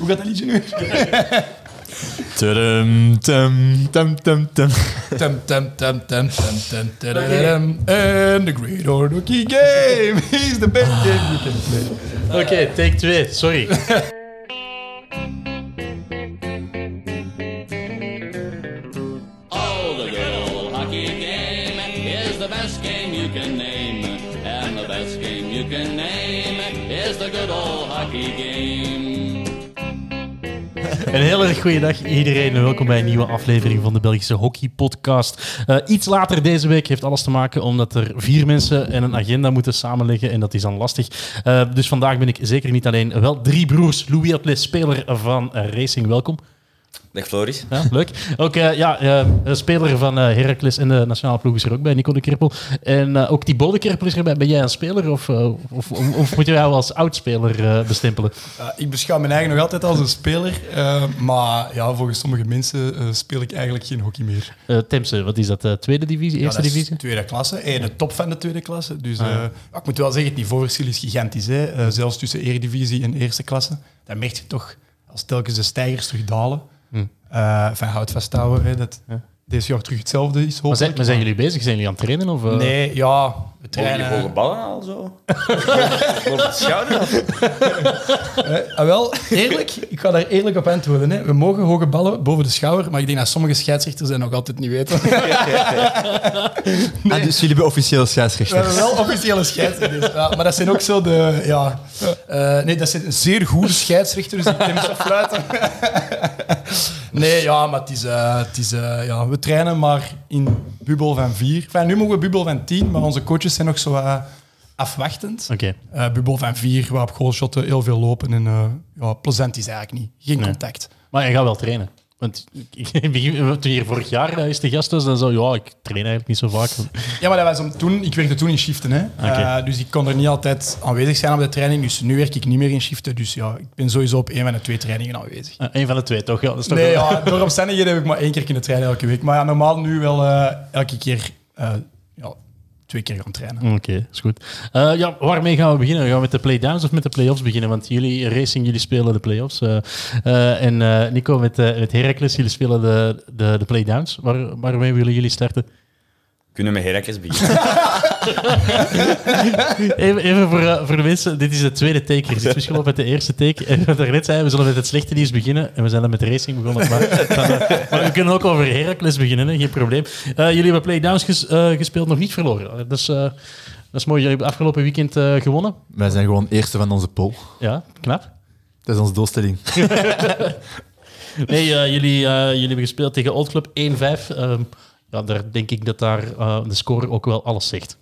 Hoe gaat dat liedje nu? Tudum, tum, tum, tum, tum. Tum, tum, tum, tum, tum, tum. And the Great Ordoki Game is the best game you can play. Oké, take 2. Sorry. Oh, the good old hockey game is the best game you can name. And the best game you can name is the good old hockey game. Een hele erg goede dag iedereen en welkom bij een nieuwe aflevering van de Belgische Hockey Podcast. Eh, iets later deze week heeft alles te maken omdat er vier mensen en een agenda moeten samenleggen en dat is dan lastig. Eh, dus vandaag ben ik zeker niet alleen. Wel drie broers. Louis Atles, speler van Racing, welkom. Dag Floris. Ja, leuk. Ook eh, ja, eh, een speler van eh, Heracles en de nationale ploeg is er ook bij, Nico de Kerpel. En eh, ook Thibaut de Kerpel is erbij. Ben jij een speler of, of, of, of moet je jou als oudspeler eh bestempelen? Ik beschouw mijn eigen nog altijd als een speler, eh, maar ja, volgens sommige mensen eh, speel ik eigenlijk geen hockey meer. Eh Temse, wat is dat? eh, tweede divisie, Ja, eerste dat is divisie? Tweede klasse. En de top van de tweede klasse. Dus Ah, eh, ik moet wel zeggen, het niveauverschil is gigantisch. Hè. Zelfs tussen eredivisie en eerste klasse. Dan merk je toch, als telkens de stijgers terug dalen. Hm. Eh, van hout vasthouden, hè, dat Ja. deze jaar terug hetzelfde is, Maar zijn, hopelijk. maar zijn jullie bezig? Zijn jullie aan het trainen? Of, eh? Nee, ja, we trainen... hoge ballen al zo? Op het schouder? Eh, ah, wel, eerlijk, ik ga daar eerlijk op antwoorden. Hè. We mogen hoge ballen boven de schouder, maar ik denk dat sommige scheidsrechters dat nog altijd niet weten. Ah, dus jullie hebben officieel We scheidsrechters. hebben wel officiële scheidsrechters. Ja, maar dat zijn ook zo de... Ja, eh, nee, dat zijn zeer goede scheidsrechters die tennis fluiten. nee, ja, maar het is... eh, het is eh, ja, we trainen maar in bubbel van vier. Enfin, nu mogen we bubbel van tien, maar onze coaches zijn nog zo eh, afwachtend. Oké. Bubbel van vier, waar op goalshotten heel veel lopen. En ja, ja, is eigenlijk niet. Geen Nee. contact. Maar je gaat wel trainen. Want ik- ik begin- toen hier vorig jaar is de gast was, dan zo, ja, ik train eigenlijk niet zo vaak. Ja, maar dat was om toen, ik werkte toen in shiften. Hè. Eh, dus ik kon er niet altijd aanwezig zijn op de training. Dus nu werk ik niet meer in shiften. Dus ja, ik ben sowieso op één van de twee trainingen aanwezig. Eh, Eén van de twee, toch? Ja, dat is toch Nee, wel- ja, door omstandigheden heb ik maar één keer kunnen trainen elke week. Maar ja, normaal nu wel eh, elke keer eh, twee keer gaan trainen. Oké, is goed. Eh, ja, waarmee gaan we beginnen? Gaan we met de playdowns of met de playoffs beginnen? Want jullie, Racing, jullie spelen de playoffs. eh, en Nico met, met Heracles, jullie spelen de, de, de playdowns. Waar, waarmee willen jullie starten? Kunnen we met Heracles beginnen? Even, even voor, eh, voor de mensen, dit is de tweede take. Er zit verschil op met de eerste take. En wat daarnet zei, we zullen met het slechte nieuws beginnen. En we zijn dan met Racing begonnen. Maar, dan, eh, maar we kunnen ook over Heracles beginnen, hè, geen probleem. Eh, jullie hebben playdowns ges, eh, gespeeld, nog niet verloren. Dat is, eh, dat is mooi. Jullie hebben afgelopen weekend eh, gewonnen. Wij zijn gewoon eerste van onze pool. Ja, knap. Dat is onze doelstelling. Nee, eh, jullie, eh, jullie hebben gespeeld tegen Old Club 1-5. Ja, daar denk ik dat daar eh, de score ook wel alles zegt.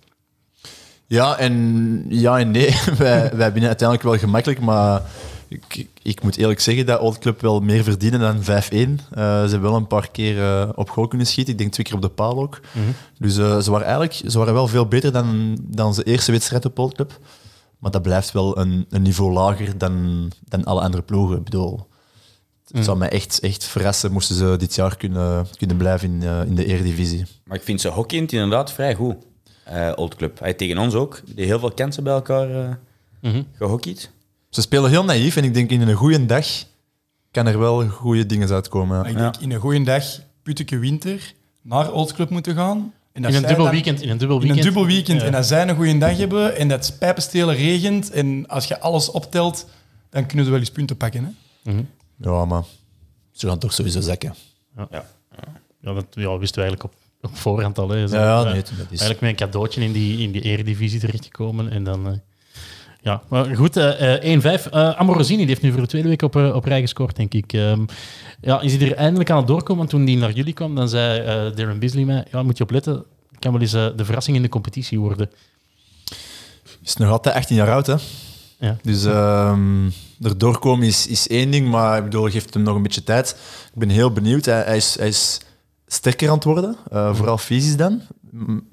Ja en, ja en nee. wij, wij winnen uiteindelijk wel gemakkelijk, maar ik, ik moet eerlijk zeggen dat Old Club wel meer verdienen dan 5-1. Eh, ze hebben wel een paar keer eh, op goal kunnen schieten. Ik denk twee keer op de paal ook. Dus eh, ze waren eigenlijk ze waren wel veel beter dan, dan onze eerste wedstrijd op Old Club. Maar dat blijft wel een, een niveau lager dan, dan alle andere ploegen. Ik bedoel, het zou mij echt, echt verrassen moesten ze dit jaar kunnen, kunnen blijven in, eh, in de Eredivisie. Maar ik vind ze hockeyend inderdaad vrij goed. eh, Old Club. Hij tegen ons ook. Die heel veel kansen bij elkaar eh Mhm. gehockeyd. Ze spelen heel naïef en ik denk in een goede dag kan er wel goede dingen uitkomen. Maar ik denk in een goede dag, Putteke Winter, naar Old Club moeten gaan. En dat In een dubbel dan- weekend. In een dubbel In weekend. een dubbel weekend. Ja. En als zij een goede dag hebben en dat pijpenstelen regent en als je alles optelt, dan kunnen ze wel eens punten pakken. Hè? Ja, maar ze gaan toch sowieso zakken. Ja. Ja, dat ja, wisten we eigenlijk op, op voorhand al. Hè. Zo, Ja, ja, eh, nee, dat is... Eigenlijk met een cadeautje in die, in die eredivisie terechtgekomen. En dan... eh, ja, maar goed, eh, eh, 1-5. Eh Amorosini die heeft nu voor de tweede week op, op rij gescoord, denk ik. Ehm, ja, is hij er eindelijk aan het doorkomen? Want toen hij naar jullie kwam, dan zei eh Darren Bisley mij... Ja, moet je opletten. Kan wel eens de verrassing in de competitie worden. is nog altijd 18 jaar oud, hè? Ja. Dus ehm er doorkomen is, is één ding, maar ik bedoel, geeft hem nog een beetje tijd. Ik ben heel benieuwd. Hij, hij, is, hij is sterker aan het worden, eh, vooral fysisch dan.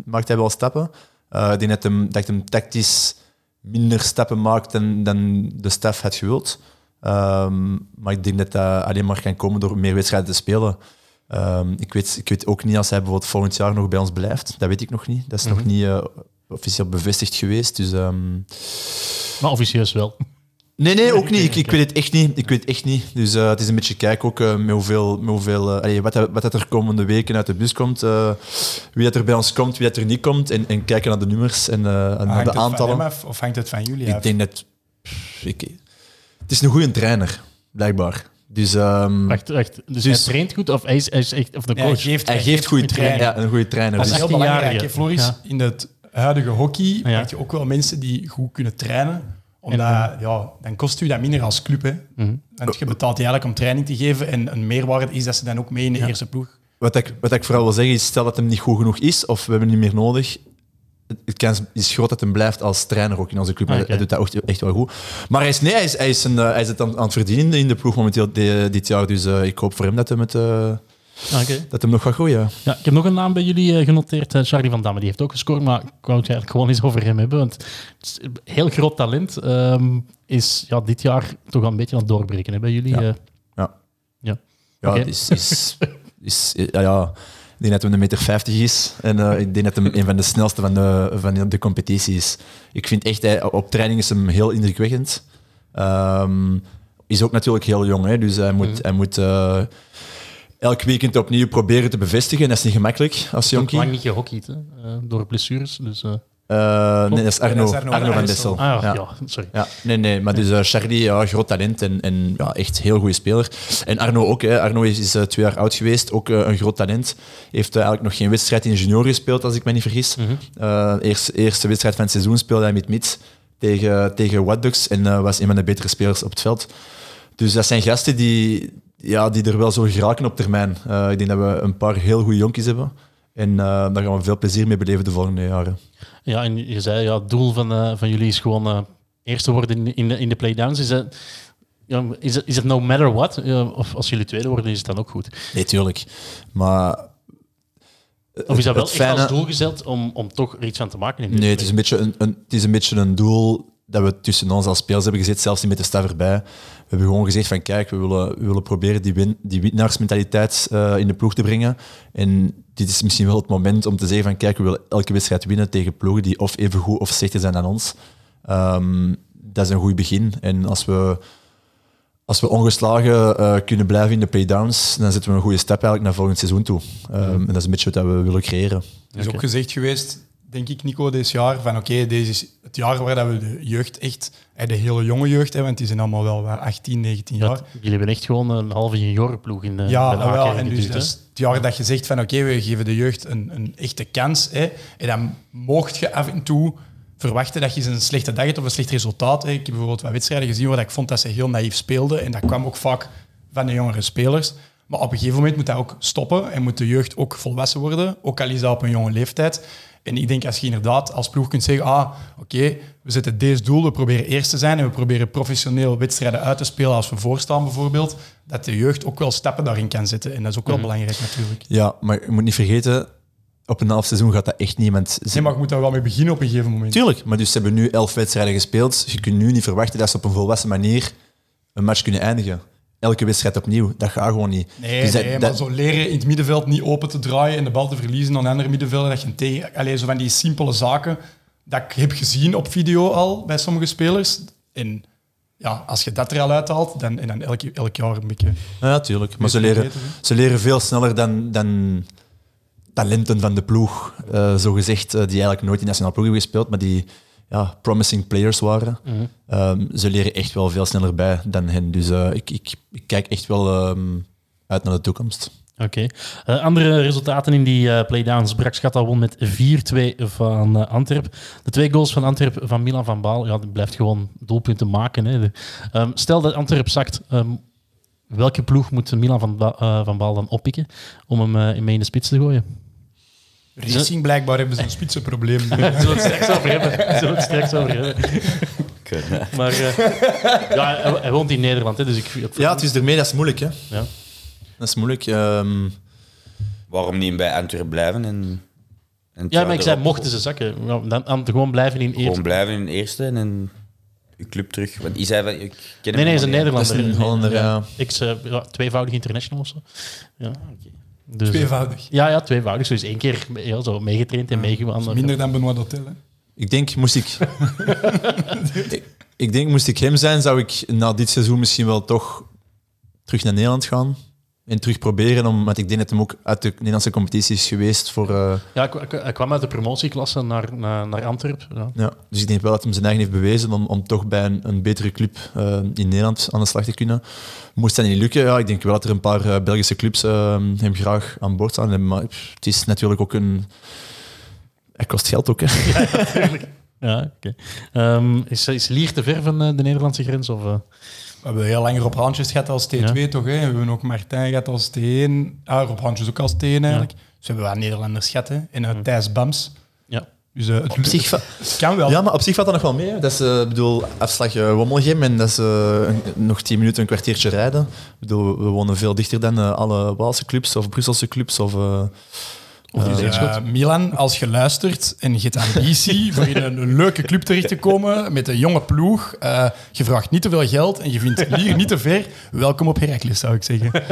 Maakt hij wel stappen. Eh, ik denk dat, hem, dat hem tactisch minder stappen maakt dan, dan de staf had gewild. Ehm, maar ik denk dat dat alleen maar kan komen door meer wedstrijden te spelen. Ehm, ik, weet, ik weet ook niet als hij bijvoorbeeld volgend jaar nog bij ons blijft. Dat weet ik nog niet. Dat is nog niet eh, officieel bevestigd geweest. Dus ehm, Maar officieus wel. Nee, nee, ook niet. Ik, ik weet het echt niet. Ik weet het echt niet. Dus eh, het is een beetje kijken ook eh, met hoeveel, met hoeveel allee, wat, wat dat er komende weken uit de bus komt. eh, wie dat er bij ons komt, wie dat er niet komt. En, en kijken naar de nummers en, eh, en naar Hangt de het van aantallen. hem af, of hangt het van jullie Ik af? denk dat... ik, het is een goede trainer, blijkbaar. Dus ehm, Wacht, wacht. Dus, Dus- hij traint goed of hij is, hij is echt... Of de Ja, coach? hij hij geeft goede trainer. Ja, een goede trainer. Dat is Dus, heel belangrijk. 18-jarige. hè. Floris, Ja. in het huidige hockey Ja. heb je ook wel mensen die goed kunnen trainen. Omdat, ja, dan kost u dat minder als club. Hè. Mhm. Want je betaalt eigenlijk om training te geven. En een meerwaarde is dat ze dan ook mee in de eerste ploeg. wat, ik, wat ik vooral wil zeggen is, stel dat hem niet goed genoeg is, of we hebben hem niet meer nodig, het- het kans is groot dat hij blijft als trainer ook in onze club. Ah, Hij-. Hij doet dat echt, echt wel goed. Maar hij is, nee, hij is, hij is, een, eh, hij is het aan, aan het verdienen in de ploeg momenteel de- dit jaar. Dus eh, ik hoop voor hem dat hem, het, eh, Ah, oké. dat hem nog gaat groeien. Ja, ik heb nog een naam bij jullie eh, genoteerd. eh, Charlie van Damme. Die heeft ook gescoord, maar ik wou het eigenlijk gewoon eens over hem hebben. Want het is een heel groot talent. ehm, is ja, dit jaar toch wel een beetje aan het doorbreken hè, bij jullie. Ja. eh. Ja. Ja. Ja, is, is, is, ja, ja, ik denk dat hij een meter 50 is. En eh, ik denk dat hij een van de snelste van de, van de competitie is. Ik vind echt, hij, op training is hem heel indrukwekkend. Ehm, is ook natuurlijk heel jong, hè, dus hij moet, hij moet elk weekend opnieuw proberen te bevestigen. En dat is niet gemakkelijk als jonkie. lang niet gehockeyd, hè, eh, door blessures. Dus, eh, Eh, nee, dat is Arno, dat is Arno Arno, van Dessel. Ah ja, Ja. sorry. Ja, nee, nee. Maar dus Charlie, ja, groot talent en, en ja, echt heel goede speler. En Arno ook. Hè. Arno is, is eh, twee jaar oud geweest, ook een groot talent. Heeft eigenlijk nog geen wedstrijd in junior gespeeld, als ik me niet vergis. Eh, eerste, eerste wedstrijd van het seizoen speelde hij met Mits tegen, tegen Watducks en was een van de betere spelers op het veld. Dus dat zijn gasten die, ja, die er wel zo geraken op termijn. Eh, ik denk dat we een paar heel goede jonkies hebben. En eh, daar gaan we veel plezier mee beleven de volgende jaren. Ja, en je zei, ja, het doel van, eh, van jullie is gewoon eerste worden in, in de, in de playdowns. Is het, ja, is, het, is het no matter what? Of als jullie tweede worden, is het dan ook goed? Nee, tuurlijk. Maar Of is dat wel echt fijne- als doel gezet om, om toch er iets van te maken? In Nee, het is, een beetje een, een, het is een beetje een doel dat we tussen ons als spelers hebben gezet, zelfs niet met de staf erbij. We hebben gewoon gezegd van kijk, we willen, we willen proberen die, win, die winnaarsmentaliteit eh, in de ploeg te brengen. En dit is misschien wel het moment om te zeggen van kijk, we willen elke wedstrijd winnen tegen ploegen die of even goed of slechter zijn dan ons. Ehm, dat is een goed begin. En als we, als we ongeslagen eh, kunnen blijven in de playdowns, dan zetten we een goede stap eigenlijk naar volgend seizoen toe. Ehm, En dat is een beetje wat we willen creëren. Er is ook gezegd geweest, denk ik, Nico, dit jaar, van oké, deze is het jaar waar dat we de jeugd echt, eh, de hele jonge jeugd, hè, want die zijn allemaal wel wat 18, 19 jaar. Ja, jullie hebben echt gewoon een halve juniorenploeg in de, Ja, bij ah, wel. En dus is het jaar dat je zegt van oké, we geven de jeugd een, een echte kans. Hè, en dan mocht je af en toe verwachten dat je eens een slechte dag hebt of een slecht resultaat. Hè. Ik heb bijvoorbeeld wat wedstrijden gezien waar ik vond dat ze heel naïef speelden. En dat kwam ook vaak van de jongere spelers. Maar op een gegeven moment moet dat ook stoppen en moet de jeugd ook volwassen worden, ook al is dat op een jonge leeftijd. En ik denk als je inderdaad als ploeg kunt zeggen, ah, oké, we zetten deze doel, we proberen eerst te zijn en we proberen professioneel wedstrijden uit te spelen als we voorstaan bijvoorbeeld, dat de jeugd ook wel stappen daarin kan zetten. En dat is ook wel belangrijk natuurlijk. Ja, maar je moet niet vergeten, op een half seizoen gaat dat echt niemand... Nee, maar je moet daar wel mee beginnen op een gegeven moment. Tuurlijk, maar dus ze hebben nu elf wedstrijden gespeeld. Je kunt nu niet verwachten dat ze op een volwassen manier een match kunnen eindigen. Elke wedstrijd opnieuw, dat gaat gewoon niet. Nee, Dus dat- nee dat- maar zo leren in het middenveld niet open te draaien en de bal te verliezen aan andere middenvelden, dat je een tegen... Allee, zo van die simpele zaken dat ik heb gezien op video al bij sommige spelers. En ja, als je dat er al uithaalt, dan, en dan elk, elk jaar een beetje... Ja, tuurlijk. Maar ze leren, ze leren veel sneller dan, dan talenten van de ploeg, eh zo gezegd, die eigenlijk nooit in nationale ploeg hebben gespeeld, maar die ja, promising players waren. Ehm, ze leren echt wel veel sneller bij dan hen. Dus eh, ik, ik, ik kijk echt wel ehm, uit naar de toekomst. Oké. Eh, andere resultaten in die eh, playdowns. Brak Schatta won met 4-2 van eh, Antwerp. De twee goals van Antwerp van Milan van Baal, ja, die blijft gewoon doelpunten maken. Hè. De- ehm, stel dat Antwerp zakt, welke ploeg moet Milan van, Ba- van Baal dan oppikken om hem mee in de spits te gooien? Racing blijkbaar hebben ze een spitsenprobleem. Zullen we het straks over hebben? Zullen we het straks over hebben? Maar eh, ja, hij, hij woont in Nederland, hè, dus ik... ik Ja, het is ermee, dat is moeilijk. Hè? Ja. Dat is moeilijk. ehm, Waarom niet bij Antwerpen blijven? En, en ja, maar ik zei, mochten ze zakken, ja, dan, dan gewoon blijven in Gewoon eerste. blijven in eerste en in uw club terug. Want die zei van, ik ken hem Nee, nee, hij is een. Nederlander. Dat is een Hollander, ja. Ex, eh, ja, tweevoudig international of zo. Ja. Dus, Tweevoudig. Ja, ja, tweevoudig. Dus één keer ja, zo meegetraind en meegewandeld. Minder dan Benoit Hotel. Hè. ik denk, moest ik... ik, ik denk, moest ik hem zijn, zou ik na dit seizoen misschien wel toch terug naar Nederland gaan. En terug proberen, omdat ik denk dat hem ook uit de Nederlandse competitie is geweest voor... eh, Ja, ik, ik- hij kwam uit de promotieklasse naar, naar, naar Antwerpen. Ja. Ja, dus ik denk wel dat hij zijn eigen heeft bewezen om, om toch bij een, een betere club eh, in Nederland aan de slag te kunnen. Moest dat niet lukken, ja, ik denk wel dat er een paar eh, Belgische clubs hem graag aan boord staan. hebben, Maar pff, het is natuurlijk ook een... Hij kost geld ook, hè. Ja, oké. Ehm, is, is Lier te ver van de Nederlandse grens? Of, eh? We hebben heel langer op handjes gehad als T2, Ja. toch? Hè? We hebben ook Martijn gehad als T1. Ah, op handjes ook als T1 eigenlijk. Dus we hebben wat Nederlanders gehad, hè? En uh, Thijs Bams. Ja. Dus eh, het, Op zich, kan wel. ja, maar op zich valt dat nog wel mee. hè. Dat is, eh, ik bedoel, afslag eh, Wommelgem en dat is eh, een- nog tien minuten, een kwartiertje rijden. Ik bedoel, we wonen veel dichter dan eh, alle Waalse clubs of Brusselse clubs of... Of Milan, als je luistert en je hebt ambitie voor in een, leuke club terecht te komen met een jonge ploeg, eh, je vraagt niet te veel geld en je vindt hier niet te ver, welkom op Heracles, zou ik zeggen.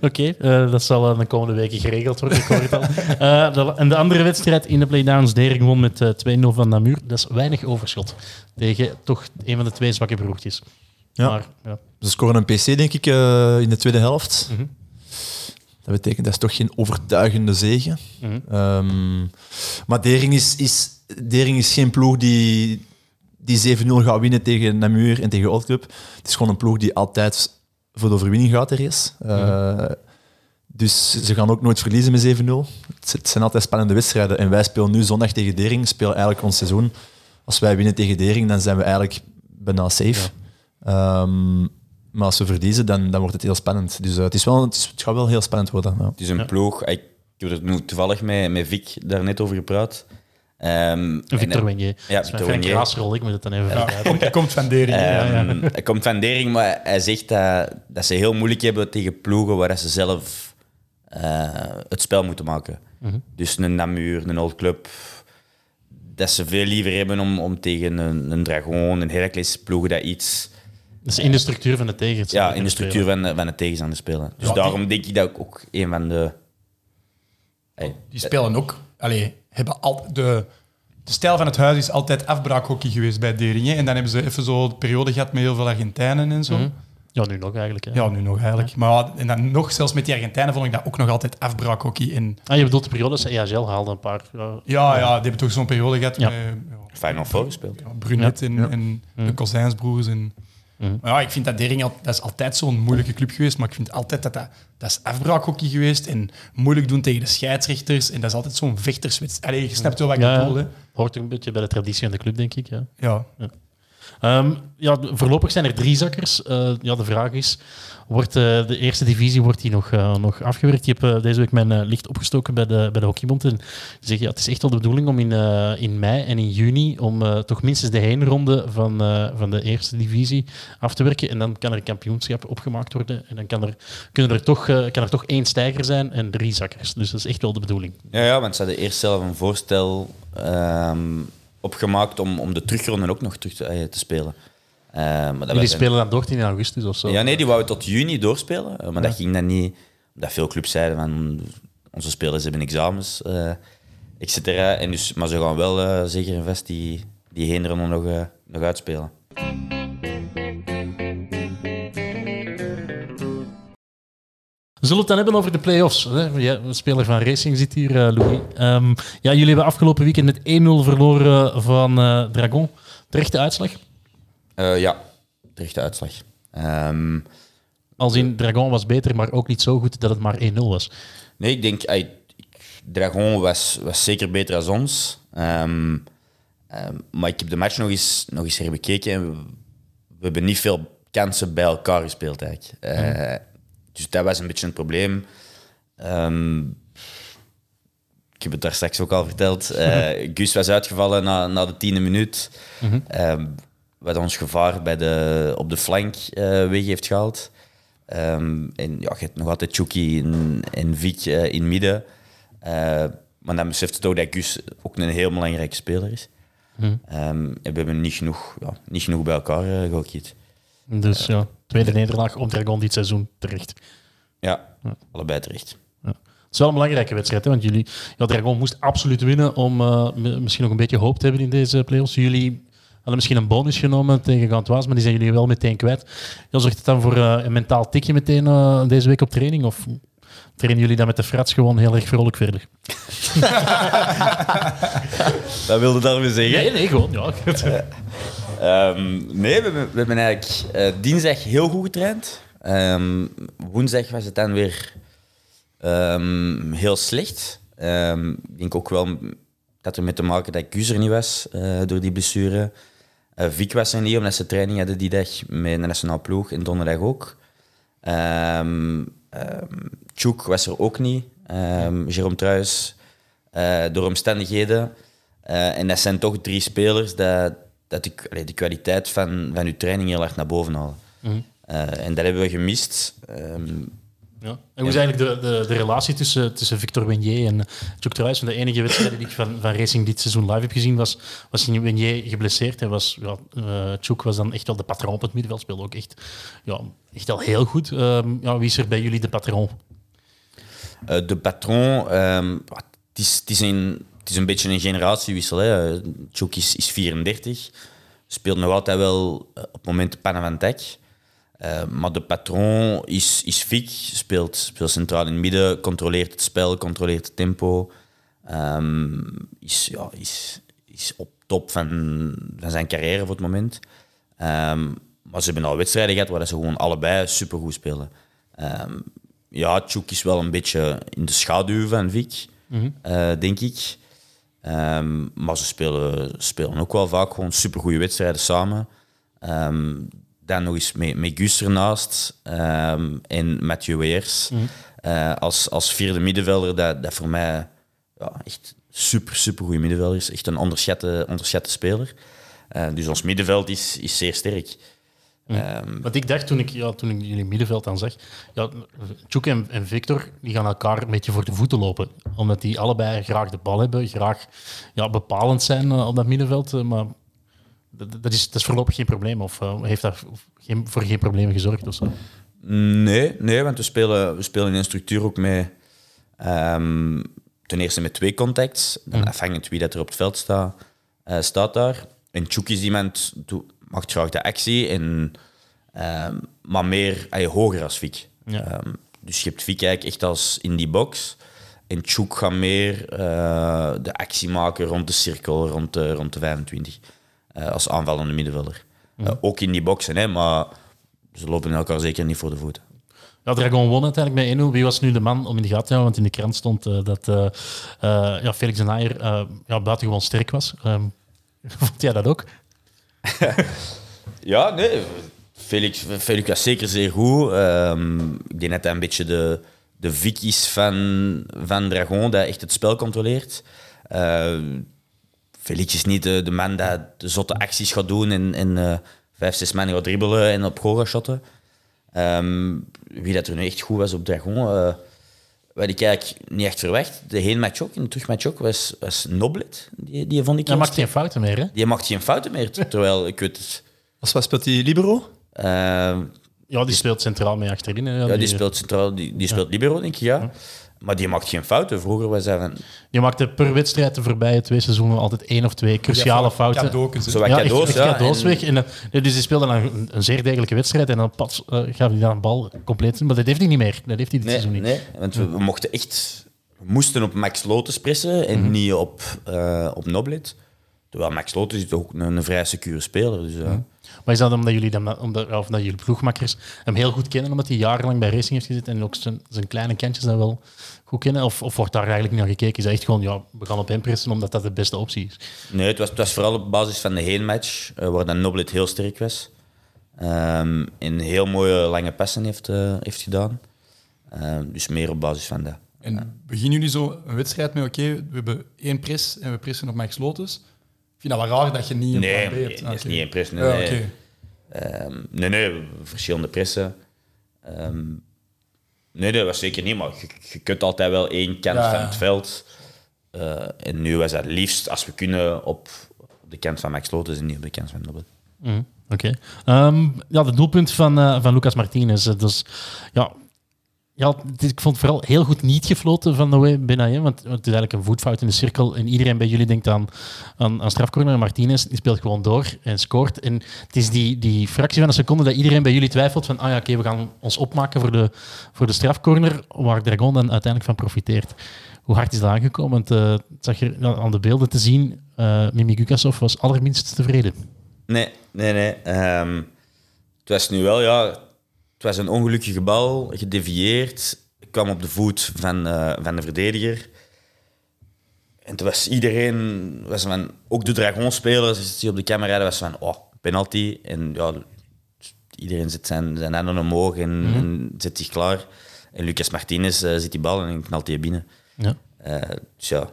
Oké, eh, dat zal eh, de komende weken geregeld worden, ik hoor het al. Eh, de, en de andere wedstrijd in de playdowns, Dering won met eh 2-0 van Namur. Dat is weinig overschot tegen toch een van de twee zwakke broertjes. Ja. Maar, ja. Ze scoren een PC, denk ik, eh, in de tweede helft. Mhm. Dat betekent dat is toch geen overtuigende zege. Mhm. Ehm, maar Dering is, is, Dering is geen ploeg die, die 7-0 gaat winnen tegen Namur en tegen Old Club. Het is gewoon een ploeg die altijd voor de overwinning gaat er is. Eh, Dus ze gaan ook nooit verliezen met 7-0. Het het zijn altijd spannende wedstrijden. En wij spelen nu zondag tegen Dering, spelen eigenlijk ons seizoen. Als wij winnen tegen Dering, dan zijn we eigenlijk bijna safe. Ehm, maar als we verliezen, dan, dan wordt het heel spannend. Dus eh, het, is wel, het, is, het gaat wel heel spannend worden. Ja. Het is een ploeg. Ik, ik heb er nu toevallig met, met Vic daar net over gepraat. Ehm, Victor en, Wenier. Ja, dat is Victor ik moet het dan even Ja, verduidelijken. komt, komt van Dering. Ehm, Hij komt van Dering, maar hij zegt dat, dat ze heel moeilijk hebben tegen ploegen waar ze zelf eh, het spel moeten maken. Dus een Namur, een Old Club. Dat ze veel liever hebben om, om tegen een, een Dragon, een Heracles ploegen dat iets Dat is in de structuur van de tegenstander. ja, in de structuur van, de- van de tegenstander spelen. Dus Ja, daarom denk ik dat ook, ook een van de... Hey, Die spelen ook. Allee, hebben al, de, de stijl van het huis is altijd afbraakhockey geweest bij Dering. En dan hebben ze even zo de periode gehad met heel veel Argentijnen en zo. Mhm. Ja, nu nog eigenlijk. Hè. Ja, nu nog eigenlijk. Maar en dan nog, zelfs met die Argentijnen vond ik dat ook nog altijd afbraakhockey. En Ah, je bedoelt de periode dat ze EHL haalde een paar... ja. ja, ja, die hebben toch zo'n periode gehad Ja. met ja, Final Four gespeeld. ja, Brunet en, Ja. en de Kozijnsbroers. En, Mhm. Maar ja, ik vind dat Dering al- dat is altijd zo'n moeilijke club geweest. Maar ik vind altijd dat dat, dat is afbraakhockey geweest. En moeilijk doen tegen de scheidsrechters. En dat is altijd zo'n vechterswedstrijd. Allee, je snapt wel wat ik Ja, ja. bedoel. Hè? Hoort ook een beetje bij de traditie van de club, denk ik. Ja. Ja. Ehm, ja, voorlopig zijn er drie zakkers. Eh, ja, de vraag is, wordt eh, de eerste divisie wordt die nog, eh, nog afgewerkt? Ik heb eh, deze week mijn licht opgestoken bij de, bij de Hockeybond. En zeggen, ja, het is echt wel de bedoeling om in, in mei en in juni om toch minstens de heenronde van, van de eerste divisie af te werken. En dan kan er een kampioenschap opgemaakt worden. En dan kan er, kunnen er toch, kan er toch één stijger zijn en drie zakkers. Dus dat is echt wel de bedoeling. Ja, ja, want ze hadden eerst zelf een voorstel opgemaakt om, om de terugronde ook nog terug te, eh, te spelen. Eh, maar dat Jullie spelen dan door in augustus of zo. Ja, nee, die wouden tot juni doorspelen. eh, Maar dat ging dan niet. Omdat veel clubs zeiden van onze spelers hebben examens, et cetera. En dus, maar ze gaan wel zeker en vast die, die heenronde nog, nog uitspelen. We zullen het dan hebben over de play-offs. Hè? Ja, een speler van Racing zit hier, eh, Louis. Ehm, ja, jullie hebben afgelopen weekend met 1-0 verloren van eh, Dragon. Terechte uitslag. Eh, ja, terechte uitslag. Ehm, Als in Dragon was beter, maar ook niet zo goed dat het maar 1-0 was. Nee, ik denk, ey, Dragon was, was zeker beter dan ons. Ehm, maar ik heb de match nog eens, nog eens herbekeken en we, we hebben niet veel kansen bij elkaar gespeeld eigenlijk. Eh, Dus dat was een beetje een probleem. Ehm, ik heb het daar straks ook al verteld. Eh, Gus was uitgevallen na, na de tiende minuut. Ehm, wat ons gevaar bij de, op de flank eh, weg heeft gehaald. Ehm, en ja, je hebt nog altijd Chucky en, en Vic eh, in midden. Maar dan beseft je toch dat Gus ook een heel belangrijke speler is. En we hebben niet genoeg, ja, niet genoeg bij elkaar uh. Dus ja, tweede nederlaag om Dragon dit seizoen terecht. Ja, allebei terecht. Het is wel een belangrijke wedstrijd, hè, want jullie, ja, Dragon moest absoluut winnen om eh, misschien nog een beetje hoop te hebben in deze play-offs. Jullie hadden misschien een bonus genomen tegen Gantoise, maar die zijn jullie wel meteen kwijt. Ja, zorgt het dan voor eh, een mentaal tikje meteen eh, deze week op training? Of trainen jullie dan met de frats gewoon heel erg vrolijk verder? Dat wilde daarmee zeggen. Nee, nee, gewoon. Ja. Ehm, nee, we, we hebben eigenlijk eh, dinsdag heel goed getraind. Ehm, woensdag was het dan weer ehm, heel slecht. Ik denk ook wel dat er mee te maken dat Guus er niet was eh, door die blessure. Vic was er niet, omdat ze training hadden die dag met de nationale ploeg en donderdag ook. Tjoek was er ook niet. Jerome Truijs, door omstandigheden. En dat zijn toch drie spelers dat, dat de, allee, de kwaliteit van, van uw training heel erg naar boven halen. Eh, en dat hebben we gemist. Ehm, Ja. En hoe is eigenlijk de, de, de relatie tussen, tussen Victor Wenier en Tjouk Truijs? De enige wedstrijd die ik van, van Racing dit seizoen live heb gezien, was, was Wenier geblesseerd. En was, ja, eh, was dan echt wel de patroon op het middenveld. Speelde ook echt, ja, echt al heel goed. Ehm, ja, wie is er bij jullie de patroon? Eh, de patroon, wat- het, is, het, is een, het is een beetje een generatiewissel. Hè. Tjouk is, is 34, speelt nog altijd wel eh, op momenten pannen van. Eh, maar de patroon is, is Vic, speelt, speelt centraal in het midden, controleert het spel, controleert het tempo. Ehm, is, ja, is, is op top van, van zijn carrière voor het moment. Ehm, maar ze hebben al wedstrijden gehad waar ze gewoon allebei supergoed spelen. Ehm, ja, Tjoek is wel een beetje in de schaduw van Vic, eh, denk ik. Ehm, maar ze spelen, spelen ook wel vaak gewoon supergoeie wedstrijden samen. Ehm, dan nog eens met, met Gus ernaast ehm, en Mathieu Weers eh, als, als vierde middenvelder. Dat, dat voor mij ja, echt super, super goede middenvelder is. Echt een onderschatte, onderschatte speler. Eh, dus ons middenveld is, is zeer sterk. Ehm, Want ik dacht toen ik, ja, toen ik jullie middenveld dan zag, ja, en, en Victor die gaan elkaar een beetje voor de voeten lopen. Omdat die allebei graag de bal hebben, graag ja, bepalend zijn eh, op dat middenveld. eh, maar dat, dat, is, dat is voorlopig geen probleem. Of eh, heeft dat geen, voor geen problemen gezorgd of zo? Nee, nee want we spelen, we spelen in een structuur ook met... ehm, ten eerste met twee contacts. Dan afhankelijk wie dat er op het veld staat, eh, staat daar. En Tjoek is iemand, doe- maakt graag de actie, en, ehm, maar meer ay, hoger als. Ja. Ehm, dus je hebt Vic eigenlijk echt als in die box. En Tjoek gaat meer eh, de actie maken rond de cirkel, rond de, rond de 25. eh, als aanvallende middenvelder. Eh, ook in die boxen, hè, maar ze lopen elkaar zeker niet voor de voeten. Ja, Dragon won uiteindelijk met 1-0. Wie was nu de man om in de gaten te houden? Want in de krant stond dat ja, Felix de Naaier eh, ja, buitengewoon sterk was. Ehm, vond jij dat ook? Ja, nee. Felix, Felix was zeker zeer goed. Ehm, ik denk hij een beetje de, de Vic is van, van Dragon, dat echt het spel controleert. Eh, Felix is niet de, de man dat de zotte acties gaat doen en, en eh, vijf, zes man gaat dribbelen en op goal gaat shotten. Ehm, wie dat er nu echt goed was op Dragon, eh wat ik eigenlijk niet echt verwacht. De heenmatch ook, en de terugmatch ook, was, was Noblet. Die, die vond ik Hij heel maakt geen fouten meer, hè? Die maakt geen fouten meer, terwijl ik weet het... Als wat speelt die libero? eh, Ja, die speelt centraal mee achterin. hè. Ja, die speelt centraal, die, die speelt libero, denk ik, ja. Maar die maakt geen fouten. Vroeger was hij van... Die maakte per wedstrijd de voorbije twee seizoenen altijd één of twee cruciale fouten. Cadeautjes. Zo ja, cadeaus, echt, echt ja. cadeaus En- weg. En, eh, dus die speelde dan een, een zeer degelijke wedstrijd en dan pas eh, gaf hij dan een bal compleet. Maar dat heeft hij niet meer. Dat heeft hij dit Nee, seizoen niet. nee, want we, we mochten echt... We moesten op Max Lotus pressen en Mhm. niet op, eh op Noblet. Terwijl Max Lotus is ook een, een vrij secure speler. Dus, ja. Maar is dat omdat jullie, dan, omdat, of dat jullie ploegmakkers hem heel goed kennen, omdat hij jarenlang bij Racing heeft gezeten en ook zijn, zijn kleine kantjes dan wel goed kennen? Of, of wordt daar eigenlijk niet naar gekeken? Is dat echt gewoon, ja, we gaan op hem pressen omdat dat de beste optie is? Nee, het was, het was vooral op basis van de heenmatch, eh, waar dan Noblet heel sterk was. Ehm, en heel mooie lange passen heeft, eh, heeft gedaan. Ehm, dus meer op basis van dat. En beginnen jullie zo een wedstrijd met, oké, we hebben één press en we pressen op Max Lotus? Ik vind dat wel raar dat je niet een Nee, plan B hebt. dat is Oké. niet één nee, Ja, nee. Ehm, nee, nee, verschillende pressen. Ehm, nee, dat was zeker niet, maar je, je kunt altijd wel één kant Ja, van het veld. Eh, en nu was dat liefst, als we kunnen, op, de kant van Max Lotus en niet op de kant van Nobel. Mhm, Oké. Ehm, ja, het doelpunt van, eh, van Lucas Martinez. eh, Dus, ja, ja, ik vond het vooral heel goed niet gefloten van way Benayen, want want het is eigenlijk een voetfout in de cirkel en iedereen bij jullie denkt aan, aan, aan strafcorner. Martinez die speelt gewoon door en scoort. En het is die, die fractie van een seconde dat iedereen bij jullie twijfelt van ah ja, oké, we gaan ons opmaken voor de, voor de strafcorner, waar Dragon dan uiteindelijk van profiteert. Hoe hard is dat aangekomen? Want eh, het zag ja, aan de beelden te zien, eh Mimi Gukasov was allerminst tevreden. Nee, nee, nee. Ehm, het was nu wel, ja... Het was een ongelukkige bal, gedevieerd. Ik kwam op de voet van, eh, van de verdediger. En toen was iedereen... Was van, ook de Dragon-spelers die op de camera hadden, was van... Oh, penalty. En ja, iedereen zet zijn, zijn handen omhoog en, en zet zich klaar. En Lucas Martinez eh, ziet die bal en knalt die binnen. Ja. Eh, dus ja,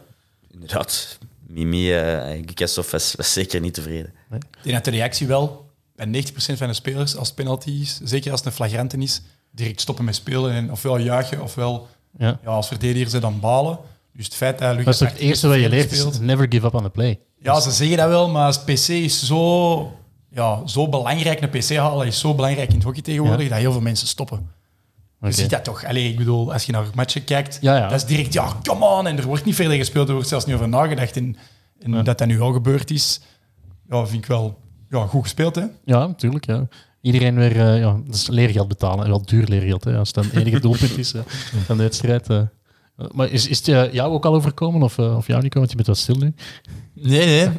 inderdaad. Mimi uh, Gukasov was, was zeker niet tevreden. Ik denk dat de reactie wel bij 90% van de spelers, als is, zeker als het een flagrante is, direct stoppen met spelen en ofwel juichen ofwel Ja. ja, als verdediger ze dan balen. Dus het feit dat Dat Lucas is toch het eerste wat je leert, is never give up on the play. Ja, ze zeggen dat wel, maar het PC is zo, ja, zo belangrijk. Een PC halen is zo belangrijk in het hockey tegenwoordig Ja. dat heel veel mensen stoppen. Je ziet dat toch? Allee, ik bedoel, als je naar matchen kijkt, Ja, ja. dat is direct, ja, come on. En er wordt niet verder gespeeld, er wordt zelfs niet over nagedacht. En, en dat dat nu al gebeurd is, ja, vind ik wel ja, goed gespeeld. Hè? Ja, natuurlijk. Ja. Iedereen weer uh, ja, dat is leergeld betalen. En wel duur leergeld, hè, als dat het enige doelpunt is uh, van de wedstrijd. Uh. Maar is, is het uh, jou ook al overkomen, of, of jou, Nico? Want je bent wat stil nu. Nee, nee.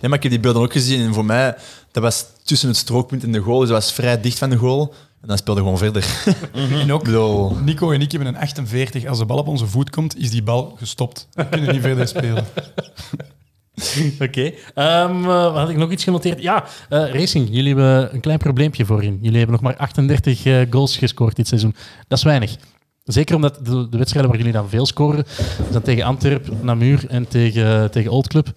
nee, maar ik heb die beelden ook gezien. En voor mij, dat was tussen het strookpunt en de goal. Dus dat was vrij dicht van de goal. En dan speelde gewoon verder. En ook, bedoel... Nico en ik hebben een 48. Als de bal op onze voet komt, is die bal gestopt. We kunnen niet verder spelen. Oké. Okay. Um, uh, had ik nog iets genoteerd? Ja, uh, Racing. Jullie hebben een klein probleempje voorin. Jullie hebben nog maar 38 uh, goals gescoord dit seizoen. Dat is weinig. Zeker omdat de, de wedstrijden waar jullie dan veel scoren, zijn tegen Antwerp, Namur en tegen, tegen Old Club.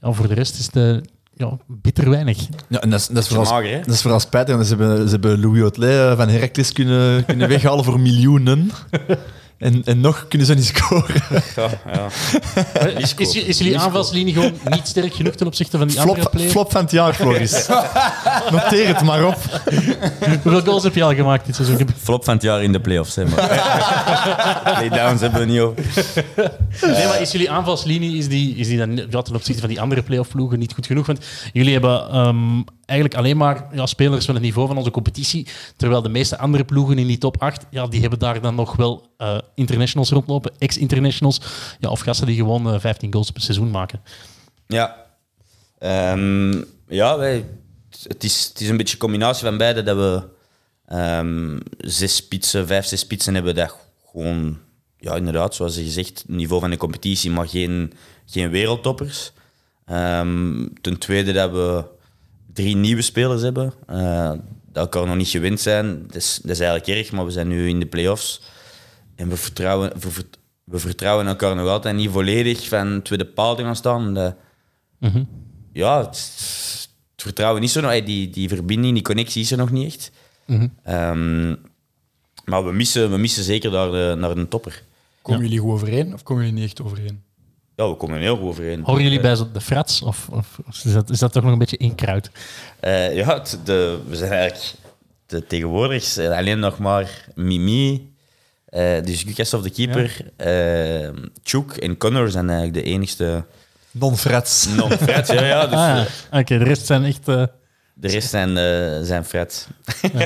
Ja, voor de rest is het ja, bitter weinig. Ja, en dat is, dat is, vooral, mager, dat is vooral spijtig. want Ze hebben, ze hebben Louis Autelet van Heracles kunnen, kunnen weghalen voor miljoenen. En, en nog kunnen ze niet scoren. Ja, ja. Is, is, is jullie aanvalslinie gewoon niet sterk genoeg ten opzichte van die andere Flop, players? flop van het jaar, Floris. Noteer het maar op. Hoeveel goals heb je al gemaakt dit seizoen? Flop van het jaar in de playoffs, hè, maar. Playdowns hebben we niet over. Nee, maar is jullie aanvalslinie is die, is die dan ja, ten opzichte van die andere playoff ploegen niet goed genoeg? Want jullie hebben um, eigenlijk alleen maar ja, spelers van het niveau van onze competitie, terwijl de meeste andere ploegen in die top 8, ja, die hebben daar dan nog wel uh, internationals rondlopen, ex-internationals, ja, of gasten die gewoon uh, 15 goals per seizoen maken. Ja, um, ja het, is, is een beetje een combinatie van beide dat we um, zes spitsen, vijf, zes spitsen hebben dat gewoon, ja, inderdaad, zoals je zegt, niveau van de competitie, maar geen, geen wereldtoppers. Um, ten tweede dat we drie nieuwe spelers hebben, uh, dat elkaar nog niet gewend zijn. Dat is, dat is eigenlijk erg, maar we zijn nu in de play-offs en we vertrouwen, we, we vertrouwen elkaar nog altijd niet volledig van tweede paal te gaan staan. De, mm -hmm. Ja, het, het, vertrouwen is er nog, die, die verbinding, die connectie is er nog niet echt. Mm -hmm. um, maar we missen, we missen zeker naar de, naar de topper. Komen ja. jullie goed overeen of komen jullie niet echt overeen? Ja, we komen heel goed overeen. Horen jullie bij de frats of, of is, dat, is dat toch nog een beetje inkruid? Uh, ja, het, de, we zijn eigenlijk de, tegenwoordig alleen nog maar Mimi, uh, dus Lucas of de keeper, ja. uh, Chuk en Connor zijn eigenlijk de enigste... Non-frats. Non-frats, ja. ja, dus, ah, ja. Oké, okay, de rest zijn echt... De rest zijn, zijn frats. Oké.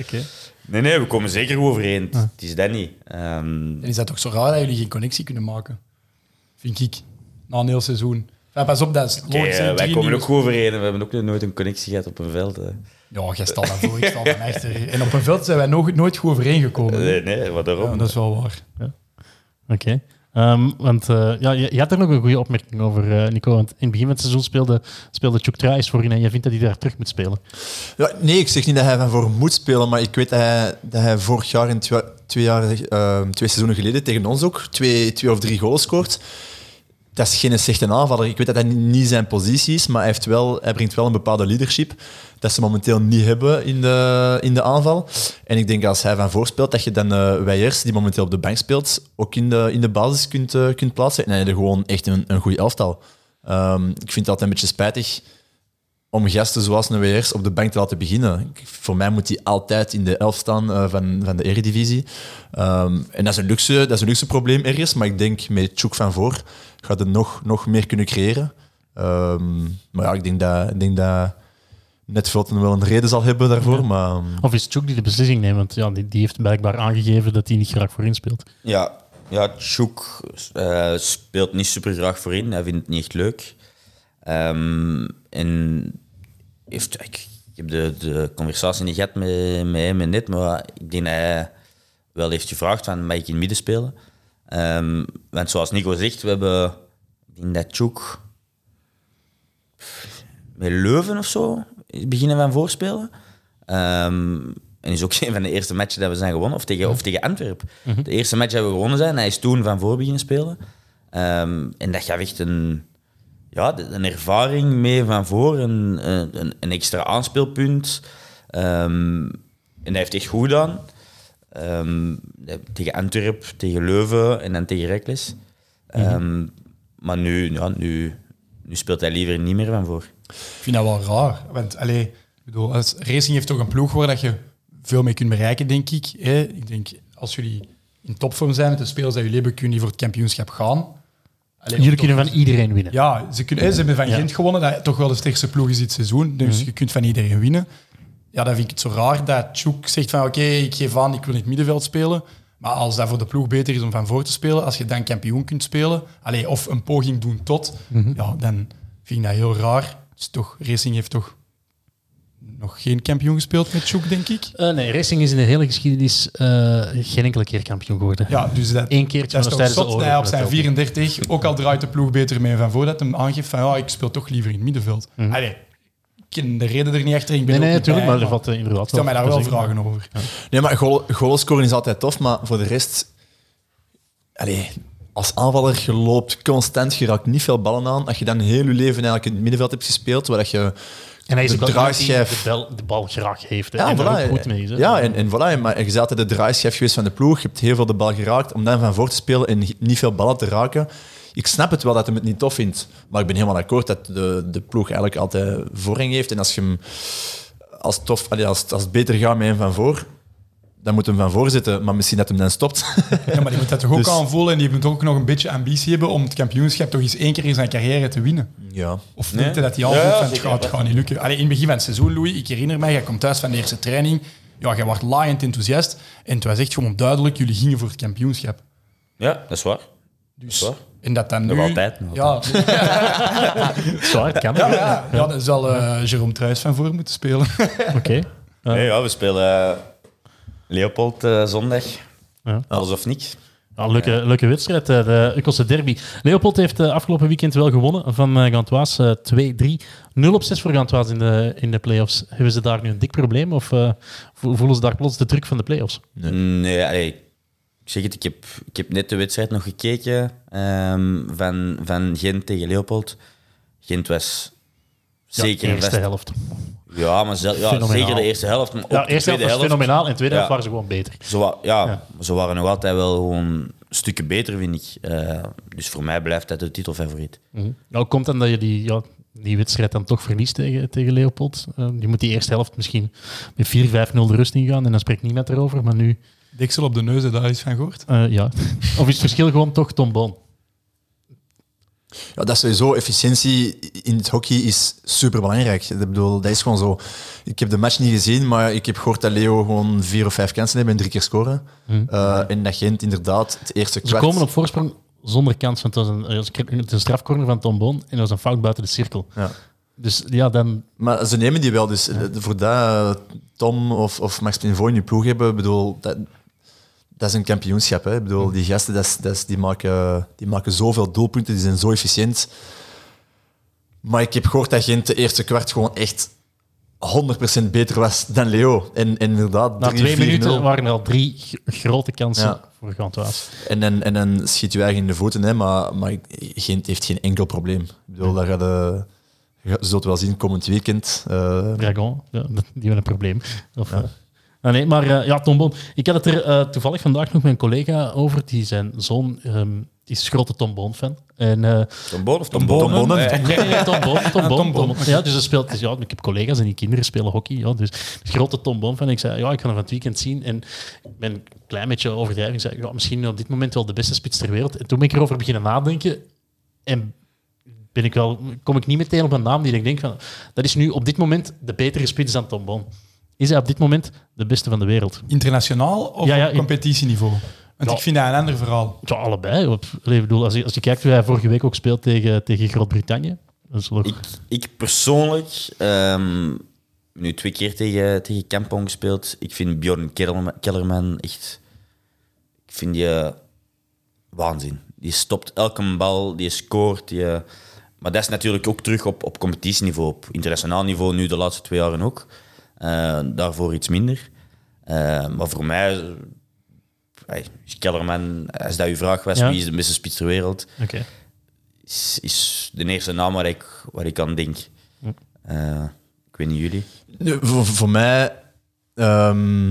Okay. Nee, nee, we komen zeker goed overeen. Ah. Het is dat niet. Um... En is dat toch zo raar dat jullie geen connectie kunnen maken? Vind ik. Na een heel seizoen. Ja, pas op, dat is logisch. Okay, uh, wij komen ook goed overeen. We hebben ook nooit een connectie gehad op een veld. Hè. Ja, jij staat dan voor, ik sta dan achter. En op een veld zijn wij nog, nooit goed overeengekomen. Nee, nee, wat daarom. Ja, dat is wel waar. Ja. Oké. Okay. Um, want uh, ja, je, je, had er nog een goede opmerking over, uh, Nico. Want in het begin van het seizoen speelde, speelde Chuk voor je en je vindt dat hij daar terug moet spelen. Ja, nee, ik zeg niet dat hij van voor moet spelen, maar ik weet dat hij, dat hij vorig jaar en twee, twee, jaar, uh, twee seizoenen geleden tegen ons ook twee, twee of drie goals scoort. Dat is geen slechte aanvaller. Ik weet dat dat niet zijn positie is, maar hij, heeft wel, hij brengt wel een bepaalde leadership dat ze momenteel niet hebben in de, in de aanval. En ik denk als hij van voor speelt, dat je dan uh, die momenteel op de bank speelt, ook in de, in de basis kunt, uh, kunt plaatsen. En hij heeft gewoon echt een, een goede elftal. Um, ik vind het altijd een beetje spijtig om gasten zoals een WR's op de bank te laten beginnen. Voor mij moet hij altijd in de elf staan eh, van, van de Eredivisie. Ehm, en dat is, een luxe, dat is een luxe probleem ergens, maar ik denk met Tjoek van voor gaat het nog, nog meer kunnen creëren. Ehm, maar ja, ik denk dat, ik denk dat Netvelten wel een reden zal hebben daarvoor. Maar Of is Tjoek die de beslissing neemt? Want ja, die, die heeft blijkbaar aangegeven dat hij niet graag voorin speelt. Ja, ja Tjoek eh, speelt niet super graag voorin. Hij vindt het niet echt leuk. Ehm, en heeft, ik, ik heb de, de conversatie niet gehad met, met hem en net, maar ik denk dat hij wel heeft gevraagd van, mag ik in het midden spelen? Ehm, want zoals Nico zegt, we hebben, denk dat Tjoek met Leuven of zo beginnen van voorspelen. Ehm, en is ook een van de eerste matchen dat we zijn gewonnen, of tegen, of tegen Antwerpen. De eerste match dat we gewonnen zijn, hij is toen van voor beginnen spelen. Ehm, en dat gaf echt een, ja, een ervaring mee van voor, een, een, een extra aanspeelpunt. Ehm, en hij heeft echt goed gedaan. Ehm, tegen Antwerpen, tegen Leuven en dan tegen Rekles. Ehm, Maar nu, ja, nu, nu speelt hij liever niet meer van voor. Ik vind dat wel raar. Want allee, ik bedoel, als Racing heeft toch een ploeg waar dat je veel mee kunt bereiken, denk ik. Hè? Ik denk, als jullie in topvorm zijn met de spelers dat jullie hebben, kunnen die voor het kampioenschap gaan. Allee, Jullie kunnen van iedereen winnen. Ja, ze, kunnen, ze hebben van. Gent gewonnen, dat toch wel de sterkste ploeg is dit seizoen. Dus je kunt van iedereen winnen. Ja, dan vind ik het zo raar dat Tjoek zegt van oké, ik geef aan, ik wil in het middenveld spelen. Maar als dat voor de ploeg beter is om van voor te spelen, als je dan kampioen kunt spelen, allee, of een poging doen tot, ja, dan vind ik dat heel raar. Is toch, Racing heeft toch nog geen kampioen gespeeld met Tjoek, denk ik. Eh, nee, Racing is in de hele geschiedenis eh, geen enkele keer kampioen geworden. Ja, dus dat, Eén keertje, dat is toch zot hij op zijn met 34, ook al draait de ploeg beter mee van voor, dat hem aangeeft van ja, ik speel toch liever in het middenveld. Allee, ik ken de reden er niet achter. Ik ben Nee, nee, natuurlijk, maar er valt eh, inderdaad stel mij daar wel vragen over. Nee, maar goal, goals scoren is altijd tof, maar voor de rest... Allee, als aanvaller, je loopt constant, je raakt niet veel ballen aan. Als je dan heel je leven eigenlijk in het middenveld hebt gespeeld, waar dat je En hij is de ook draaischijf... de, bal, de bal graag heeft. Hè, Ja, en voilà. goed mee hè. Ja, en, en voilà. Maar je bent altijd de draaischijf geweest van de ploeg. Je hebt heel veel de bal geraakt. Om dan van voor te spelen en niet veel ballen te raken. Ik snap het wel dat hij het niet tof vindt. Maar ik ben helemaal akkoord dat de, de ploeg eigenlijk altijd voorrang heeft. En als je hem als, tof, als, als het beter gaat met hem van voor, dan moet hem van voor zitten. Maar misschien dat hem dan stopt. Ja, maar die moet dat toch ook Dus- aanvoelen en die moet ook nog een beetje ambitie hebben om het kampioenschap toch eens één keer in zijn carrière te winnen. ja. Of Nee. hij dat hij Ja, ja, van het gaat, het gaat niet lukken. Allee, in het begin van het seizoen, Louis, ik herinner mij, jij komt thuis van de eerste training. Ja, jij wordt laaiend enthousiast. En het was echt gewoon duidelijk, jullie gingen voor het kampioenschap. Ja, dat is waar. Dus, Dat is en dat dan Nog nu... altijd, nog Ja, Zwaar, het kan. ja, ja, ja, dan zal eh Jerome Truijs van voor moeten spelen. Oké. Nee, ja, we spelen eh, Leopold eh, zondag. Ja. Alles of niks. Ja, leuke, leuke wedstrijd, eh, de Ukkelse derby. Leopold heeft eh, afgelopen weekend wel gewonnen van Gantoise. eh 2-3. 0 op 6 voor Gantoise in de, in de play-offs. Hebben ze daar nu een dik probleem of vo- voelen ze daar plots de druk van de play-offs? Nee, allee, ik zeg het, ik heb, ik heb net de wedstrijd nog gekeken ehm, van, van Gent tegen Leopold. Gent was zeker de een eerste helft. Ja, maar ja, Fenomenaal. zeker de eerste helft. Maar ook Ja, de eerste tweede helft was helft. fenomenaal en tweede helft waren ze gewoon beter. Ze, wa- ja, Ja. ze waren nog altijd wel gewoon stukken beter, vind ik. Eh, dus voor mij blijft dat de titelfavoriet. Nou, komt dan dat je die, ja, die wedstrijd dan toch verliest tegen, tegen Leopold. Eh, je moet die eerste helft misschien met 4-5-0 de rust ingaan en dan spreekt niemand erover. Maar nu, Deksel op de neus, daar iets van gehoord? eh, ja. Of is het verschil gewoon toch Tom Boon? Ja, dat is sowieso. Efficiëntie in het hockey is super belangrijk. Ik bedoel, dat is gewoon zo. Ik heb de match niet gezien, maar ik heb gehoord dat Leo gewoon vier of vijf kansen heeft en drie keer scoren. Eh, en dat Gent inderdaad het eerste Ze kwart... komen op voorsprong zonder kans, want het was een, het was een strafcorner van Tom Boon en dat was een fout buiten de cirkel. Ja. Dus ja, dan... Maar ze nemen die wel. Dus eh, voor dat eh, Tom of, of Max Pinvot in je ploeg hebben, ik bedoel, dat, dat is een kampioenschap. Hè. Ik bedoel, die gasten dat is, dat is, die, maken, die maken zoveel doelpunten, die zijn zo efficiënt. Maar ik heb gehoord dat Gent de eerste kwart gewoon echt 100% beter was dan Leo. En, en inderdaad, Na 3-4-0. twee minuten waren er al drie grote kansen Ja. voor Gantoise. En dan, en dan schiet je eigen in de voeten, hè, maar, maar Gent heeft geen enkel probleem. Ik bedoel, daar gaat, eh, je zult wel zien komend weekend. eh, Dragon, ja, die hebben een probleem. Of, eh, nee, maar eh, ja, Tom Boon. Ik had het er eh, toevallig vandaag nog met een collega over, die zijn zoon ehm, is grote Tom Boon fan. En, eh, Tom Boon of Tom, Tom Boon? Boon, Eh, Nee, nee, nee, Tom Boon. Tom Boon, Tom Boon, Tom- Ja, dus hij speelt, dus ja, ik heb collega's en die kinderen spelen hockey. Ja, dus grote Tom Boon van. Ik zei, ja, ik ga hem van het weekend zien. En ik ben een klein beetje overdrijving. Ik zei, ja, misschien op dit moment wel de beste spits ter wereld. En toen ben ik erover beginnen nadenken. En ben ik wel, kom ik niet meteen op een naam die ik denk van, dat is nu op dit moment de betere spits dan Tom Boon. Is hij op dit moment de beste van de wereld? Internationaal of Ja, ja, op competitieniveau? Want Ja. ik vind dat een ander verhaal. Ja, allebei. Op, ik bedoel, als, je, als je kijkt hoe hij vorige week ook speelt tegen, tegen Groot-Brittannië. Ik, ik persoonlijk, ehm, nu twee keer tegen, tegen Kampong gespeeld. Ik vind Bjorn Kellerman, Kellerman echt. Ik vind die eh, waanzin. Die stopt elke bal, die scoort. Die, eh, maar dat is natuurlijk ook terug op, op competitieniveau. Op internationaal niveau nu de laatste twee jaren ook. Eh, daarvoor iets minder. Eh, maar voor mij, eh, hey, is Kellerman, als dat uw vraag was, Ja. wie is de beste spits ter wereld? Oké. is, is de eerste naam waar ik, waar ik aan denk. Eh, ik weet niet jullie. Voor, voor mij... ehm,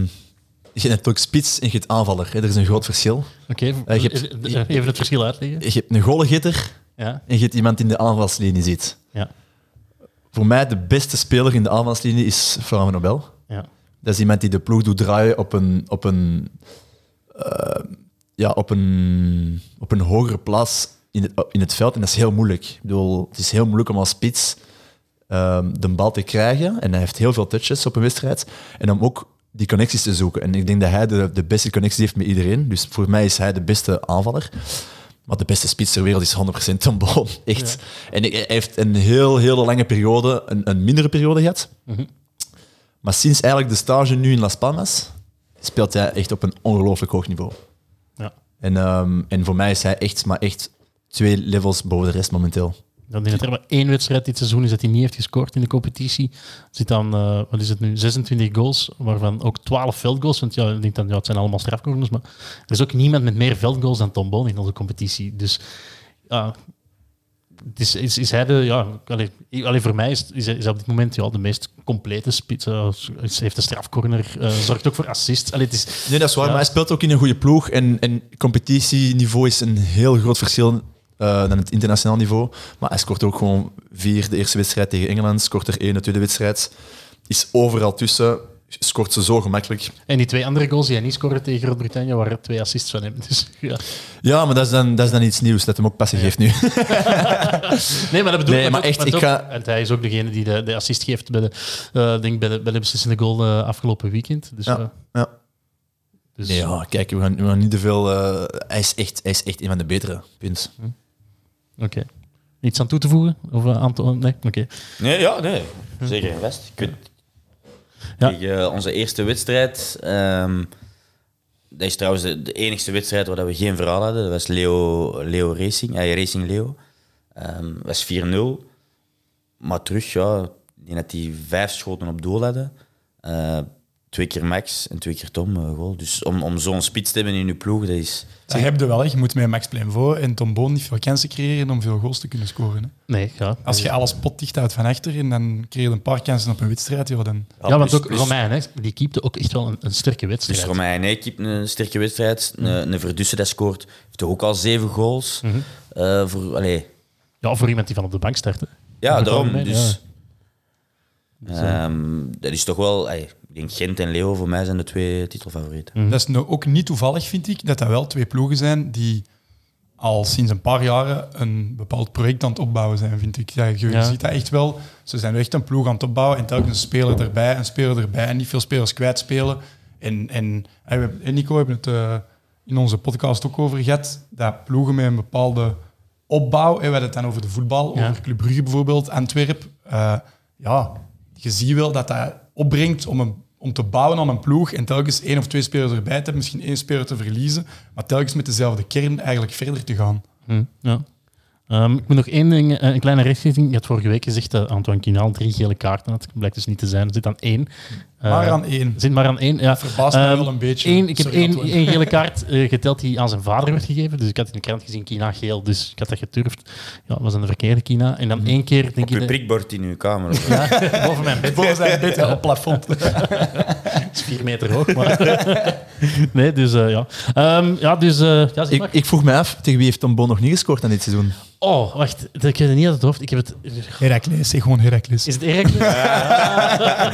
je hebt natuurlijk spits en je hebt aanvaller. Hè. Er is een groot verschil. Oké, Eh, je eh, even het verschil uitleggen. Je hebt een goalgetter Ja, en je hebt iemand in de aanvalslinie zit. ja, Voor mij de beste speler in de aanvalslinie is Florent Nobel. ja. Dat is iemand die de ploeg doet draaien op een, op een, eh, ja, op een, op een hogere plaats in het, in het veld. En dat is heel moeilijk. Ik bedoel, het is heel moeilijk om als spits ehm, de bal te krijgen. En hij heeft heel veel touches op een wedstrijd. En om ook die connecties te zoeken. En ik denk dat hij de, de beste connecties heeft met iedereen. Dus voor mij is hij de beste aanvaller. Maar de beste spits ter wereld is 100% Tom Boon. Echt. En hij heeft een heel, hele lange periode, een, een mindere periode gehad. Maar sinds eigenlijk de stage nu in Las Palmas speelt hij echt op een ongelooflijk hoog niveau. ja. En, ehm, en voor mij is hij echt, maar echt twee levels boven de rest momenteel. Dan denk ik dat er maar één wedstrijd dit seizoen is dat hij niet heeft gescoord in de competitie. Zit dan, eh, wat is het nu, 26 goals, waarvan ook 12 veldgoals. Want ja, ik denk dan, ja, het zijn allemaal strafcorners, maar er is ook niemand met meer veldgoals dan Tom Boon in onze competitie. Dus ja, is, is, is hij de, ja, allee, allee, voor mij is, is, hij, is hij op dit moment ja, de meest complete spits. Hij heeft een strafcorner, eh, zorgt ook voor assists. Allee, het is, Nee, dat is waar, Ja. maar hij speelt ook in een goede ploeg. En, en competitieniveau is een heel groot verschil eh, dan het internationaal niveau. Maar hij scoort ook gewoon vier de eerste wedstrijd tegen Engeland, scoort er één de tweede wedstrijd. Is overal tussen, scoort ze zo gemakkelijk. en die twee andere goals die hij niet scoorde tegen Groot-Brittannië waren twee assists van hem. Dus, ja. Ja, maar dat is dan, dat is dan iets nieuws, dat hem ook passie geeft nu. Nee, maar dat bedoel Nee, ik maar ook- echt, ik ook- ga- En hij is ook degene die de, de assist geeft bij de, eh, denk bij de, bij de beslissende goal eh, afgelopen weekend. Dus, Ja. Ja. dus Nee, ja, kijk, we gaan, we gaan niet te veel... hij, is echt, hij is echt een van de betere, punt. Oké. Iets aan toe te voegen? Of eh, aan te- Nee? Oké. Nee, ja, nee. Zeker vast. Ik weet, Ja. Tegen eh, onze eerste wedstrijd. ehm, dat is trouwens de, de enigste wedstrijd waar we geen verhaal hadden. Dat was Leo, Leo Racing, eh, Racing Leo. Dat was 4-0. Maar terug, ja, ik denk dat die vijf schoten op doel hadden. Eh, twee keer Max en twee keer Tom. eh, goal. Dus om, om zo'n spits te hebben in je ploeg, dat is... Dat heb je wel. hè. Je moet met Max Plainvaux en Tom Boon niet veel kansen creëren om veel goals te kunnen scoren. Hè. Nee, ja. Als je alles potdicht houdt van achter en dan creëer je een paar kansen op een wedstrijd, ja, dan... Ja, want plus- ook plus- Romein, hè, die keepte ook echt wel een, een sterke wedstrijd. Dus Romein nee, keept een sterke wedstrijd. Een, een Verdussen dat scoort, heeft toch ook al zeven goals. Eh, voor, allee, Ja, voor iemand die van op de bank startte. ja, Voor daarom. Romein, Dus, ja. ehm, dat is toch wel... allee, ik denk Gent en Leo voor mij zijn de twee titelfavorieten. Dat is nou ook niet toevallig, vind ik, dat dat wel twee ploegen zijn die al sinds een paar jaren een bepaald project aan het opbouwen zijn, vind ik. Ja, je Ja. ziet dat echt wel. Ze zijn echt een ploeg aan het opbouwen en telkens een speler erbij, een speler erbij en niet veel spelers kwijtspelen. En, en, en, we- en Nico, we hebben het eh, in onze podcast ook over gehad, dat ploegen met een bepaalde opbouw, hè, we hadden het dan over de voetbal, Ja. over Club Brugge bijvoorbeeld, Antwerp. eh, ja, je ziet wel dat dat opbrengt om, een, om te bouwen aan een ploeg en telkens één of twee spelers erbij te hebben, misschien één speler te verliezen, maar telkens met dezelfde kern eigenlijk verder te gaan. Hm, ja. Ehm, ik moet nog één ding, eh, een kleine rechtzetting. Je had vorige week gezegd dat Antoine Kinaal drie gele kaarten had. Blijkt dus niet te zijn. Er zit aan één. Eh, Maar aan één. zit maar aan één. Ja. Verbaast mij Ehm, wel een beetje. Eén, ik heb Sorry, één, gele kaart eh, geteld die aan zijn vader werd gegeven. Dus ik had in de krant gezien Kina geel, dus ik had dat geturfd. Ja, dat was een verkeerde Kina. En dan één keer, denk Op je prikbord in uw kamer. of. Ja, boven mijn bed. Boven zijn bed ja, op plafond. Het is vier meter hoog, maar... nee, dus eh, ja. Ehm, ja, dus... eh ja, zeg Ik, maar. ik vroeg me af, tegen wie heeft Tom Bon nog niet gescoord aan dit seizoen? Oh, wacht. Dat ik heb het niet uit het hoofd. Ik heb het... Heracles, zeg gewoon Heracles. Is het Heracles?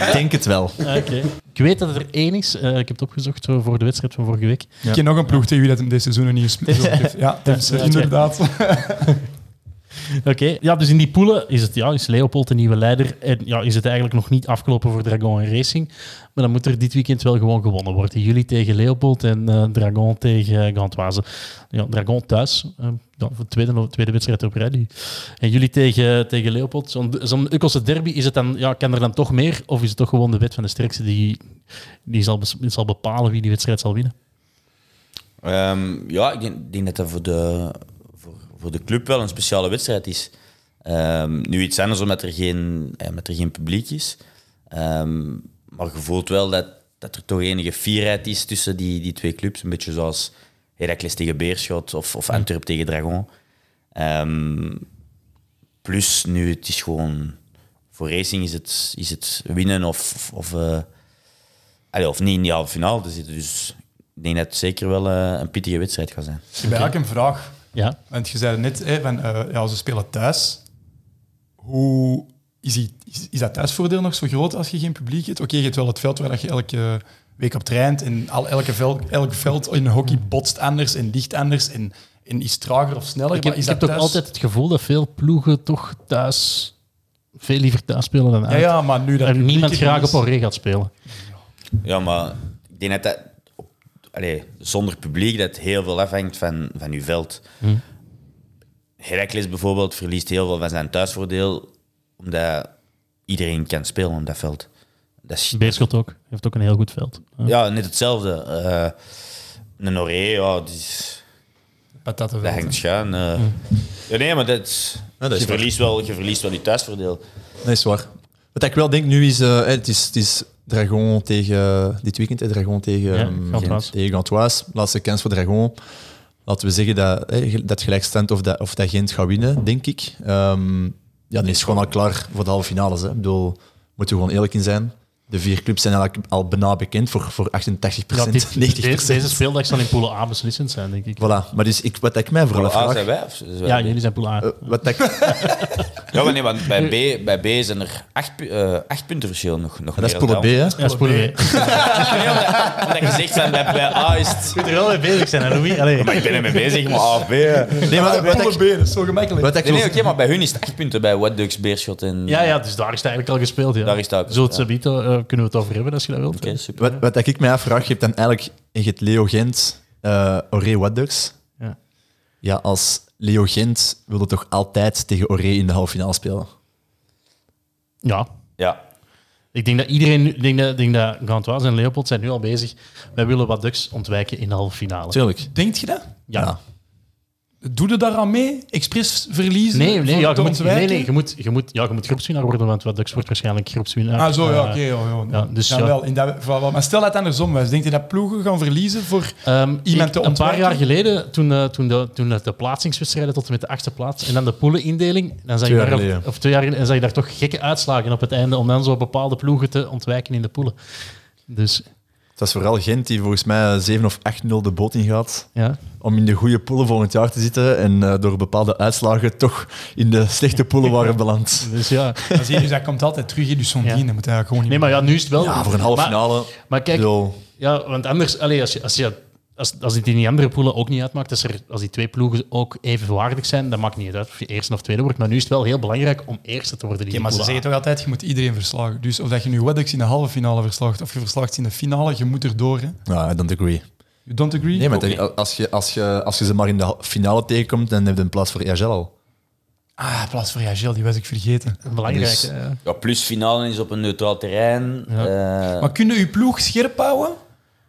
Ik denk het wel. Ah, Oké. Ik weet dat er één is. Eh, ik heb het opgezocht zo voor de wedstrijd van vorige week. Ik ken nog een ploeg tegen wie dat hem deze seizoen nog niet gespeeld heeft. Ja, dus, eh, Ja, inderdaad. Oké, ja, dus in die poelen is, het, ja, is Leopold de nieuwe leider. En ja, is het eigenlijk nog niet afgelopen voor Dragon Racing. Maar dan moet er dit weekend wel gewoon gewonnen worden. Jullie tegen Leopold en eh, Dragon tegen uh. Ja, Dragon thuis. ja, voor de tweede, tweede wedstrijd op rij. En jullie tegen, tegen Leopold. Zo'n zo'n Ukkelse derby, is het dan, ja, kan er dan toch meer? Of is het toch gewoon de wet van de sterkste die, die zal, zal bepalen wie die wedstrijd zal winnen? Ehm, ja, ik denk, denk dat dat voor de, voor, de club wel een speciale wedstrijd is. Ehm, nu iets anders omdat er geen, eh, omdat er geen publiek is. Ehm, maar je voelt wel dat, dat er toch enige fierheid is tussen die, die twee clubs. Een beetje zoals Heracles tegen Beerschot of, of Antwerp tegen Dragon. Ehm, plus nu, het is gewoon... Voor Racing is het, is het winnen of, of, eh, allee, of niet in die halve finale te zitten. Dus ik denk dat het zeker wel eh, een pittige wedstrijd gaat zijn. Ik heb eigenlijk een vraag. Ja, Want je zei net, hè, van, eh, ja, ze spelen thuis. Hoe is, die, is, is dat thuisvoordeel nog zo groot als je geen publiek hebt? Oké, je hebt wel het veld waar dat je elke week op traint. En al, elke veld, elk veld in hockey botst anders en ligt anders. En, en is trager of sneller. ik heb, maar is ik heb toch altijd het gevoel dat veel ploegen toch thuis veel liever thuis spelen dan Ja, uit. ja, maar nu dat en niemand graag op Oré gaat spelen. Ja, maar ik denk dat dat... Allee, zonder publiek dat heel veel afhangt van, van uw veld. Heracles bijvoorbeeld verliest heel veel van zijn thuisvoordeel omdat iedereen kan spelen op dat veld. Dat is, Beerschot ook. Heeft ook een heel goed veld. Ja. ja, net hetzelfde. Eh een Oré, ja, die is, dat hangt schuin. eh. Ja, nee, maar dat, Ja, dat is je, verliest wel, je verliest wel je thuisvoordeel. Dat is waar. Wat ik wel denk nu is, eh, het is, het is Dragon tegen, dit weekend, hè, Dragon tegen, Ja, ehm, tegen Gantoise. Laatste kans voor Dragon. Laten we zeggen dat, hè, dat gelijkstand of dat, of dat Gent gaat winnen, denk ik. Ehm, ja, dan is het gewoon al klaar voor de halve finales. Hè. Ik bedoel, moeten we gewoon eerlijk in zijn. De vier clubs zijn eigenlijk al bijna bekend voor, voor 88 Ja, dit- 90 de- deze speeldag zal in Pool A beslissend zijn, denk ik. Voilà. Maar dus ik, wat ik mij vooral vraag... zijn wij? Of zijn wij Ja, B? jullie zijn Pool A. eh, wat ik, Ja, maar nee, want bij B, bij B zijn er acht, eh, acht punten verschil nog. nog dat is meer Pool B, hè? ja, Pool B. Nee, omdat, omdat je zegt van bij, bij A is het... Je moet er wel mee bezig zijn, hè, Louis? Allee. Maar ik ben ermee bezig, maar A of B. Nee, Nee, maar wat ik, B, dat is zo gemakkelijk. wat ik nee, wil- oké, maar bij hun is het acht punten. Bij What Ducks, Beerschot en... Ja, ja, dus daar is het eigenlijk al gespeeld. Ja. Daar is het Zo het gespeeld, Eh, kunnen we het over hebben als je dat wilt. Super. Wat, wat ik mij afvraag, je hebt dan eigenlijk je hebt Leo Gent, uh, Oré Wadducks. Ja. Ja, als Leo Gent wilde toch altijd tegen Oré in de halve finale spelen. ja, Ja. ik denk dat iedereen, ik denk dat, denk dat Gantoise en Leopold zijn nu al bezig. Wij willen wat Ducks ontwijken in de halve finale. Tuurlijk. Denkt je dat? Ja. Doe je daar aan mee? Expres verliezen? Nee, nee, ja, je moet, nee, ontwijken? nee je, moet, je, moet, ja, je moet groepswinnaar worden, want wat Ducks wordt waarschijnlijk groepswinnaar. Ah, zo, ja, Eh, oké. ja, ja. ja, dus ja, ja. wel, in dat, maar stel dat het andersom was. Denk je dat ploegen gaan verliezen voor... Ehm, Iemand ik- te een paar ontwijken? jaar geleden, toen, eh, toen, de, toen de plaatsingswedstrijden tot en met de achtste plaats en dan de poelenindeling, dan zag je Twee jaar daar, of twee jaar en zag je daar toch gekke uitslagen op het einde om dan zo bepaalde ploegen te ontwijken in de poelen. Dus Het was vooral Gent die volgens mij 7 of 8-0 de boot ingaat. ja, Om in de goede poelen volgend jaar te zitten. En eh, door bepaalde uitslagen toch in de slechte poelen waren beland. dus ja. Dan zie je, dus dat komt altijd terug in. Dus Ja. dat moet eigenlijk gewoon niet Nee, maar ja, nu is het wel... Ja, voor een halve maar, finale. Maar kijk, ja, want anders, allee, als, je, als, je, als, als het in die andere poelen ook niet uitmaakt, als, er, als die twee ploegen ook evenwaardig zijn, dan maakt het niet uit of je eerste of tweede wordt. Maar nu is het wel heel belangrijk om eerste te worden. die maar ze zeggen toch altijd, je moet iedereen verslagen. Dus of dat je nu Weddex in de halve finale verslaagt of je verslaagt in de finale, je moet erdoor. Hè. ja, I don't agree. You don't agree? Nee, maar als je, als, je, als je ze maar in de finale tegenkomt, dan heb je een plaats voor EHL al. Ah, plaats voor Jagel, die was ik vergeten. Belangrijk. Dus- ja, plus finale is op een neutraal terrein. Ja. Eh, Maar kun je je ploeg scherp houden?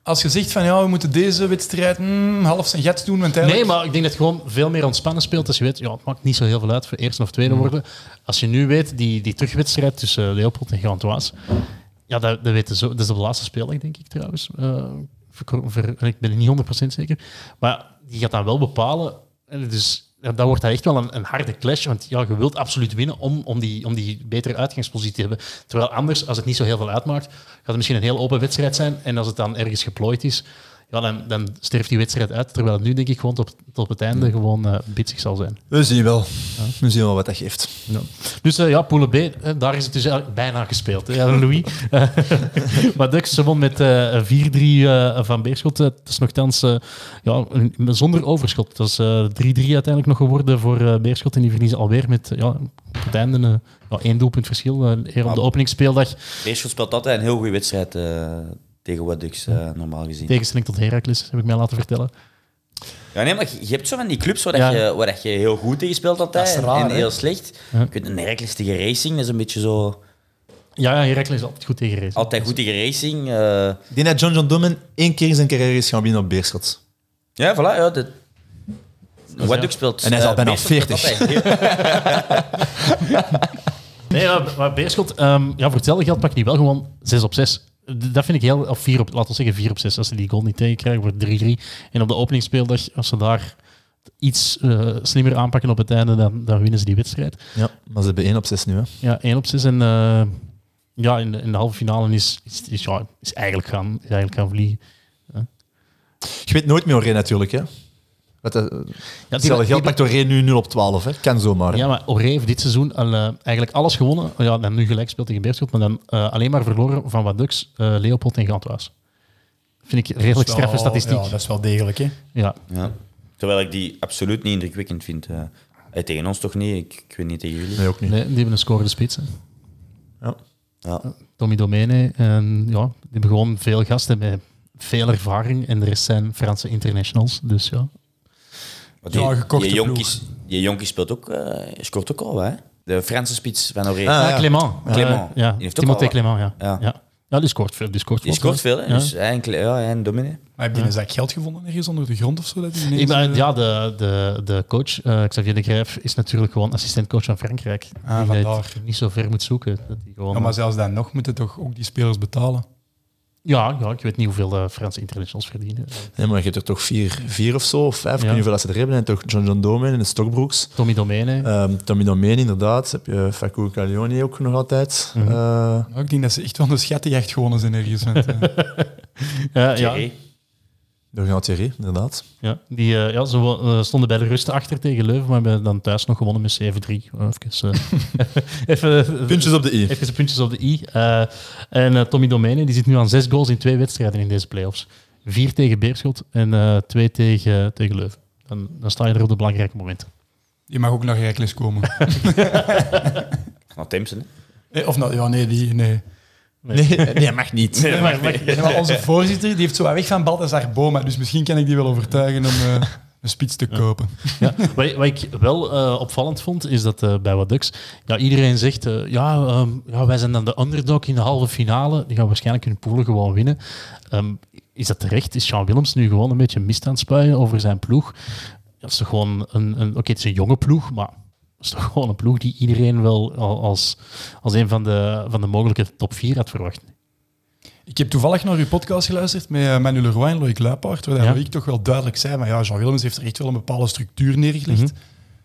Als je zegt van ja, we moeten deze wedstrijd hmm, half zijn gat doen, want Nee, maar ik denk dat je gewoon veel meer ontspannen speelt als je weet, ja, het maakt niet zo heel veel uit voor eerste of tweede worden. Als je nu weet, die, die terugwedstrijd tussen Leopold en Gantoise, ja, dat, dat, weten zo, dat is de laatste speeldag, denk ik trouwens. Eh, ver- ver- ik ben er niet 100% zeker. Maar die gaat dan wel bepalen. En dus dan wordt dat echt wel een, een harde clash. Want ja, je wilt absoluut winnen om, om, die, om die betere uitgangspositie te hebben. Terwijl anders, als het niet zo heel veel uitmaakt, gaat het misschien een heel open wedstrijd zijn. En als het dan ergens geplooid is, ja, dan, dan sterft die wedstrijd uit. Terwijl het nu, denk ik, gewoon tot, tot het einde gewoon eh bitsig zal zijn. We zien wel. We zien wel wat dat geeft. Ja. Dus eh, ja, Poelen B, eh, daar is het dus eigenlijk bijna gespeeld. Hè, Louis. Maar Dux won met eh, 4-3 eh, van Beerschot. Het is nogthans eh, ja, een- zonder overschot. Dat is eh, 3-3 uiteindelijk nog geworden voor eh, Beerschot. En die verliezen alweer met ja, op het einde ja, één doelpunt verschil. eh, eer op de openingsspeeldag. Beerschot speelt altijd een heel goede wedstrijd eh, tegen Waddux, eh normaal gezien. Tegenstelling tot Heracles, heb ik mij laten vertellen. Ja, nee, maar je, je hebt zo van die clubs waar, Ja. dat je, waar dat je heel goed tegen speelt altijd Dat is en- raar, en hè? heel slecht. Ja. Je kunt een Heracles tegen Racing, dat is een beetje zo... Ja, Heracles is altijd goed tegen race. Altijd goed tegen Racing. eh. Ik denk dat John John Domen één keer in zijn carrière is gaan winnen op Beerschot. ja, voilà. Ja, dat... Waddux speelt... En hij is eh, al bijna Beerschot speelt 40. altijd heel- Nee, maar Beerschot, ehm, ja, voor hetzelfde geld pak je wel gewoon 6 op 6. Dat vind ik heel... Of 4 op, laten we zeggen 4 op 6. Als ze die goal niet tegenkrijgen, wordt 3-3. En op de openingsspeeldag, als ze daar iets eh, slimmer aanpakken op het einde, dan, dan winnen ze die wedstrijd. Ja, maar ze hebben één op zes nu. Hè. Ja, 1 op 6. En eh, ja, in de, in de halve finale is, is, is, ja, is, eigenlijk gaan, is eigenlijk gaan vliegen. Je weet nooit meer natuurlijk. Hè. Wat, uh, Ja, die- hetzelfde geld pakt Oranje nu 0 op 12. Hè. Kan zomaar. hè. Ja, maar Oré heeft dit seizoen al, eh, eigenlijk alles gewonnen. Ja, dan nu gelijk speelt tegen Beerschot, maar dan eh, alleen maar verloren van Wadux, eh Leopold en Gantoise. Vind ik redelijk wel- straffe statistiek. Ja, dat is wel degelijk, hè. Ja. Ja. Terwijl ik die absoluut niet indrukwekkend vind. tegen ons toch niet? Ik, ik weet niet tegen jullie. Nee, ook niet. Nee, die hebben een scorende spits. hè. Ja. Ja. Tommy Domene. En ja, die hebben gewoon veel gasten met veel ervaring. En de rest zijn Franse internationals. Dus ja. Die, Ja, jonkies, die jonkies speelt ook, eh, scoort ook al, hè? De Franse spits van Oranje. Ah, ja. Clément. Clément. Eh, ja, Die heeft ook Timothée al- Clément, ja. Ja. ja. Ja. die scoort veel. Die scoort, die wel scoort veel. veel, hè? Ja. Dus hij en, Cle- ja, hij en Domine. Maar heb je een zak geld gevonden ergens onder de grond of zo? Dat ineens, Ik ben, eh, ja, de, de, de coach, eh, Xavier de Grijf, is natuurlijk gewoon assistentcoach van Frankrijk. Ah, die vandaar. het niet zo ver moet zoeken. Dat die gewoon, ja, maar zelfs dan nog moeten toch ook die spelers betalen? Ja, ja, ik weet niet hoeveel de Franse internationals verdienen. Nee, maar je hebt er toch vier, vier of zo, of vijf. Ik weet Ja. niet hoeveel dat ze er hebben. En toch John John Domen en de Stokbroeks. Tommy Domene. Ehm Tommy Domen, inderdaad. Heb je Facu Calioni ook nog altijd. Mhm. Eh, Ja, ik denk dat ze echt wel een schattenjacht gewonnen zijn ergens. Want, eh, Ja, ja. Door Jean Thierry, inderdaad. ja, die eh, ja, ze eh, stonden bij de rust achter tegen Leuven, maar hebben dan thuis nog gewonnen met 7-3. Eh, Even, eh, even, Puntjes op de i. Even puntjes op de i. Eh, en Tommy Domene die zit nu aan zes goals in twee wedstrijden in deze playoffs. Vier tegen Beerschot en eh, twee tegen, tegen Leuven. Dan, dan sta je er op de belangrijke momenten. die mag ook naar Rijkles komen. Hè? Eh, Of nou, ja, nee, die, nee. Nee, nee, dat mag niet. Nee, maar, maar onze voorzitter die heeft zo wat weg van Balthazar Boma, dus misschien kan ik die wel overtuigen om eh, een spits te kopen. Ja, wat, wat ik wel eh, opvallend vond, is dat eh, bij Wadux, ja, iedereen zegt, eh, ja, ehm, ja, wij zijn dan de underdog in de halve finale, die gaan waarschijnlijk hun poelen gewoon winnen. Ehm, is dat terecht? Is Sean Willems nu gewoon een beetje mist aan het spuien over zijn ploeg? Dat is toch gewoon een, een oké, het is een jonge ploeg, maar is toch gewoon een ploeg die iedereen wel al- als, als een van de, van de mogelijke top 4 had verwacht. Ik heb toevallig naar uw podcast geluisterd met eh, Manu Leroy en Loïc Luipaard, waar Ja. ik toch wel duidelijk zei, maar ja, Jean Willems heeft er echt wel een bepaalde structuur neergelegd, Mhm.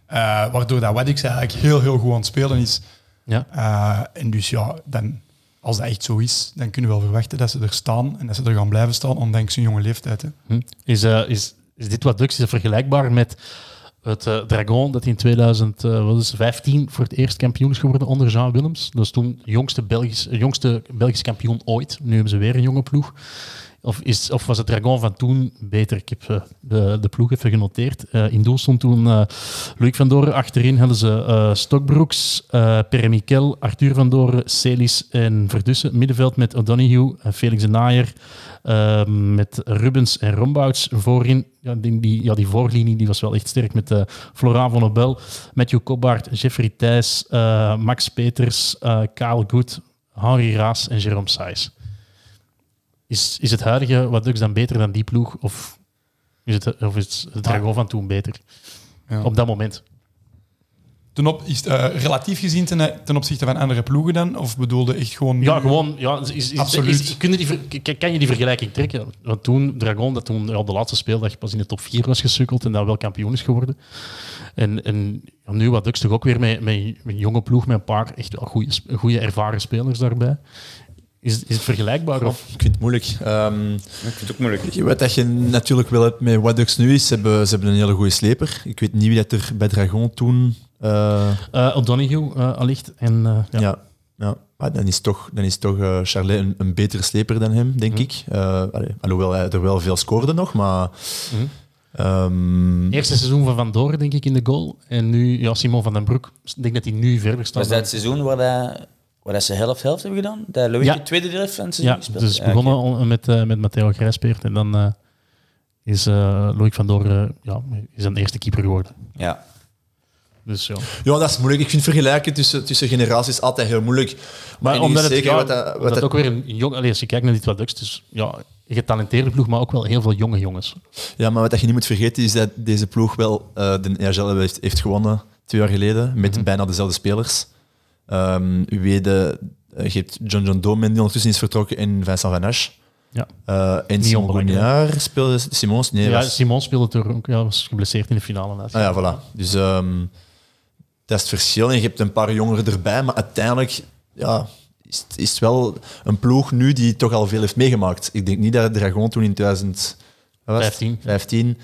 Eh, waardoor dat Waddix eigenlijk heel, heel goed aan het spelen is. Ja. Eh, en dus ja, dan, als dat echt zo is, dan kunnen we wel verwachten dat ze er staan en dat ze er gaan blijven staan, ondanks hun jonge leeftijd. Hè. Hm. Is, is, is dit wat Dux is vergelijkbaar met het eh, Dragon dat in 2015 voor het eerst kampioen is geworden onder Jean Willems? Dat is toen jongste Belgisch, jongste Belgisch kampioen ooit. Nu hebben ze weer een jonge ploeg. Of, is, of was het Dragon van toen beter? Ik heb eh, de, de ploeg even genoteerd. Eh, in doel stond toen eh Loïc van Doren. Achterin hadden ze Stokbroeks, Perre Miquel, Arthur van Doren, Celis en Verdussen. Middenveld met O'Donoghue, Felix de Naaier, eh, met Rubens en Rombouts. Voorin, ja, die, ja, die voorlinie die was wel echt sterk met Florent van Obel, Matthew Kobbaert, Jeffrey Thijs, Max Peters, Karel Goed, Henri Raas en Jerome Saïs. Is, is het huidige wat Ducks dan beter dan die ploeg? Of is het, of is het Dragon van toen beter? Ja. Op dat moment. Ten op, is eh, relatief gezien ten, ten opzichte van andere ploegen dan? Of bedoelde echt gewoon... Ja, gewoon. Ja, is, is, Absoluut. is- kun je die, kan je die vergelijking trekken? Want toen, Dragon, dat toen ja, op de laatste speeldag pas in de top 4 was gesukkeld en dan wel kampioen is geworden. En, en ja, nu wat Ducks toch ook weer met, met, met een jonge ploeg, met een paar echt wel goede, goede ervaren spelers daarbij. Is, is het vergelijkbaar? Of? Ik vind het moeilijk. Ehm, Ik vind het ook moeilijk. wat dat je natuurlijk wel hebt met Waddux nu is, ze hebben, ze hebben een hele goede sleper. Ik weet niet wie dat er bij Dragon toen... eh, Eh O'Donoghue uh, allicht. En, eh, ja. ja. Ja, maar dan is toch, dan is toch eh, Charlet een, een betere sleper dan hem, denk ik. Eh, allee, alhoewel hij er wel veel scoorde nog, maar... Mhm. ehm, Eerste seizoen van Van Doren, denk ik, in de goal. En nu, ja, Simon van den Broek. Ik denk dat hij nu verder staat. Was dat het seizoen waar, dat, waar dat ze helft-helft hebben gedaan? Dat Louis de tweede helft van het seizoen Ja, gespeeld? dus begonnen al met, eh, met Matteo Grijspeert. En dan eh, is eh Loïc van Doren ja, is dan eerste keeper geworden. Ja. Dus ja. ja, dat is moeilijk. Ik vind vergelijken tussen, tussen generaties altijd heel moeilijk. Maar, omdat het, zeker ja, wat dat... Wat omdat dat- ook weer een jong... Allee, als je kijkt naar dit wat dus ja, een getalenteerde ploeg, maar ook wel heel veel jonge jongens. Ja, maar wat dat je niet moet vergeten is dat deze ploeg wel eh, de EHL heeft, heeft gewonnen twee jaar geleden met Mhm. bijna dezelfde spelers. Ehm u weet, eh, je hebt John John Domen die ondertussen is vertrokken en Vincent Van Asch. Ja. Eh, en Simon. Gognard speelde Simons. Nee, ja, was- Simon speelde er ook, ja, was geblesseerd in de finale. Ah ja, voilà. Dus ehm, dat is het verschil. En je hebt een paar jongeren erbij, maar uiteindelijk ja, is, het- is het wel een ploeg nu die toch al veel heeft meegemaakt. Ik denk niet dat Dragon toen in 2015 15. 15,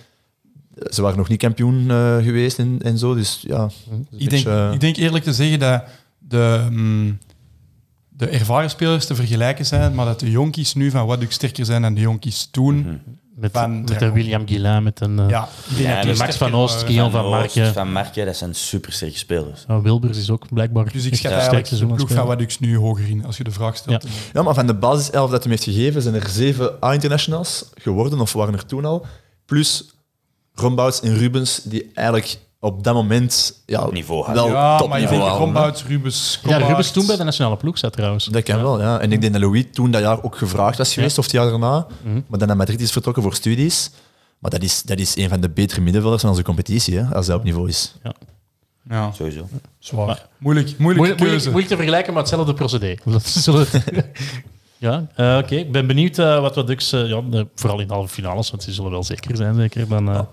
ze waren nog niet kampioen eh, geweest en, en zo. Dus ja, een Ik denk, eh, ik denk eerlijk te zeggen dat de, mm, de ervaren spelers te vergelijken zijn, maar dat de jonkies nu van wat sterker zijn dan de jonkies toen. Met, Van met Dragon. een William Guillain, met een eh, Ja, ik de Max sterker van Oost. Guillaume van Oost, Marken. Van Marken, dat zijn super sterke spelers. ja, Wilbers is ook blijkbaar Dus ik schat een eigenlijk de ploeg van. Wadux nu hoger in, als je de vraag stelt. ja, maar van de basiself dat hem heeft gegeven, zijn er zeven A-internationals geworden, of waren er toen al. Plus Rombouts en Rubens, die eigenlijk op dat moment ja, Niveau wel Ja, maar ik denk Rubens, Ja. Rubens toen bij de nationale ploeg zat trouwens. Dat kan wel, ja. En ik denk dat Louis toen dat jaar ook gevraagd was geweest, of het jaar daarna. Maar dan naar Madrid is vertrokken voor studies. Maar dat is, dat is een van de betere middenvelders van onze competitie, hè, als dat op niveau is. Ja, Sowieso. zwaar. Maar- Moeilijk, moeilijke Moeilijk, keuze. moeilijk, moeilijk te vergelijken, maar hetzelfde procedé. Dat zullen we- ja, eh, oké. Ik ben benieuwd eh, wat wat Dux, eh, ja, vooral in de halve finales, want die zullen wel zeker zijn, zeker. Dan,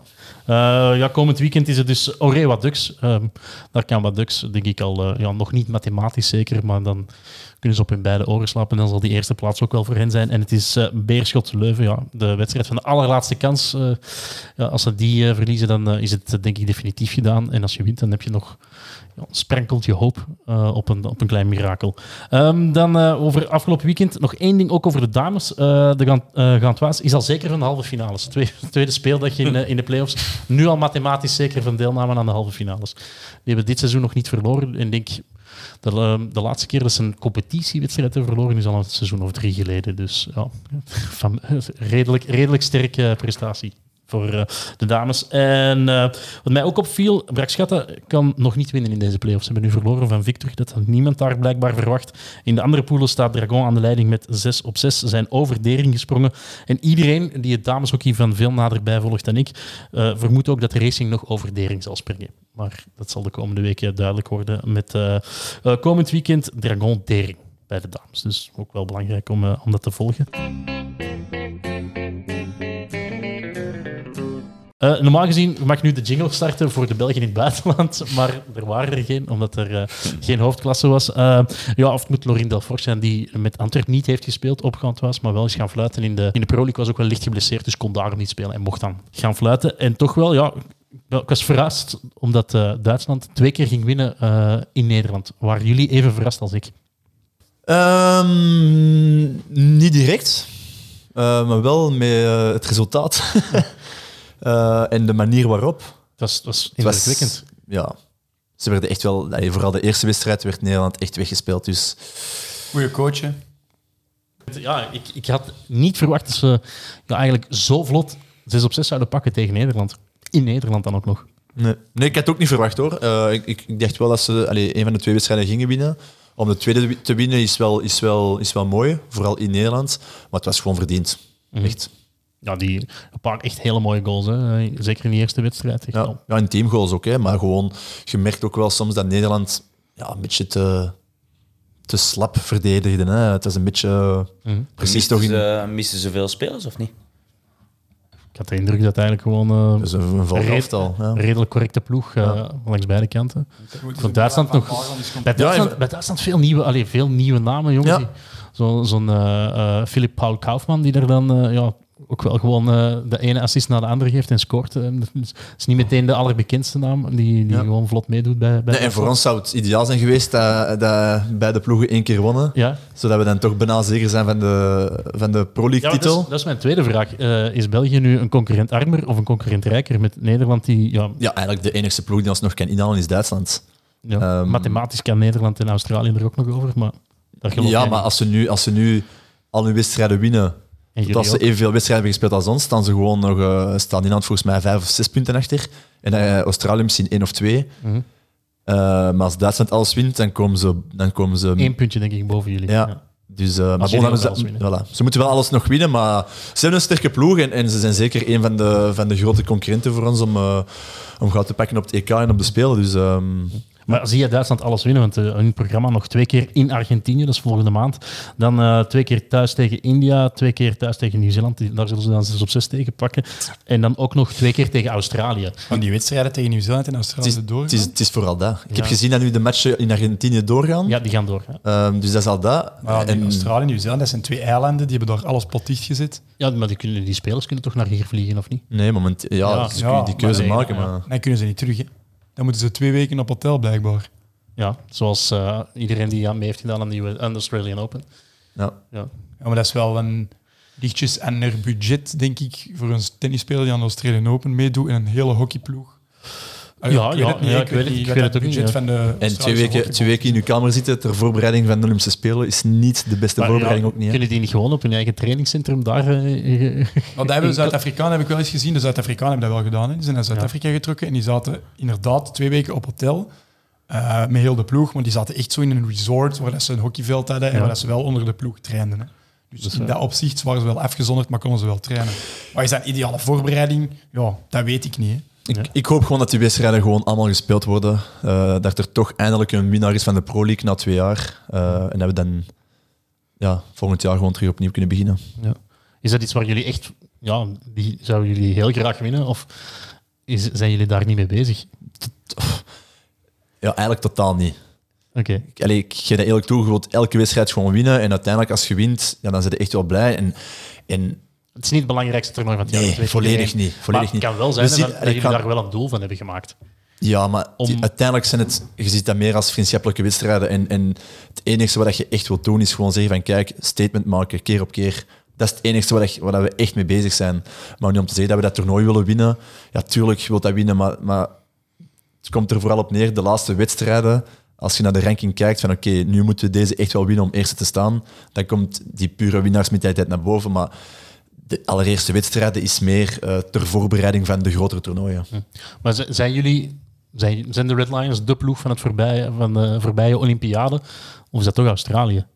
ja, komend weekend is het dus Oré wat Dux. Ehm, daar kan wat Dux, denk ik al, eh, ja, nog niet mathematisch zeker, maar dan kunnen ze op hun beide oren slapen. Dan zal die eerste plaats ook wel voor hen zijn. En het is eh, Beerschot Leuven, ja, de wedstrijd van de allerlaatste kans. Eh, ja, als ze die eh, verliezen, dan eh, is het eh, denk ik definitief gedaan. En als je wint, dan heb je nog ja, sprankelt je hoop eh, op, een, op een klein mirakel. Ehm, dan eh, over afgelopen weekend nog één ding ook over de dames. Eh, de Gant- is al zeker van de halve finales. Tweede, tweede speeldag in, in de playoffs. Nu al mathematisch zeker van deelname aan de halve finales. Die hebben dit seizoen nog niet verloren. En denk de, eh, de laatste keer dat ze een competitiewedstrijd hebben verloren is al een seizoen of drie geleden. Dus ja, van, redelijk, redelijk sterke prestatie voor eh, de dames. En eh, wat mij ook opviel, Brakschatta kan nog niet winnen in deze playoffs. Ze hebben nu verloren van Victor. Dat had niemand daar blijkbaar verwacht. In de andere poelen staat Dragon aan de leiding met 6 op 6. Ze zijn over Dering gesprongen. En iedereen die het dameshockey van veel naderbij volgt dan ik, eh, vermoedt ook dat Racing nog over Dering zal springen. Maar dat zal de komende weken duidelijk worden met komend weekend Dragon Dering bij de dames. Dus ook wel belangrijk om, om dat te volgen. Eh, normaal gezien mag ik nu de jingle starten voor de Belgen in het buitenland, maar er waren er geen, omdat er eh, geen hoofdklasse was. Eh, ja, of het moet Lorien Delfort zijn, die met Antwerp niet heeft gespeeld op was, maar wel is gaan fluiten in de, in de Pro League. Was ook wel licht geblesseerd, dus kon daarom niet spelen en mocht dan gaan fluiten. En toch wel, ja, ik was verrast, omdat Duitsland twee keer ging winnen in Nederland. Waren jullie even verrast als ik? Ehm, niet direct, maar wel met het resultaat Eh, en de manier waarop. Het was, indrukwekkend. Ja, ze werden echt wel, vooral de eerste wedstrijd werd Nederland echt weggespeeld. Dus Goeie coach, hè. Ja, ik, ik had niet verwacht dat ze ja, eigenlijk zo vlot 6 op 6 zouden pakken tegen Nederland. In Nederland dan ook nog. nee. nee, ik had het ook niet verwacht hoor. Eh, ik, ik, ik dacht wel dat ze allee, een van de twee wedstrijden gingen winnen. om de tweede te winnen is wel, is, wel, is wel mooi, vooral in Nederland. Maar het was gewoon verdiend. Echt. Ja, die, een paar echt hele mooie goals. Hè. Zeker in de eerste wedstrijd. Echt Ja, wel. ja in teamgoals ook, hè, maar gewoon, je merkt ook wel soms dat Nederland ja, een beetje te, te slap verdedigde. Hè. Het was een beetje precies toch in, ze, missen ze veel spelers of niet? Ik had de indruk dat eigenlijk gewoon eh, dus een, red- elftal. Ja. redelijk correcte ploeg uh, langs beide kanten. Voor Duitsland nog. Bij Duitsland, bij Duitsland veel, nieuwe, allee, veel nieuwe namen, jongens. Ja. Die- Zo, Zo'n eh, eh, Philip Paul Kaufman, die er dan eh, ja, ook wel gewoon eh, de ene assist naar de andere geeft en scoort. Eh, Dat is, niet meteen de allerbekendste naam, die, die Ja. gewoon vlot meedoet bij, bij Nee, en voor ons zou het ideaal zijn geweest dat, dat beide ploegen één keer wonnen. Ja, Zodat we dan toch bijna zeker zijn van de, van de Pro ja dat, is, dat is mijn tweede vraag. Eh, is België nu een concurrent armer of een concurrent rijker met Nederland die... Ja, Ja, eigenlijk de enigste ploeg die ons nog kan inhalen is Duitsland. ja, Ehm, mathematisch kan Nederland en Australië er ook nog over, maar Ja, maar als ze nu, als ze nu al hun wedstrijden winnen, En als ze evenveel wedstrijden hebben gespeeld als ons, staan ze gewoon nog, eh staan Nederland volgens mij vijf of zes punten achter. En eh, Australië misschien één of twee. Mhm. Eh, maar als Duitsland alles wint, dan komen ze... Dan komen ze Eén puntje denk ik boven jullie. Ja. Dus, maar jullie bon, winnen. voilà. Ze moeten wel alles nog winnen, maar ze hebben een sterke ploeg en, en ze zijn zeker een van de, van de grote concurrenten voor ons om, om goud te pakken op het EK en op de Spelen. Dus ehm, Maar zie je Duitsland alles winnen? Want eh, hun programma nog twee keer in Argentinië, dat is volgende maand. Dan eh, twee keer thuis tegen India, twee keer thuis tegen Nieuw-Zeeland. Daar zullen ze dan 6 op 6 tegen pakken. En dan ook nog twee keer tegen Australië. Van die wedstrijden tegen Nieuw-Zeeland en het, Australië is, doorgaan. het, is, het is vooral dat. Ik heb gezien dat nu de matchen in Argentinië doorgaan. Ja, die gaan door. hè. Ehm, dus dat is al dat. Maar En- Australië en Nieuw-Zeeland, dat zijn twee eilanden, die hebben daar alles pot gezet. Ja, maar die, kunnen, die spelers kunnen toch naar hier vliegen, of niet? nee, moment, ja, Ja. ze kunnen die keuze maar nee, maken. ja. Maar, Dan kunnen ze niet terug. Hè. Dan moeten ze twee weken op hotel, blijkbaar. Ja, zoals eh, iedereen die aan mee heeft gedaan aan, de Australian Open. ja. Ja. Ja, maar dat is wel een lichtjes en er budget, denk ik, voor een tennisspeler die aan de Australian Open meedoet in een hele hockeyploeg. Allee, Ja, ja, ja, ik weet het, ik weet het ook niet, budget ja. van de En twee weken, hockeybond twee weken in uw kamer zitten ter voorbereiding van de Olympische Spelen is niet de beste Maar voorbereiding ja, ook niet. Kunnen die niet gewoon op hun eigen trainingscentrum daar... eh, Maar dat hebben Zuid-Afrikanen heb ik wel eens gezien. De Zuid-Afrikanen hebben dat wel gedaan. Hè. Die zijn naar Zuid-Afrika getrokken en die zaten inderdaad twee weken op hotel. eh, met heel de ploeg, maar die zaten echt zo in een resort waar dat ze een hockeyveld hadden en Ja. waar dat ze wel onder de ploeg trainden. Hè. Dus in dat opzicht waren ze wel afgezonderd, maar konden ze wel trainen. Maar is dat een ideale voorbereiding? Ja, dat weet ik niet. Hè. Ik, ik hoop gewoon dat die wedstrijden gewoon allemaal gespeeld worden. Eh, dat er toch eindelijk een winnaar is van de Pro League na twee jaar. Eh, en dat we dan ja, volgend jaar gewoon terug opnieuw kunnen beginnen. Ja. Is dat iets waar jullie echt... Ja, die zouden jullie heel graag winnen? Of is, zijn jullie daar niet mee bezig? Ja, eigenlijk totaal niet. Oké. Ik, allee, ik geef dat eerlijk toe, je wilt elke wedstrijd gewoon winnen. En uiteindelijk, als je wint, ja, dan zijn je echt wel blij. En, en Het is niet het belangrijkste toernooi van het jaar. Nee, volledig niet, volledig maar het kan wel zijn dat, dat jullie kan- daar wel een doel van hebben gemaakt. Ja, maar Om- die- uiteindelijk zijn het, je ziet dat meer als vriendschappelijke wedstrijden. En, en het enige wat je echt wilt doen, is gewoon zeggen van kijk, statement maken, keer op keer. Dat is het enige waar, we echt mee bezig zijn. Maar nu om te zeggen dat we dat toernooi willen winnen, ja, tuurlijk, je wilt dat winnen, maar, maar het komt er vooral op neer, de laatste wedstrijden, als je naar de ranking kijkt van oké, nu moeten we deze echt wel winnen om eerste te staan, dan komt die pure winnaarsmentaliteit naar boven. Maar de allereerste wedstrijden is meer eh, ter voorbereiding van de grotere toernooien. Maar z- zijn jullie... Zijn, zijn de Red Lions de ploeg van, het voorbije, van de voorbije Olympiade? Of is dat toch Australië?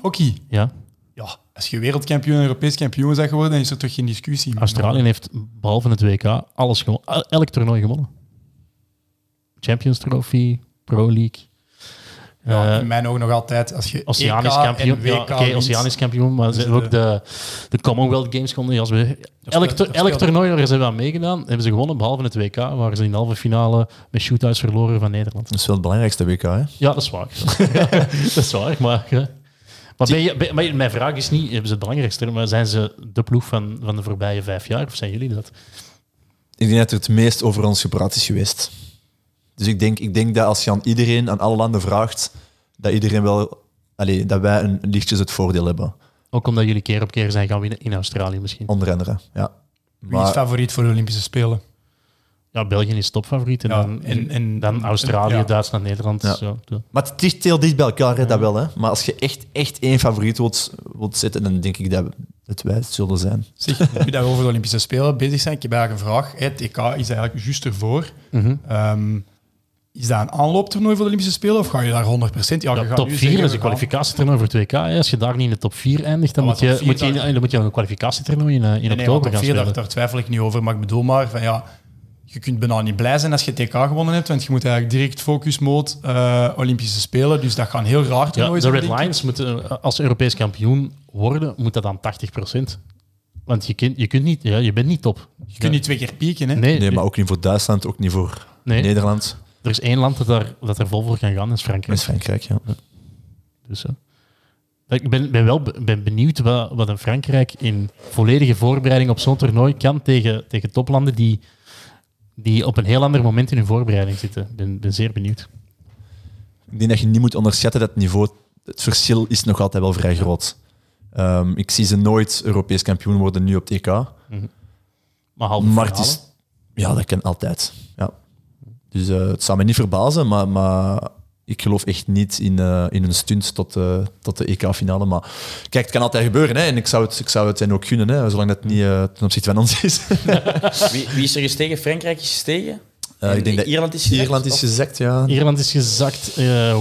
Hockey. Ja. Ja, als je wereldkampioen en Europees kampioen bent geworden, dan is er toch geen discussie meer. Australië heeft behalve het WK alles gewonnen. Elk toernooi gewonnen. Champions Trophy, Pro League. Ja, Eh, in mijn ogen nog altijd. Als je Oceanisch EK kampioen. en Ja, WK Oké, wint, Oceanisch kampioen, maar ze Dus hebben ook de, de Commonwealth Games gewonnen. Als we, elk, to- elk toernooi waar ze hebben aan meegedaan, hebben ze gewonnen, behalve het WK, waar ze in de halve finale met shootouts verloren van Nederland. Dat is wel het belangrijkste WK, hè? Ja, dat is waar. dat is waar, maar... ja. Maar, ben je, ben- maar mijn vraag is niet, hebben ze het belangrijkste, maar zijn ze de ploeg van, van de voorbije vijf jaar, of zijn jullie dat? Ik denk dat er het meest over ons gepraat is geweest. Dus ik denk, ik denk dat als je aan iedereen, aan alle landen vraagt, dat iedereen wel, allee, dat wij een lichtjes het voordeel hebben. Ook omdat jullie keer op keer zijn gaan winnen in Australië misschien. Onder andere, ja. Wie is favoriet voor de Olympische Spelen? Ja, België is topfavoriet. En, Ja, dan, en- en- dan Australië, ja. Duitsland, Nederland. Ja. Zo. Maar het ligt heel dicht bij elkaar, hè, dat wel. Hè. Maar als je echt, echt één favoriet wilt, wilt zetten, dan denk ik dat het wij het zullen zijn. Zeg, nu dat we over de Olympische Spelen bezig zijn, ik heb eigenlijk een vraag. Het EK is eigenlijk juist ervoor. Mhm. Ehm, is dat een aanlooptoernooi voor de Olympische Spelen of ga je daar 100%? Ja, je Ja, gaat top nu 4 zeggen, is een kwalificatietoernooi voor 2K. hè. Als je daar niet in de top 4 eindigt, dan, moet je, moet je, in- dan- dan moet je een kwalificatietoernooi in, eh, in Nee, oktober top gaan 4, daar, spelen. daar twijfel ik niet over. Maar ik bedoel maar, van, ja, je kunt bijna niet blij zijn als je TK gewonnen hebt, want je moet eigenlijk direct focus mode eh, Olympische Spelen. Dus dat gaan heel raar Ja, toernooien de zijn, Red. Lions moeten, eh, als Europees kampioen worden, moet dat dan 80%. Want je, kunt, je, kunt niet, ja, je bent niet top. Je kunt niet twee keer pieken, hè? Nee, Nee, maar ook niet voor Duitsland, ook niet voor nee. Nederland. Er is één land dat, daar, dat er vol voor kan gaan, dat is Frankrijk. is Frankrijk, ja. Dus, eh, ik ben, ben wel be- ben benieuwd wat, wat een Frankrijk in volledige voorbereiding op zo'n toernooi kan tegen, tegen toplanden die, die op een heel ander moment in hun voorbereiding zitten. Ik ben, ben zeer benieuwd. Ik denk dat je niet moet onderschatten dat het niveau, het verschil is nog altijd wel vrij groot. Ehm, ik zie ze nooit Europees kampioen worden nu op het EK. Maar, halve Maar het finale. is, ja, dat kan altijd. Ja. Dus eh, het zou me niet verbazen, maar, maar ik geloof echt niet in, eh, in een stunt tot, eh, tot de EK-finale. Maar kijk, het kan altijd gebeuren. Hè, en ik zou het, ik zou het hen ook gunnen, hè, zolang dat niet eh, ten opzichte van ons is. Wie, wie is er gestegen? Frankrijk is gestegen? Eh, En ik denk dat Ierland is gezakt, Ierland is of? gezakt, ja. Ierland is gezakt, eh,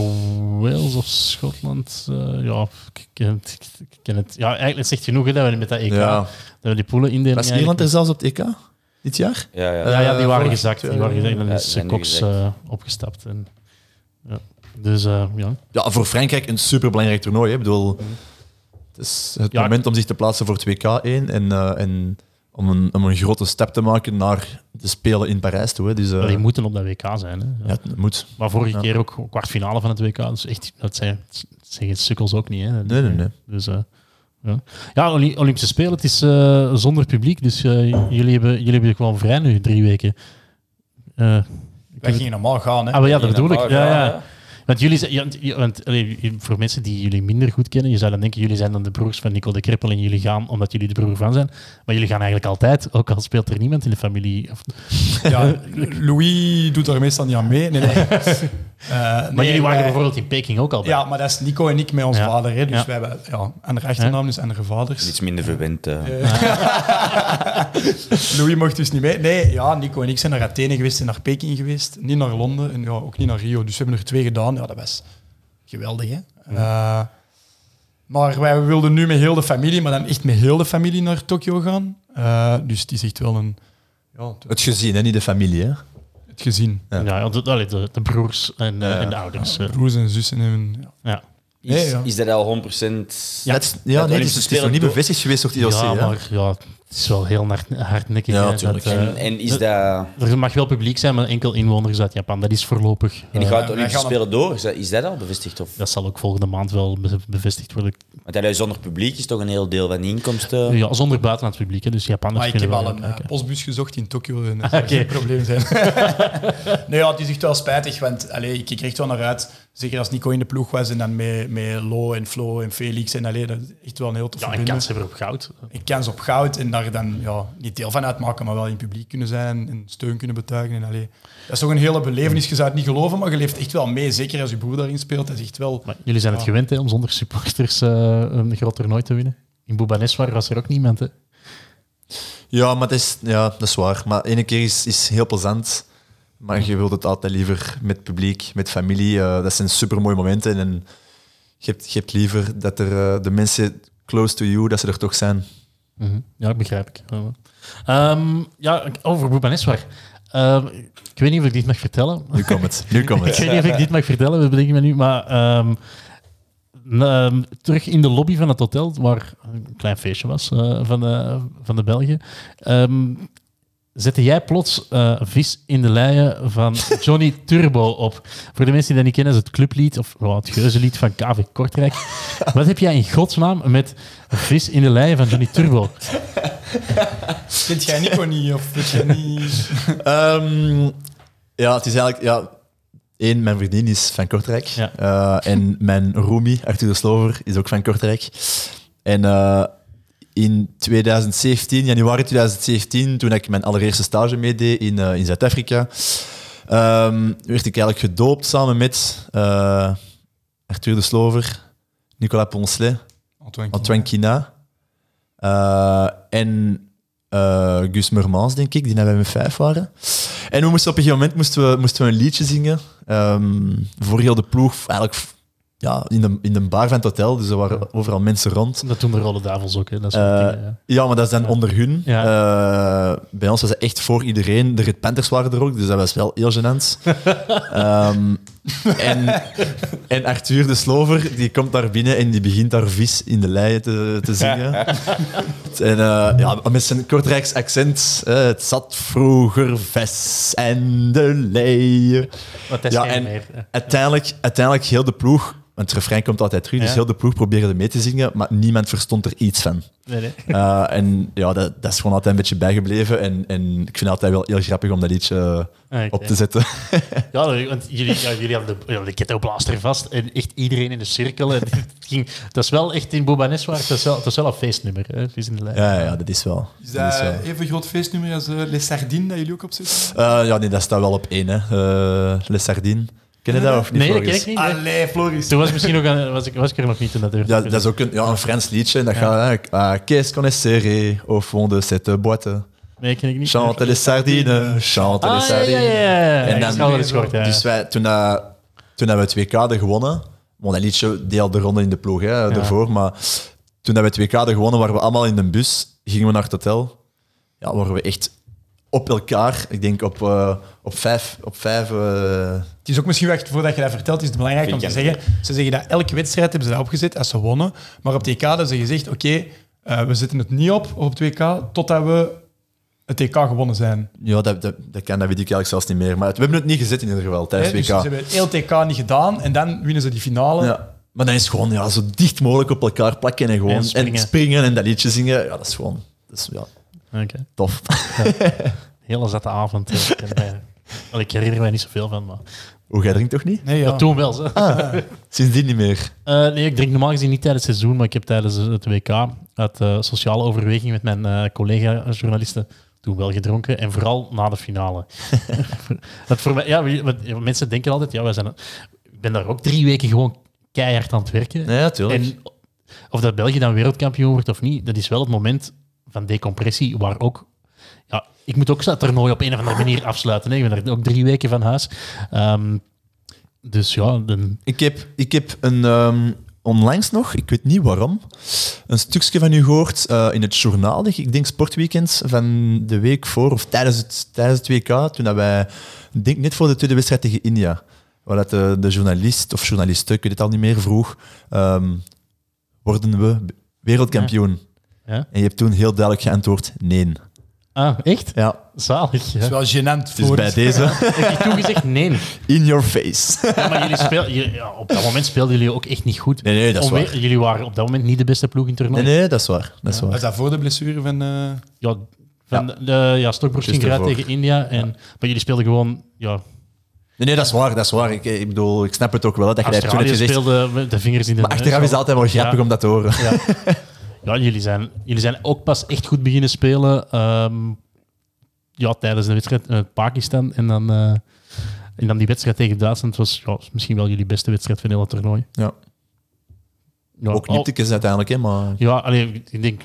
Wales of Schotland. eh, ja, ik ken het. Ik ken het. Ja, eigenlijk zegt genoeg hè, dat we met dat EK, Ja. dat we die poelen indelen. Was Ierland er zelfs op het EK dit jaar? Ja, ja. Ja, ja, die waren vorig- gezakt. Die waren gezakt. En dan is eh, Cox eh, opgestapt. En, ja. Dus eh, ja. Ja, voor Frankrijk een superbelangrijk toernooi. Hè. Ik bedoel, het is het Ja, moment om zich te plaatsen voor het WK 1 en, eh, en om, een, om een grote stap te maken naar de Spelen in Parijs toe. Hè. Dus, eh, die moeten op dat WK zijn. Hè. ja, het moet. Maar vorige Ja. keer ook kwartfinale van het WK. Dus echt, dat zijn, dat zeggen sukkels ook niet. Hè. Nee, nee, nee. Dus, eh, ja, ja Olympische Spelen, het is eh, zonder publiek. Dus eh, jullie, hebben, jullie hebben gewoon vrij nu, drie weken. Eh, Wij gingen normaal gaan, hè? ah, maar ja, dat bedoel ik. ja. ja. Want jullie zijn, ja, ja, want, voor mensen die jullie minder goed kennen, je zou dan denken, jullie zijn dan de broers van Nico de Krippel en jullie gaan omdat jullie de broer van zijn. Maar jullie gaan eigenlijk altijd, ook al speelt er niemand in de familie. Of, Ja, Louis doet er meestal niet aan mee. Nee, nee. Eh, maar nee, jullie waren wij- bijvoorbeeld in Peking ook al bij. Ja, maar dat is Nico en ik met ons Ja. vader. Hè? Dus Ja. wij hebben ja, andere achternaam, dus andere vaders. Iets minder verwend. eh. Louis mocht dus niet mee. Nee, ja, Nico en ik zijn naar Athene geweest en naar Peking geweest. Niet naar Londen en ja, ook niet naar Rio. Dus we hebben er twee gedaan. Ja, dat was geweldig, hè. Eh, maar wij wilden nu met heel de familie, maar dan echt met heel de familie naar Tokio gaan. Eh, dus het is echt wel een... Ja, het- Het gezin, hè, niet de familie. Hè. het gezin. Ja, ja, de, de, de broers en, eh, Ja. en de ouders. Broers en zussen en... Ja. ja. Is, Nee, ja. is dat al 100%? Ja. Is- ja, Dat nee, het is, het is nog niet bevestigd geweest door het IOC. ja, maar ja, het is wel heel hard, hardnekkig. Ja, hè, tuurlijk. dat, eh, En, en is dat... er mag wel publiek zijn, maar enkel inwoners uit Japan. Dat is voorlopig. En die eh, gaat de wij Olympische gaan op- Spelen door? Is dat, is dat al bevestigd? Of? dat zal ook volgende maand wel be- bevestigd worden. Want dat zonder publiek is toch een heel deel van de inkomsten? Ja, zonder buitenlands publiek. Hè, dus Japanners Maar ik heb kunnen al een eh, kijken. postbus gezocht in Tokio en dat Ah, zou geen oké. probleem zijn. nee, ja, het is echt wel spijtig, want allee, ik kijk er echt wel naar uit. Zeker als Nico in de ploeg was en dan met, met Lo en Flo en Felix. En allee, dat is echt wel een heel tof Ja, een kans hebben op goud. Een kans op goud en daar dan ja, niet deel van uitmaken, maar wel in het publiek kunnen zijn en steun kunnen betuigen. En, allee, dat is toch een hele belevenis. Je zou het niet geloven, maar je leeft echt wel mee. Zeker als je broer daarin speelt. Dat is echt wel... Maar jullie zijn het gewend hè, om zonder supporters eh, een groot toernooi te winnen. In Bhubaneswar was er ook niemand. Hè. Ja, maar dat is, ja, dat is waar. Maar ene keer is, is heel plezant. Maar je wilt het altijd liever met publiek, met familie. eh, dat zijn supermooie momenten. En je hebt, je hebt liever dat er eh, de mensen close to you, dat ze er toch zijn. Mhm. Ja, ik begrijp ik. Ja. Ehm, ja, over Bhubaneswar. Ehm, ik weet niet of ik dit mag vertellen. Nu komt het. Nu komt ik het. weet niet of ik dit mag vertellen, dat bedenk ik me nu. Maar ehm, ehm, terug in de lobby van het hotel, waar een klein feestje was eh, van, de, van de Belgen, ehm, zette jij plots eh, vis in de leien van Johnny Turbo op. Voor de mensen die dat niet kennen, is het clublied, of wel, het geuzenlied van KV Kortrijk. Wat heb jij in godsnaam met vis in de leien van Johnny Turbo? Kent jij Nico niet? Of weet jij niet... Ehm, ja, het is eigenlijk... Ja, één, mijn vriendin is van Kortrijk. Ja. Eh, en mijn roomie, Arthur de Slover, is ook van Kortrijk. En eh, in 2017, januari 2017, toen ik mijn allereerste stage meedeed in, eh, in Zuid-Afrika, ehm, werd ik eigenlijk gedoopt samen met eh, Arthur de Slover, Nicolas Poncelet, Antoine. Antoine Kina eh, en Gus Mermans, denk ik, die naar bij mijn vijf waren. En we moesten op een gegeven moment moesten we, moesten we een liedje zingen ehm, voor heel de ploeg. Eigenlijk ja, in, de, in de bar van het hotel, dus er waren overal mensen rond. Dat doen de Rode Duivels ook. Hè. Dat is Eh, wat dingen, ja. ja, maar dat is dan onder hun. Eh, bij ons was het echt voor iedereen. De Red Panthers waren er ook, dus dat was wel heel gênant. Ehm, en, en Arthur de Slover, die komt daar binnen en die begint daar vis in de leien te, te zingen. en eh, ja, met zijn Kortrijks accent. het zat vroeger vis en de leien. Het is Ja, en meer, uiteindelijk, uiteindelijk heel de ploeg... Want het refrein komt altijd terug, dus heel de ploeg probeerde mee te zingen, maar niemand verstond er iets van. Nee, nee. Uh, en ja, dat, dat is gewoon altijd een beetje bijgebleven. En, en ik vind het altijd wel heel grappig om dat liedje Ah, oké. op te zetten. Ja, want jullie, ja, jullie hadden de, ja, de kettoblaster vast en echt iedereen in de cirkel. En het ging, dat is wel echt in Bobanes waar, het is wel, het is wel een feestnummer. Hè, vis in de lijn. ja, ja, dat is wel. Is dat is dat wel. even groot feestnummer als eh, Les Sardines dat jullie ook opzetten? Uh, ja, nee, dat staat wel op één. Hè. Uh, Les Sardines. Ken je dat of niet? Nee, dat ken Floris? ik niet. nee. Allee, Floris. Toen was, ik misschien nog aan, was, ik, was ik er nog niet toen dat deur. Ja, dat is ook een, ja, een Frans liedje. En dat gaat... hè, ah, Qu'est-ce qu'on est serré au fond de cette boîte? Nee, ken ik niet. Chante les sardines, chante Ah, les ja, sardines. ja, ja. En dan- gehoord, ja. Dus wij, toen, dat- toen dat we het WK hadden gewonnen, want dat liedje deelde de ronde in de ploeg hè, daarvoor, maar toen dat we het WK hadden gewonnen, waren we allemaal in de bus, gingen we naar het hotel. Ja, waren we echt op elkaar. Ik denk op, eh, op vijf... Op vijf eh, Het is ook misschien wel echt, voordat je dat vertelt, is het belangrijk om te zeggen. Ze zeggen dat elke wedstrijd hebben ze dat opgezet als ze wonnen. Maar op het EK hebben ze gezegd, oké, eh, we zetten het niet op op het WK totdat we het EK gewonnen zijn. ja, dat, dat, dat kan, dat weet ik eigenlijk zelfs niet meer. Maar het- we hebben het niet gezet in ieder geval, tijdens dus het ze WK. hebben heel het EK niet gedaan en dan winnen ze die finale. Ja. Maar dan is het gewoon ja, zo dicht mogelijk op elkaar plakken en gewoon En en springen. springen en, dat liedje zingen. Ja, dat is gewoon dat is, ja, Oké. tof. Hele zette avond. eh, ik mij- Wel, ik herinner mij niet zoveel van, maar... Hoe jij drinkt toch niet? Nee, ja. Ja, toen wel, zo. Sindsdien niet meer. Eh, nee, ik drink normaal gezien niet tijdens het seizoen, maar ik heb tijdens het WK uit eh, sociale overweging met mijn eh, collega-journalisten toen wel gedronken. En vooral na de finale. Want voor mij, ja, mensen denken altijd, ja, wij zijn, ik ben daar ook drie weken gewoon keihard aan het werken. Ja, tuurlijk. En of dat België dan wereldkampioen wordt of niet, dat is wel het moment van decompressie waar ook... Ja, ik moet ook dat toernooi op een of andere manier afsluiten. Hè. Ik ben er ook drie weken van huis. Ehm, dus ja, dan, Ik heb, ik heb een, ehm, onlangs nog, ik weet niet waarom, een stukje van u gehoord eh, in het journaal, ik denk Sportweekend, van de week voor, of tijdens het, tijdens het WK, toen dat wij, denk net voor de tweede wedstrijd tegen India, waar dat de, journalist of journaliste, ik weet het al niet meer, vroeg, ehm, worden we wereldkampioen? En je hebt toen heel duidelijk geantwoord, nee. Ah, echt? Ja, Zalig. Ja. Dat is wel gênant dus voor bij deze, Heb je toen gezegd nee? in your face. Ja, maar jullie speel, je- ja, op dat moment speelden jullie ook echt niet goed. Nee, nee, dat is Onwe- waar. Jullie waren op dat moment niet de beste ploeg in het toernooi. Nee, nee, dat is waar. Dat is waar. Was dat voor de blessure van... eh, Ja, van de, de, ja, ging eruit ervoor. tegen India. En, Maar jullie speelden gewoon... Ja, Nee, nee, dat is waar. Dat is waar. Ik, ik bedoel, ik snap het ook wel. hè, Dat je dat toen Australië gezegd. speelde met de vingers in de Maar achteraf is het altijd wel grappig Ja. om dat te horen. Ja, ja jullie, zijn, jullie zijn ook pas echt goed beginnen spelen ehm, ja, tijdens de wedstrijd met Pakistan. En dan, eh, en dan die wedstrijd tegen Duitsland was ja, misschien wel jullie beste wedstrijd van heel het toernooi. Ja. Ja, Ook niet uiteindelijk, hè, maar... Ja, allee, ik denk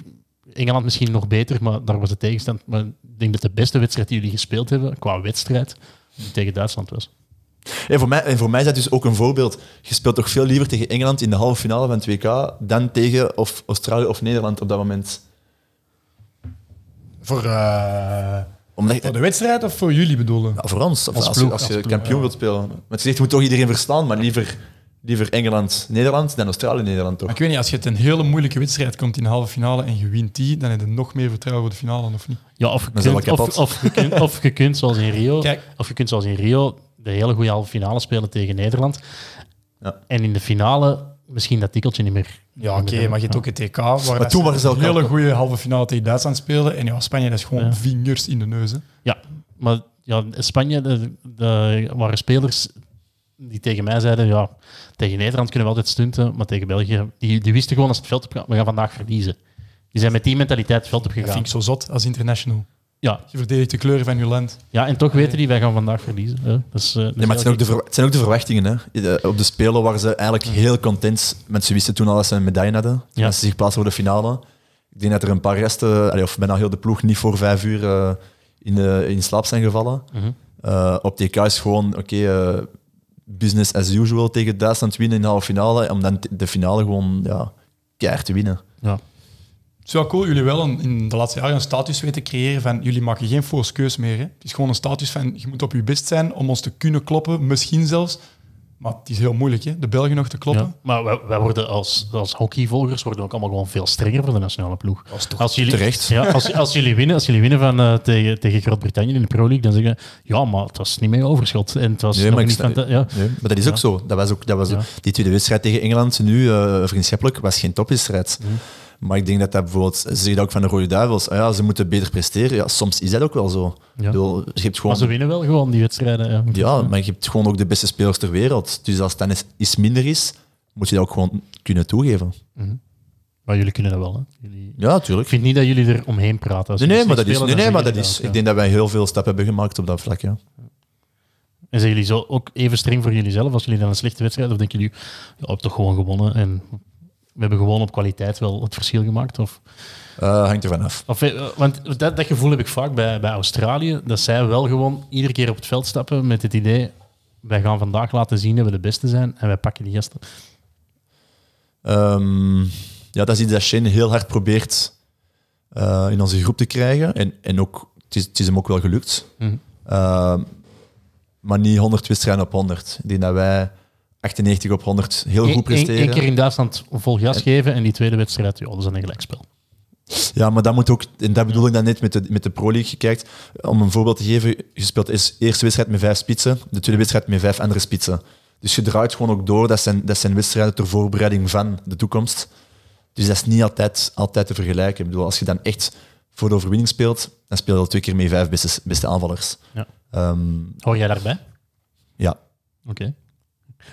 Engeland misschien nog beter, maar daar was de tegenstand. Maar ik denk dat de beste wedstrijd die jullie gespeeld hebben, qua wedstrijd, tegen Duitsland was. En voor, mij, en voor mij is dat dus ook een voorbeeld. Je speelt toch veel liever tegen Engeland in de halve finale van het WK dan tegen of Australië of Nederland op dat moment. voor, eh, Omdat voor de wedstrijd of voor jullie bedoelen? Voor ons. Of Als als, ploeg, als je als ploeg, kampioen ja. wilt spelen. Want je zegt, je moet toch iedereen verstaan, maar liever, liever Engeland-Nederland dan Australië-Nederland toch? Maar ik weet niet, als je het een hele moeilijke wedstrijd komt in de halve finale en je wint die, dan heb je nog meer vertrouwen voor de finale, of niet? Ja, of je, kunt, of, of, je kunt, of je kunt zoals in Rio, Kijk. of je kunt zoals in Rio de hele goede halve finale spelen tegen Nederland. Ja. En in de finale misschien dat tikkeltje niet meer. Ja, oké, maar je hebt ook het EK, waar dat toen waren ze een hele goede halve finale tegen Duitsland spelen. En ja, Spanje dat is gewoon Ja. vingers in de neus. Hè. Ja, maar ja, Spanje de, de, waren spelers die tegen mij zeiden, ja, tegen Nederland kunnen we altijd stunten, maar tegen België, die, die wisten gewoon als het veld op gaat, we gaan vandaag verliezen. Die zijn met die mentaliteit het veld op Dat gegaan. vind ik zo zot als international. Ja, Je verdedigt de kleuren van je land. ja, en toch weten die, wij gaan vandaag verliezen. hè. Dat is, eh, dat maar het zijn, ook de heel ver- het zijn ook de verwachtingen. Hè. De- Op de Spelen waren ze eigenlijk heel content. Mensen wisten toen al dat ze een medaille hadden. Ja. Als ze zich plaatsen voor de finale. Ik denk dat er een paar resten, allee, of bijna heel de ploeg, niet voor vijf uur eh, in, de, in slaap zijn gevallen. Mhm. Eh, op TK is gewoon, oké, eh, business as usual tegen Duitsland winnen in de halve finale. Om dan de finale gewoon ja, keihard te winnen. Ja. Het is wel cool, jullie wel een- in de laatste jaren een status weten creëren van jullie maken geen force keus meer. Hè. Het is gewoon een status van je moet op je best zijn om ons te kunnen kloppen, misschien zelfs. Maar het is heel moeilijk, hè? de Belgen nog te kloppen. Ja, maar wij, wij worden als, als hockeyvolgers worden ook allemaal gewoon veel strenger voor de nationale ploeg. Als jullie, terecht. Ja, als, als, jullie winnen, als jullie winnen van, eh, tegen, tegen Groot-Brittannië in de Pro League, dan zeggen ze, ja, maar het was niet meer overschot. En het was Nee, maar niet sta- van... te- ja. Nee, maar dat is ook zo. Dat was ook, dat was Ja. Die tweede wedstrijd tegen Engeland, nu eh, vriendschappelijk, was geen topwedstrijd. Mhm. Maar ik denk dat dat bijvoorbeeld, ze zeggen ook van de Rode Duivels, ah ja, ze moeten beter presteren. Ja, soms is dat ook wel zo. Ik bedoel, je hebt Maar gewoon, ze winnen wel gewoon die wedstrijden. Ja, ja, maar je hebt gewoon ook de beste spelers ter wereld. Dus als het dan eens iets minder is, moet je dat ook gewoon kunnen toegeven. Maar jullie kunnen dat wel. Hè? Jullie... Ja, natuurlijk. Ik vind niet dat jullie er omheen praten. Als Nee, nee, maar dat is, nee, maar dat is. Ik denk dat wij heel veel stappen hebben gemaakt op dat vlak. Ja. En zijn jullie zo ook even streng voor jullie zelf als jullie dan een slechte wedstrijd? Of denken jullie, ja, hebben toch gewoon gewonnen en we hebben gewoon op kwaliteit wel het verschil gemaakt? Of, Eh, hangt er vanaf. of, eh, want dat, dat gevoel heb ik vaak bij, bij Australië, dat zij wel gewoon iedere keer op het veld stappen met het idee, wij gaan vandaag laten zien dat we de beste zijn en wij pakken die gasten. Ehm, ja, dat is iets dat Shane heel hard probeert eh, in onze groep te krijgen. En, en ook, het, is, het is hem ook wel gelukt. Mhm. Ehm, maar niet 100 wedstrijden op 100. Ik denk dat wij 98 op 100 heel goed Eén presteren. één keer in Duitsland vol gas geven en die tweede wedstrijd, ja, dat is dan een gelijkspel. Ja, maar dat moet ook, en dat bedoel ik dan net met de, met de Pro League. Je kijkt, om een voorbeeld te geven, je speelt de eerste wedstrijd met vijf spitsen, de tweede wedstrijd met vijf andere spitsen. Dus je draait gewoon ook door, dat zijn, dat zijn wedstrijden ter voorbereiding van de toekomst. Dus dat is niet altijd, altijd te vergelijken. Ik bedoel, als je dan echt voor de overwinning speelt, dan speel je al twee keer met vijf beste, beste aanvallers. Ja. Ehm, Hoor jij daarbij? ja. Oké.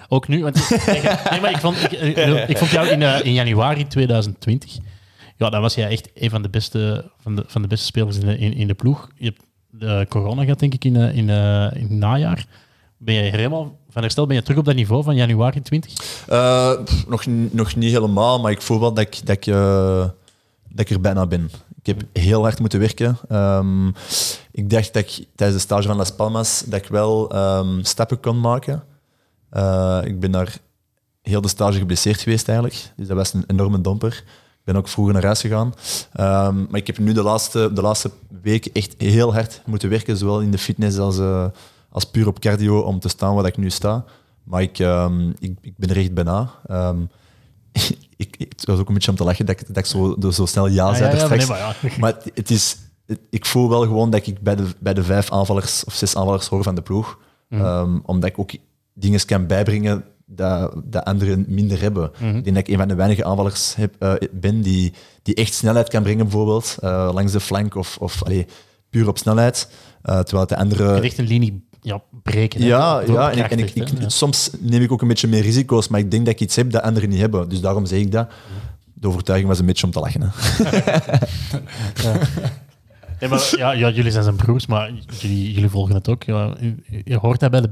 Ook nu, want nee, maar ik, vond, ik, eh, ik vond jou in, eh, in januari 2020, ja, dan was jij echt een van de beste, van de, van de beste spelers in de, in, in de ploeg. Je hebt de corona gehad, denk ik, in, eh, in, eh, in het najaar. Ben je helemaal van herstel? Ben je terug op dat niveau van januari 20? Eh, pff, nog, nog niet helemaal, maar ik voel wel dat ik, dat, ik, eh, dat ik er bijna ben. Ik heb heel hard moeten werken. Ehm, ik dacht dat ik tijdens de stage van Las Palmas dat ik wel ehm, stappen kon maken. Eh, ik ben daar heel de stage geblesseerd geweest eigenlijk. Dus dat was een enorme domper. Ik ben ook vroeger naar huis gegaan. Ehm, maar ik heb nu de laatste, de laatste weken echt heel hard moeten werken, zowel in de fitness als, eh, als puur op cardio, om te staan waar ik nu sta. Maar ik, ehm, ik, ik ben er echt bijna. Ehm, ik, ik, het was ook een beetje om te lachen dat ik, dat ik zo, zo snel ja Ah, zei ja, ja, straks. nee, maar ja. Maar het, het is, het- ik voel wel gewoon dat ik bij de, bij de vijf aanvallers of zes aanvallers hoor van de ploeg. Ehm, omdat ik ook dingen kan bijbrengen dat, dat anderen minder hebben. Ik denk dat ik een van de weinige aanvallers heb, eh, ben die, die echt snelheid kan brengen, bijvoorbeeld, eh, langs de flank of, of allee, puur op snelheid. Eh, terwijl de andere... Echt een linie ja, breken. hè. Ja, ja, en, ik, en ik. Ja. soms neem ik ook een beetje meer risico's, maar ik denk dat ik iets heb dat anderen niet hebben. Dus daarom zeg ik dat. De overtuiging was een beetje om te lachen. Hè. Nee, maar, ja, ja, jullie zijn zijn broers, maar jullie, jullie volgen het ook. Ja, je, je hoort dat bij de,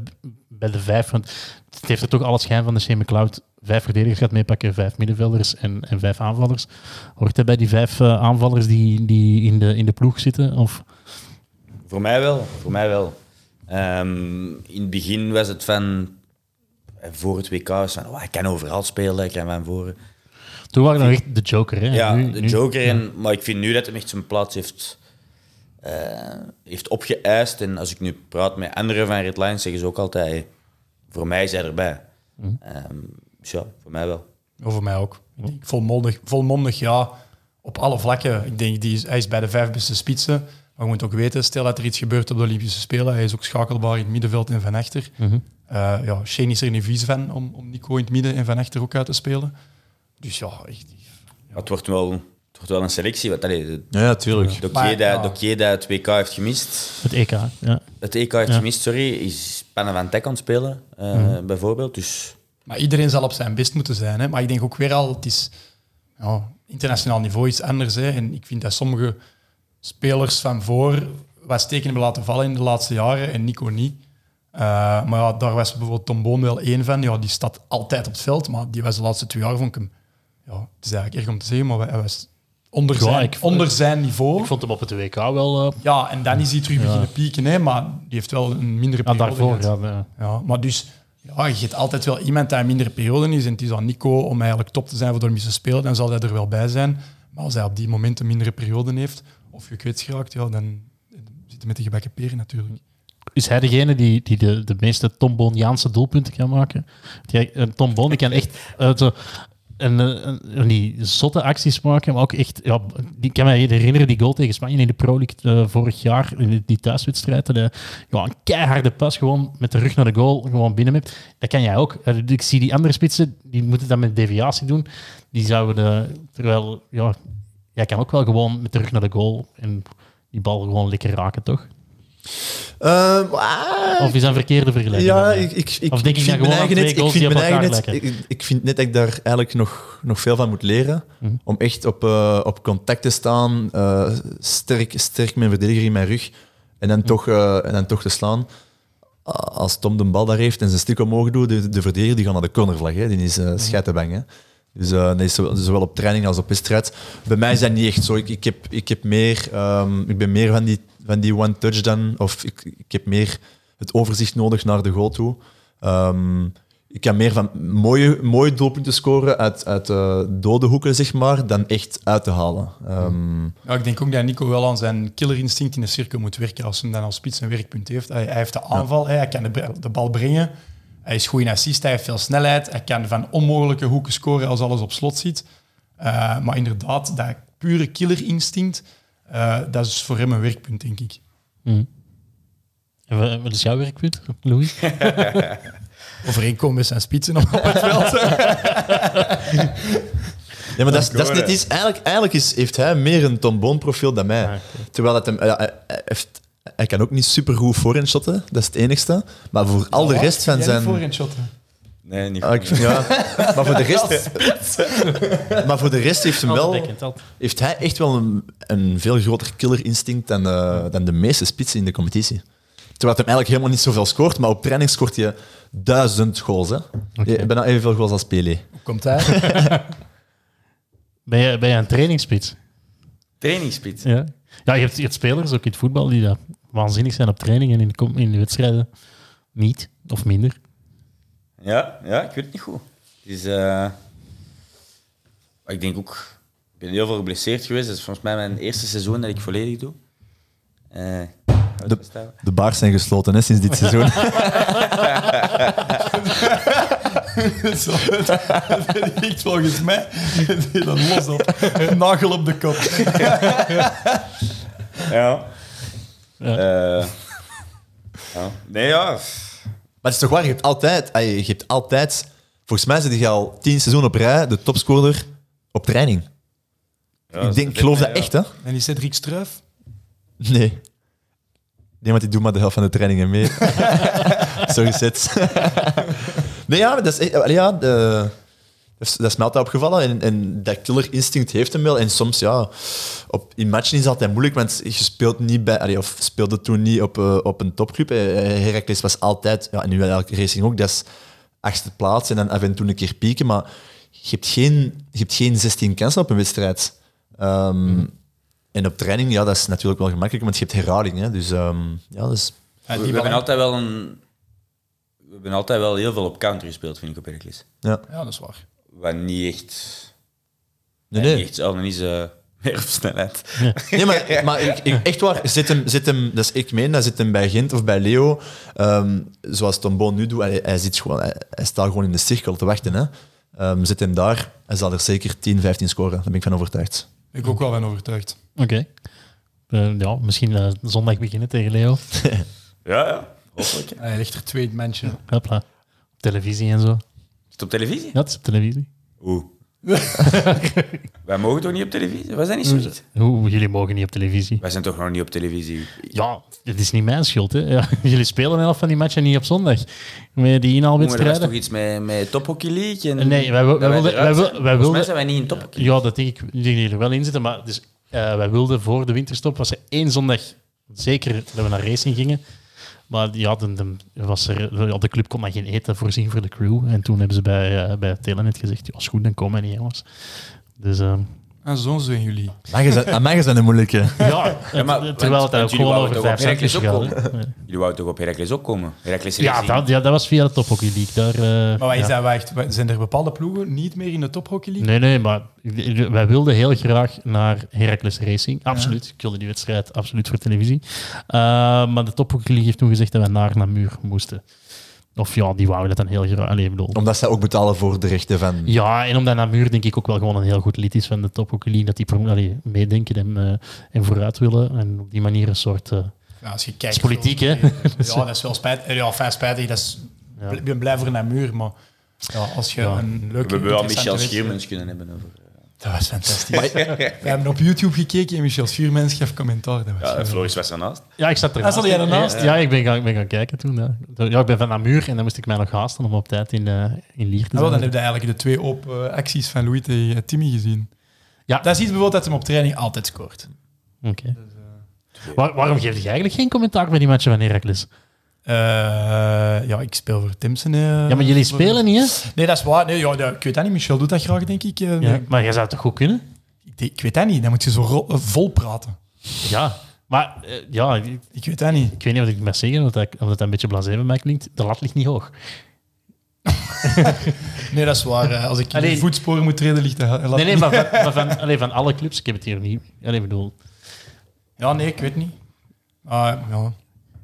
bij de vijf, want het heeft er toch alle schijn van de Shane McLeod. Vijf verdedigers gaat meepakken, vijf middenvelders en, en vijf aanvallers. Hoort dat bij die vijf eh, aanvallers die, die in, de, in de ploeg zitten? Of, Voor mij wel, voor mij wel. Ehm, in het begin was het van, eh, voor het WK, was van, oh, ik kan overal spelen, ik kan van voren. toen waren we nog echt de joker. Hè? Ja, Nu- de nu- joker. En, maar ik vind nu dat hij echt zijn plaats heeft, eh, heeft opgeëist. En als ik nu praat met anderen van Red Lions, zeggen ze ook altijd, voor mij is hij erbij. Ehm, dus ja, voor mij wel. Over mij ook. Ik denk volmondig, volmondig ja, op alle vlakken. Ik denk, die is, hij is bij de vijf beste spitsen. Maar je moet ook weten, stel dat er iets gebeurt op de Olympische Spelen, hij is ook schakelbaar in het middenveld en van achter. Mhm. Eh, ja, Shane is er niet vies van om, om Nico in het midden en van achter ook uit te spelen. Dus ja, echt. Ja, het, wordt wel, wordt wel een selectie. Want, allee, de- Ja, ja, tuurlijk. Dat, dat het WK heeft gemist, Het EK, ja. het EK heeft Ja. gemist, sorry, is Panne van Tek aan het spelen, eh, bijvoorbeeld. Dus Maar iedereen zal op zijn best moeten zijn. Hè? Maar ik denk ook weer al, het is ja, internationaal niveau iets anders. Hè? En ik vind dat sommige spelers van voor wat steken hebben laten vallen in de laatste jaren en Nico niet. Eh, maar ja, daar was bijvoorbeeld Tom Boon wel één van. Ja, die staat altijd op het veld, maar die was de laatste twee jaar, vond ik hem... Ja, het is eigenlijk erg om te zeggen, maar hij was onder, Ja, zijn, ik- onder zijn niveau. Ik vond hem op het WK wel... eh Ja, en dan is hij terug Ja. beginnen pieken, hè, maar die heeft wel een mindere ja, periode daarvoor, ja. ja. Ja, maar dus, ja, je hebt altijd wel iemand die een mindere periode is. En het is aan Nico om eigenlijk top te zijn voor de te spelen. Dan zal hij er wel bij zijn. Maar als hij op die moment een mindere periode heeft, of je kwijtgeraakt, ja, dan zit hij met de gebakken peren natuurlijk. Is hij degene die, die de, de meeste Tomboniaanse doelpunten kan maken? Die, eh, Tom Bon die kan echt eh, zo, een, eh, die zotte acties maken, maar ook echt... Ja, ik kan me herinneren, die goal tegen Spanje in de Pro League eh, vorig jaar, in die- thuiswedstrijd. dat ja, een keiharde pas gewoon met de rug naar de goal gewoon binnen hebt. Dat kan jij ook. Eh, Ik zie die andere spitsen, die moeten dat met deviatie doen. Die zouden... de- terwijl, ja, jij kan ook wel gewoon met de rug naar de goal en die bal gewoon lekker raken, toch? Eh, ah, Of is dat een verkeerde vergelijking? Ja, ik, ik, ik, Of denk ik gewoon aan net, ik vind mijn eigen net, ik, ik vind net dat ik daar eigenlijk nog, nog veel van moet leren. Mhm. Om echt op, eh, op contact te staan, eh, sterk, sterk mijn verdediger in mijn rug en dan, toch, eh, en dan toch te slaan. Als Tom de bal daar heeft en zijn stuk omhoog doet, de, de verdediger die gaat naar de cornervlag. Hè. Die is uh, scheitenbang. Hè. Dus dat is zo- zowel op training als op wedstrijd. Bij mij is dat niet echt zo. Ik, ik, heb, ik, heb meer, ehm, ik ben meer van die, van die one touch dan. Of ik, ik heb meer het overzicht nodig naar de goal toe. Ehm, ik kan meer van mooie, mooie doelpunten scoren uit, uit eh, dode hoeken, zeg maar, dan echt uit te halen. Ehm, Ja, ik denk ook dat Nico wel aan zijn killerinstinct in de cirkel moet werken als hij dan als spits een werkpunt heeft. Hij, hij heeft de aanval, hij kan de bal brengen. Hij is goed in assist, hij heeft veel snelheid. Hij kan van onmogelijke hoeken scoren als alles op slot zit. Eh, maar inderdaad, dat pure killerinstinct, eh, dat is voor hem een werkpunt, denk ik. Mhm. En wat is jouw werkpunt, Louis? Overeenkomen met zijn spitsen op het veld. Ja, maar dat is, dat is net iets. Eigenlijk, eigenlijk is, heeft hij meer een Tom Boon profiel dan mij. Ah. Terwijl dat hem, ja, hij, heeft, hij kan ook niet super goed voorin shotten, dat is het enigste. Maar voor al de rest van zijn. Nee, niet Ah, ik vind- ja. Maar voor de rest. maar voor de rest heeft, hem wel, heeft hij echt wel een, een veel groter killerinstinct dan, eh, dan de meeste spitsen in de competitie. Terwijl hij eigenlijk helemaal niet zoveel scoort, maar op training scoort je duizend goals. Hè. Je, bijna evenveel goals als Pelé. Hoe komt hij? Ben je, ben je een trainingsspits? Trainingsspits. Ja. Ja, je hebt, je hebt spelers, ook in het voetbal, die dat waanzinnig zijn op training en in de, in de wedstrijden niet, of minder. Ja, ja, ik weet het niet goed. Eh, ik denk ook, ik ben heel veel geblesseerd geweest. Het is volgens mij mijn eerste seizoen dat ik volledig doe. Eh, De, de baars zijn gesloten hè, sinds dit seizoen. Zo, dat ligt volgens mij die dan los op. Nagel op de kop. ja. Ja. Eh, ja. Nee, ja. Maar het is toch waar, je hebt altijd, je hebt altijd volgens mij zit je al tien seizoenen op rij de topscorer op training. Ja, ik denk, ik geloof dat echt, hè? En die Cedric Struif? Nee. Nee, want die doet maar de helft van de trainingen mee. Sorry, Sets. nee, ja, maar dat is, allee, ja, de, dat, is, dat is mij altijd opgevallen. En, en dat killer instinct heeft hem wel. En soms, ja, op, in matchen is het altijd moeilijk, want je speelt niet bij, allee, of speelde toen niet op, eh, op een topclub. Eh, Heracles was altijd, ja, en nu elke racing ook, dat is achtste plaats en dan af en toe een keer pieken. Maar je hebt geen, je hebt geen 16 kansen op een wedstrijd. Ehm, En op training, ja, dat is natuurlijk wel gemakkelijk, want je hebt herhaling. Hè, dus ehm, ja, dus, Ja, We, die we hebben altijd wel een... We hebben altijd wel heel veel op counter gespeeld, vind ik, op Heracles. ja. ja, dat is waar. Wat niet echt... Nee, echt zelf, niet zo meer op snelheid. Nee, maar, maar ik, ik- echt waar, zit hem, zit hem, dus ik meen, dat zit hem bij Gent of bij Leo, ehm, zoals Tom Boon nu doet, hij, hij, zit gewoon, hij, hij staat gewoon in de cirkel te wachten. Hè. Ehm, zit hem daar, hij zal er zeker 10, 15 scoren, daar ben ik van overtuigd. Ik ook wel van overtuigd. Oké. Eh, ja, misschien eh, zondag beginnen tegen Leo. Ja, ja. Hopelijk. Hij ligt er twee mandje. Hopla. Op televisie en zo. Is het op televisie? Ja, het is op televisie. Oeh. Wij mogen toch niet op televisie? Wij zijn niet zoiets. Hoe, jullie mogen niet op televisie. Wij zijn toch nog niet op televisie? Ja, het is niet mijn schuld. Hè. Ja, jullie spelen een helft van die matchen niet op zondag. Met die er was inhaalwedstrijden. toch iets met, met Top Hockey League? En Nee, wij dat wij wilden- wij wij Volgens wilden- mij zijn wij niet in Top Hockey. Ja, dat denk ik. Denk jullie er wel in zitten. Maar dus, eh, wij wilden voor de winterstop, was er één zondag zeker dat we naar racing gingen. Maar ja, de, de, was er, ja, de club kon maar geen eten voorzien voor de crew. En toen hebben ze bij, eh bij Telenet gezegd, ja, is goed, dan komen niet, jongens. Dus, eh, En zo zijn jullie. Is dat- Aan mij is dat een moeilijke. Ja, Ja, maar- terwijl het want- jullie gewoon over vijf centjes gaat. Jullie wouden toch op Heracles ook komen? Heracles Ja, Racing. dat, ja, dat was via de Top Hockey League. Daar, eh, Maar wij ja. zijn, wij echt, wij- zijn er bepaalde ploegen niet meer in de tophockey league? Nee, nee, maar wij wilden heel graag naar Heracles Racing. Absoluut. Ik wilde die wedstrijd absoluut voor televisie. Eh, maar de Top Hockey League heeft toen gezegd dat we naar Namur moesten. Of ja, die wouden dat dan heel graag. Allee, ik bedoel. Omdat zij ook betalen voor de rechten van... Ja, en omdat Namur denk ik ook wel gewoon een heel goed lid is van de Top Hockey League. Dat die allee, meedenken en, eh, en vooruit willen. En op die manier een soort... eh, Ja, als je kijkt... is politiek, hè? Ja, dat is wel spijtig. Ja, fijn spijtig. Dat is, Ja. Ik ben blij voor een muur, maar ja, als je Ja. een We leuke... hebben wel Michel Schiermens kunnen hebben over... Dat was fantastisch. We hebben op YouTube gekeken en Michel Schuurmens gaf commentaar. Dat was Ja, Floris was ernaast. Ja, ik zat er. Ah, zat jij ernaast? Ja, ik ben gaan, ik ben gaan kijken toen. Ja. ja, ik ben van Namur en dan moest ik mij nog haasten om op tijd in, eh in Lier te Ah, zijn. dan heb je eigenlijk de twee open eh, acties van Louis tegen Timmy gezien. Ja. Dat is iets bijvoorbeeld dat hem op training altijd scoort. Oké. Waar- waarom geef je eigenlijk geen commentaar bij die matchen van Heracles? Eh, ja, ik speel voor Timsen. eh, Ja, maar jullie spelen niet, hè? Nee, dat is waar. Nee, ja, ik weet dat niet. Michel doet dat graag, denk ik. eh, Ja, maar jij zou het toch goed kunnen? ik, weet dat niet. Dan moet je zo vol praten. Ja, maar ja, ik, Ik weet dat niet. ik weet niet wat ik mag zeggen, omdat dat, omdat dat een beetje blasé bij mij klinkt. De lat ligt niet hoog. Nee, dat is waar. Als ik in de voetsporen moet treden, ligt dat... Nee, nee, maar van, maar van, allee, van alle clubs, ik heb het hier niet. Allee, bedoel, Ja, nee, ik weet niet. Ah, ja.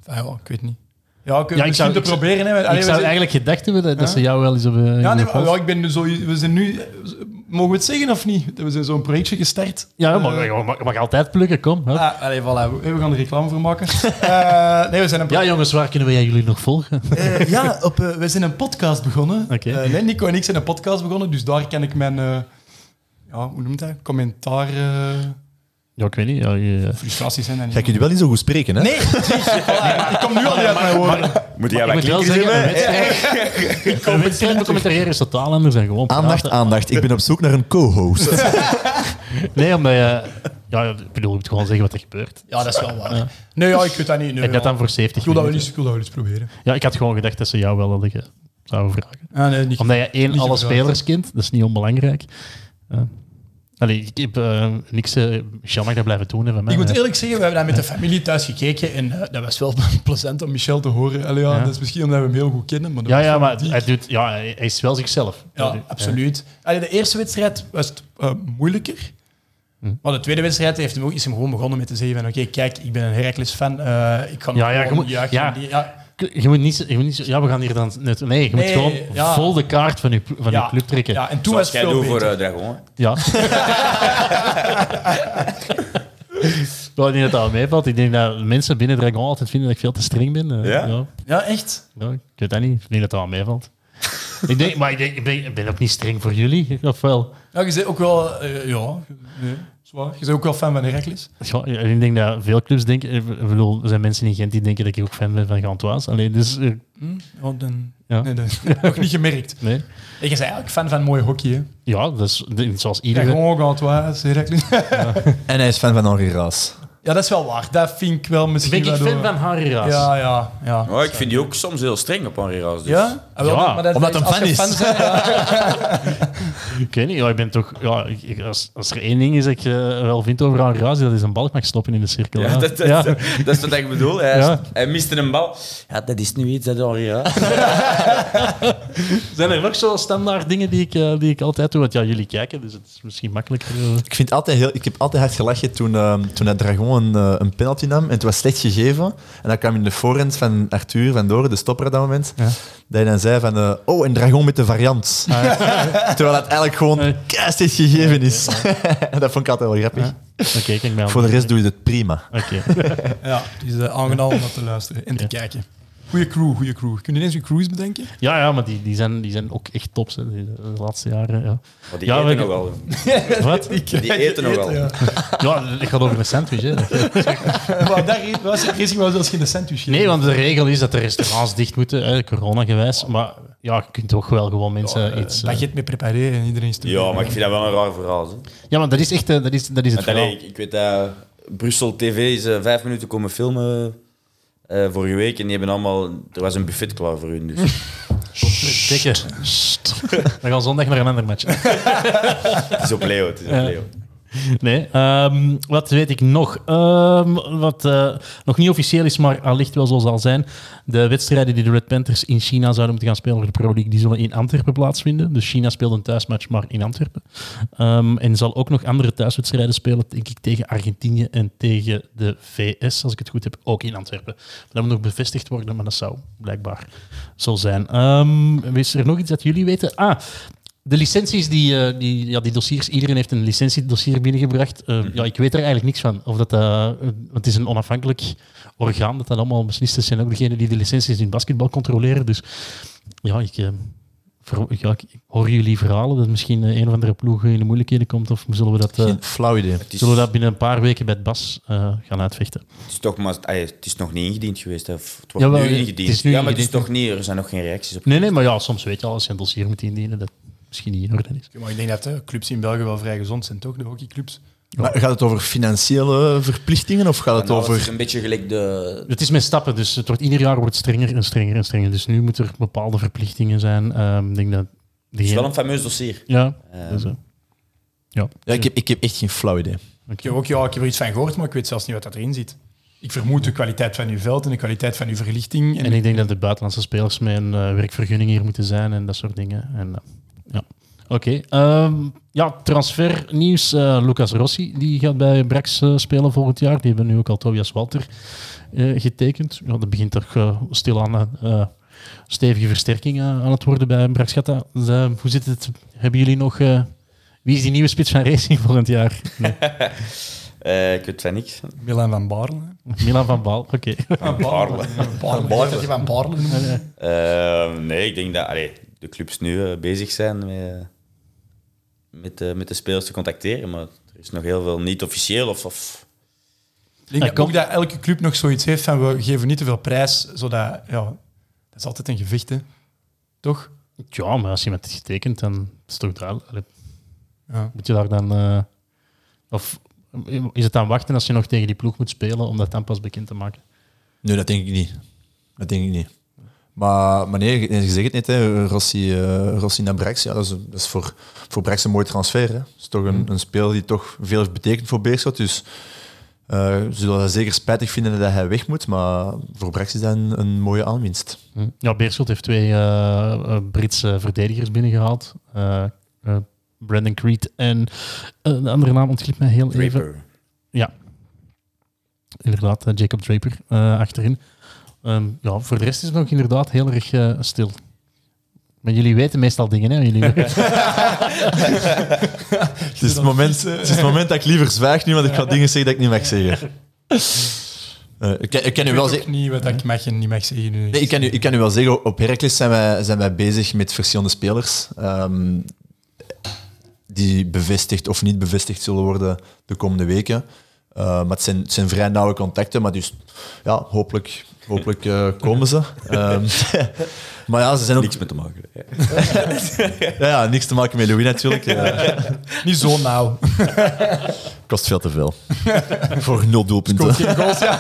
Enfin, ja, ik weet niet. Ja, ik, Ja, ik zou- te ik proberen. Hè. Allee, ik we zou zijn- eigenlijk gedacht hebben dat, Ja? ze jou wel eens op. eh, Ja, nee, maar, ja, ik ben zo... We zijn nu... Mogen we het zeggen of niet? We zijn zo'n projectje gestart. ja, maar je mag, mag altijd plukken, kom. hup. Ah, allee, voilà. We we gaan er reclame voor maken. Eh, nee, we zijn een... Ja, jongens, waar kunnen wij jullie nog volgen? Eh, ja, op, eh, we zijn een podcast begonnen. Eh, nee, Nico en ik zijn een podcast begonnen, dus daar kan ik mijn... eh, ja, hoe noemt dat? Commentaar... eh, Ja, ik weet niet. Ja, je- frustraties zijn dat niet. Ga ik jullie wel niet zo goed spreken, hè? Nee, voilà, ik kom nu al niet uit mijn woorden. Moet jij ik moet wel zeggen, een wedstrijd, wedstrijd commentariëren is totaal anders dan gewoon Aandacht, praten. aandacht. Ik ben op zoek naar een co-host. Nee, omdat je... Ja, ik bedoel, je moet gewoon zeggen wat er gebeurt. Ja, dat is wel waar. Nee, ja, ik weet dat niet. Nee, En dat ja. dan voor 70 Ik wil dat wel eens, minuten. ik wil dat wel eens proberen. Ja, ik had gewoon gedacht dat ze jou wel hadden ge- zouden vragen. Ah, nee, niet. Omdat je één alle spelers kent, dat is niet onbelangrijk. Ja. Allee, ik heb eh, niks... uh, Michel mag dat blijven doen, hè, van mij. Ik moet eerlijk zeggen, we hebben dat met de familie thuis gekeken en eh, dat was wel plezant om Michel te horen. Allee, ja, Ja. Dat is misschien omdat we hem heel goed kennen. Maar Ja, ja, maar hij, doet, ja, hij is wel zichzelf. Ja, absoluut. Allee, de eerste wedstrijd was het, eh, moeilijker. Hm. Maar de tweede wedstrijd heeft hem ook, is hem gewoon begonnen met te zeggen van oké, kijk, ik ben een Heracles-fan. eh, ik kan Ja, ja, je gewoon moet- juichen. ja. Die- ja, Je moet niet, je moet niet zo- ja, we gaan hier dan net. Nee, je moet Nee, gewoon ja. vol de kaart van je, van ja, je club trekken. Ja, en toen was jij veel doet voor eh, Dragon. Ja. Ik denk dat dat wel meevalt. Ik denk dat mensen binnen Dragon altijd vinden dat ik veel te streng ben. Eh, Ja? ja. Ja, echt? Ja, ik weet dat niet. Ik denk dat dat wel meevalt. ik denk, maar ik, denk, ik, ben, ik ben ook niet streng voor jullie, of wel? Ja, je bent ook wel... eh, ja, nee, zwaar. Je bent ook wel fan van Heracles. Ja, ik denk dat veel clubs denken... Ik bedoel, er zijn mensen in Gent die denken dat ik ook fan ben van Gantoise. Alleen, dus... eh, Hm? Ja, dan, Ja. Nee, dat nog niet gemerkt. nee. Je bent eigenlijk fan van mooi hockey, hè? Ja, dat is zoals Ja, iedereen. gewoon Gantoise, Heracles. En hij is fan van Henri Raas. Ja, dat is wel waar. Dat vind ik wel misschien Ben ik fan van Harry Raas? Ja, ja, ja. Oh, ik vind die ook soms heel streng op Henri Raas. Dus. Ja? Ah, wel, Ja, maar dat, omdat als hem fan je is. fan bent, ja. Ik weet niet, ja, ik ben toch... Ja, ik- ik- als, als er één ding is dat ik eh, wel vind over Harry Raas, is dat hij zijn balk mag stoppen in de cirkel. Ja, Ja, dat, dat, Ja. dat is wat ik bedoel. Hij, Ja. hij miste een bal. Ja, dat is nu iets, dat Henri Raas. Zijn er nog zo standaard dingen die ik, eh, die ik altijd doe? Want ja, jullie kijken, dus het is misschien makkelijker. eh. Ik, vind altijd heel, ik heb altijd hard gelachen toen, ehm, toen hij Dragon een, eh, een penalty nam. En het was slecht gegeven. En dan kwam in de voorhand van Arthur van Doren, de stopper op dat moment. Ja. Dat hij dan zei van... eh, oh, een Dragon met de variant. Terwijl het eigenlijk gewoon Nee. keistig gegeven is. dat vond ik altijd wel grappig. Voor de rest doe je het prima. Oké. ja, het is eh, aangenaam om naar te luisteren en te kijken. Goeie crew, goede crew. Kun je ineens je crews bedenken? Ja, ja, maar die, die, zijn, die zijn ook echt tops hè, de, laatste jaren. Ja. Maar die Ja, eten nog wel. Wat? Die eten nog wel. Ja. Ja, het gaat over een sandwich. Hè. maar daar was het racing wel zelfs geen sandwich. Nee, want de regel is dat de restaurants dicht moeten, hè, corona-gewijs. Maar ja, je kunt toch wel gewoon mensen Uh, iets... eh, baguette met prepareren en iedereen is te Ja, maar ik vind dat wel een raar verhaal. Hè. Ja, maar dat is echt eh, dat is, dat is het verhaal. ik, ik weet dat Brussel TV is eh, vijf minuten komen filmen eh, vorige week en die hebben allemaal... Er was een buffet klaar voor hun, dus... Dikke. We gaan zondag naar een ander match. het is op Leo, het is op Ja. Leo. Nee, ehm, wat weet ik nog? Ehm, wat eh, nog niet officieel is, maar allicht wel zo zal zijn. De wedstrijden die de Red Panthers in China zouden moeten gaan spelen voor de Pro League, die zullen in Antwerpen plaatsvinden. Dus China speelt een thuismatch, maar in Antwerpen. Ehm, en zal ook nog andere thuiswedstrijden spelen, denk ik, tegen Argentinië en tegen de VS, als ik het goed heb, ook in Antwerpen. Dat moet nog bevestigd worden, maar dat zou blijkbaar zo zijn. Is er nog iets dat jullie weten? Ah, de licenties, die, eh, die, ja, die dossiers, iedereen heeft een licentiedossier binnengebracht. Eh, ja, ik weet er eigenlijk niks van. Of dat, eh, want het is een onafhankelijk orgaan dat dat allemaal beslist. Dat zijn ook degenen die de licenties in basketbal controleren. Dus ja, ik, ver- ja, ik hoor jullie verhalen dat misschien een of andere ploeg in de moeilijkheden komt. Of zullen we dat, eh, Geen flauw idee. Het zullen we dat binnen een paar weken bij het BAS eh, gaan uitvechten? het is toch maar, ah, het is nog niet ingediend geweest. hè, Of het wordt Jawel, nu het ingediend. is nu ja, maar het is toch niet, er zijn nog geen reacties op. Nee, nee, maar ja, soms weet je al, als je een dossier moet indienen, dat misschien niet in orde is. Maar ik denk dat de clubs in België wel vrij gezond zijn, toch? De hockeyclubs. Maar gaat het over financiële verplichtingen of gaat het Nou, het is over... een beetje gelijk de, Het is met stappen, dus het wordt ieder jaar wordt het strenger en strenger en strenger. Dus nu moeten er bepaalde verplichtingen zijn. Ehm, ik denk dat Het is wel een fameus dossier. Ja, Ehm, dus, eh, ja. Ja, ik, heb, ik heb echt geen flauw idee. Ik heb, ook, ja, ik heb er iets van gehoord, maar ik weet zelfs niet wat dat erin zit. Ik vermoed de kwaliteit van uw veld en de kwaliteit van uw verlichting. En, En ik denk dat de buitenlandse spelers met een eh, werkvergunning hier moeten zijn en dat soort dingen. En, eh, ja. Oké. ehm, ja, transfernieuws. Eh, Lucas Rossi die gaat bij Brax eh, spelen volgend jaar. Die hebben nu ook al Tobias Walter eh, getekend. Ja, dat begint toch uh, stilaan eh stevige versterking aan het worden bij Brax Gata. Dus, eh, hoe zit het? Hebben jullie nog... eh, wie is die nieuwe spits van Racing volgend jaar? Nee. Eh, ik weet van niks. Milan van Baarle. Milan van Baal, oké. Van Baarle. Baarle. Baarle. Dat je van Baarle noemt. Eh, nee, ik denk dat allee, de clubs nu eh, bezig zijn met, met, de- met de spelers te contacteren. Maar er is nog heel veel niet officieel. Of, of Ik denk ook dat elke club nog zoiets heeft van we geven niet te veel prijs, zodat... Ja, dat is altijd een gevecht, hè. Toch? Ja, maar als iemand het getekend, dan is het toch duidelijk. Ja. Moet je daar dan... eh, of is het dan wachten als je nog tegen die ploeg moet spelen om dat dan pas bekend te maken? Nee, dat denk ik niet. Dat denk ik niet. Maar, maar nee, je je zegt het net, hè, Rossi, eh, Rossi naar Brax, ja, dat is, dat is voor, voor Brax een mooi transfer. Hè. Dat is toch een, een speler die toch veel heeft betekend voor Beerschot. Dus eh, ze zullen dat zeker spijtig vinden dat hij weg moet, maar voor Brax is dat een, een mooie aanwinst. Hm. Ja, Beerschot heeft twee eh, Britse verdedigers binnengehaald. Eh, eh, Brandon Creed en de andere naam ontglipt mij heel even. Draper. Ja, inderdaad, Jacob Draper achterin. Ehm, ja, voor de rest is het nog inderdaad heel erg eh, stil. Maar jullie weten meestal dingen, hè? Jullie Het is het, moment, het is het moment dat ik liever zwijg nu, want ik ga dingen zeggen dat ik niet mag zeggen. Eh, ik, kan- ik kan u wel weet zeggen... niet wat ik mag en niet mag zeggen nu. Nee, ik, kan u, ik kan u wel zeggen, op Heracles zijn wij, zijn wij bezig met verschillende spelers. ehm, die bevestigd of niet bevestigd zullen worden de komende weken. Eh, maar het zijn, het zijn vrij nauwe contacten, maar dus ja, hopelijk, hopelijk eh, komen ze. Ehm, maar ja, ze zijn ook... Niks mee te maken. Ja, ja, niks te maken met Louis natuurlijk. Eh, Niet zo nauw. kost veel te veel. Voor nul doelpunten. Geen goals, ja.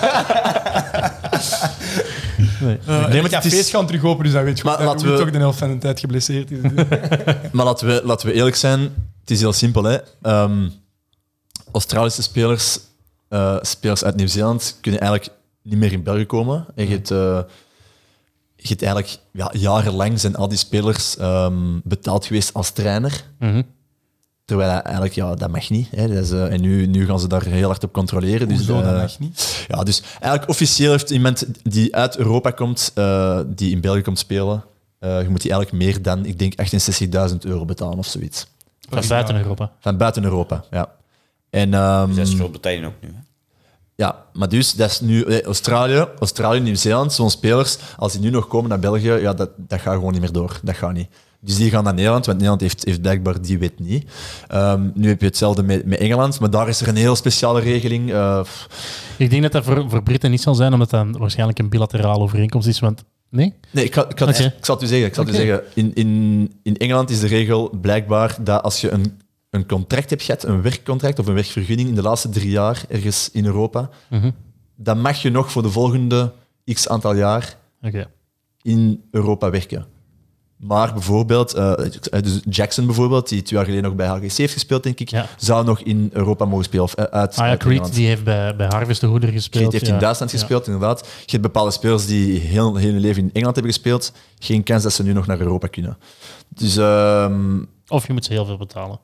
nee. Uh, maar het is- gaan terug open, dus dat weet je Maar goed. We- toch de helft van de tijd geblesseerd is. Maar laten we, laten we eerlijk zijn, het is heel simpel. Hè? Ehm, Australische spelers, eh, spelers uit Nieuw-Zeeland, kunnen eigenlijk niet meer in België komen. En je hebt, eh, je hebt eigenlijk ja, jarenlang zijn al die spelers ehm, betaald geweest als trainer. Mhm. Terwijl eigenlijk, ja, dat mag niet. Hè. Dat is, eh, en nu, nu gaan ze daar heel hard op controleren. Dus, dat eh, mag niet. Ja, dus eigenlijk officieel heeft iemand die uit Europa komt, eh, die in België komt spelen, eh, je moet die eigenlijk meer dan, ik denk, 68.000 euro betalen of zoiets. Van buiten Europa. Van buiten Europa, ja. En, ehm, Dus dat is ook nu. Hè. Ja, maar dus, dat is nu eh, Australië, Australië, Nieuw-Zeeland, zo'n spelers, als die nu nog komen naar België, ja, dat, dat gaat gewoon niet meer door. Dat gaat niet. Dus die gaan naar Nederland, want Nederland heeft, heeft blijkbaar die wet niet. Ehm, nu heb je hetzelfde met, met Engeland, maar daar is er een heel speciale regeling. eh, Ik denk dat dat voor, voor Britten niet zal zijn, omdat dat waarschijnlijk een bilaterale overeenkomst is. Want nee? Nee, ik, ga, ik, ga, ik zal het u zeggen. Ik zal u zeggen. In, in, in Engeland is de regel blijkbaar dat als je een, een contract hebt gehad, een werkcontract of een werkvergunning in de laatste drie jaar ergens in Europa, Mhm. dan mag je nog voor de volgende x aantal jaar in Europa werken. Maar bijvoorbeeld, eh, dus Jackson bijvoorbeeld, die twee jaar geleden nog bij HGC heeft gespeeld, denk ik, Ja. zou nog in Europa mogen spelen. Of eh, uit, Ah ja, uit Creed die heeft bij, bij Harvest de Hoeder gespeeld. Creed heeft in. Duitsland gespeeld, inderdaad. Je hebt bepaalde spelers die heel, heel hun leven in Engeland hebben gespeeld. Geen kans dat ze nu nog naar Europa kunnen. Dus, ehm, Of je moet ze heel veel betalen.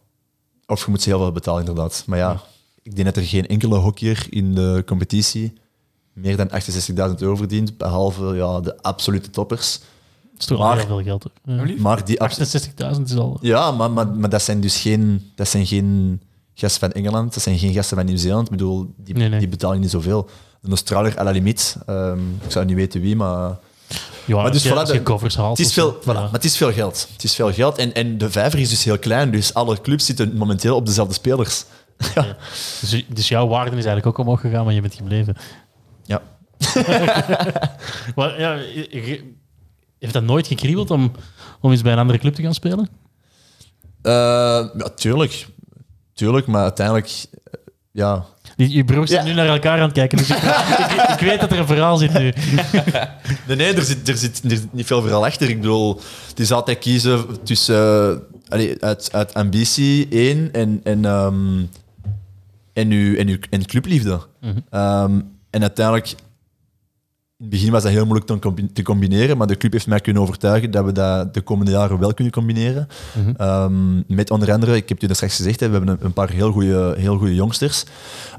Of je moet ze heel veel betalen, inderdaad. Maar ja, ik denk dat er geen enkele hockeyer in de competitie meer dan 68.000 euro verdient, behalve ja, de absolute toppers. Dat is toch al Maar- heel veel geld. hoor. Ja. Maar die, abs- 68.000 is al... Ja, maar, maar, maar dat zijn dus geen, dat zijn geen gasten van Engeland, dat zijn geen gasten van Nieuw-Zeeland. Ik bedoel, die, Nee, nee. die betalen niet zoveel. Een Australier à la limiet, ehm, ik zou niet weten wie, maar... Ja, Maar dus voilà, covers haalt. Het is veel, voilà, Ja. maar het is veel geld. Het is veel geld en, en de vijver is dus heel klein, dus alle clubs zitten momenteel op dezelfde spelers. ja. Dus, dus jouw waarde is eigenlijk ook omhoog gegaan, maar je bent gebleven. Ja. Maar ja, heeft dat nooit gekriebeld om, om eens bij een andere club te gaan spelen? Eh, ja, tuurlijk. Tuurlijk, maar uiteindelijk... eh, Ja, Die, je broers zijn nu naar elkaar aan het kijken, dus ik, ik, ik weet dat er een verhaal zit nu. Nee, nee er, zit, er, zit, er zit niet veel verhaal achter. Ik bedoel, het is altijd kiezen tussen allee, uit, uit ambitie één en, en, ehm, en, uw, en, uw, en clubliefde. Ehm, en uiteindelijk, in het begin was dat heel moeilijk te, combi- te combineren, maar de club heeft mij kunnen overtuigen dat we dat de komende jaren wel kunnen combineren. Ehm, met onder andere, ik heb het u straks gezegd, hè, we hebben een, paar heel goede heel goede jongsters.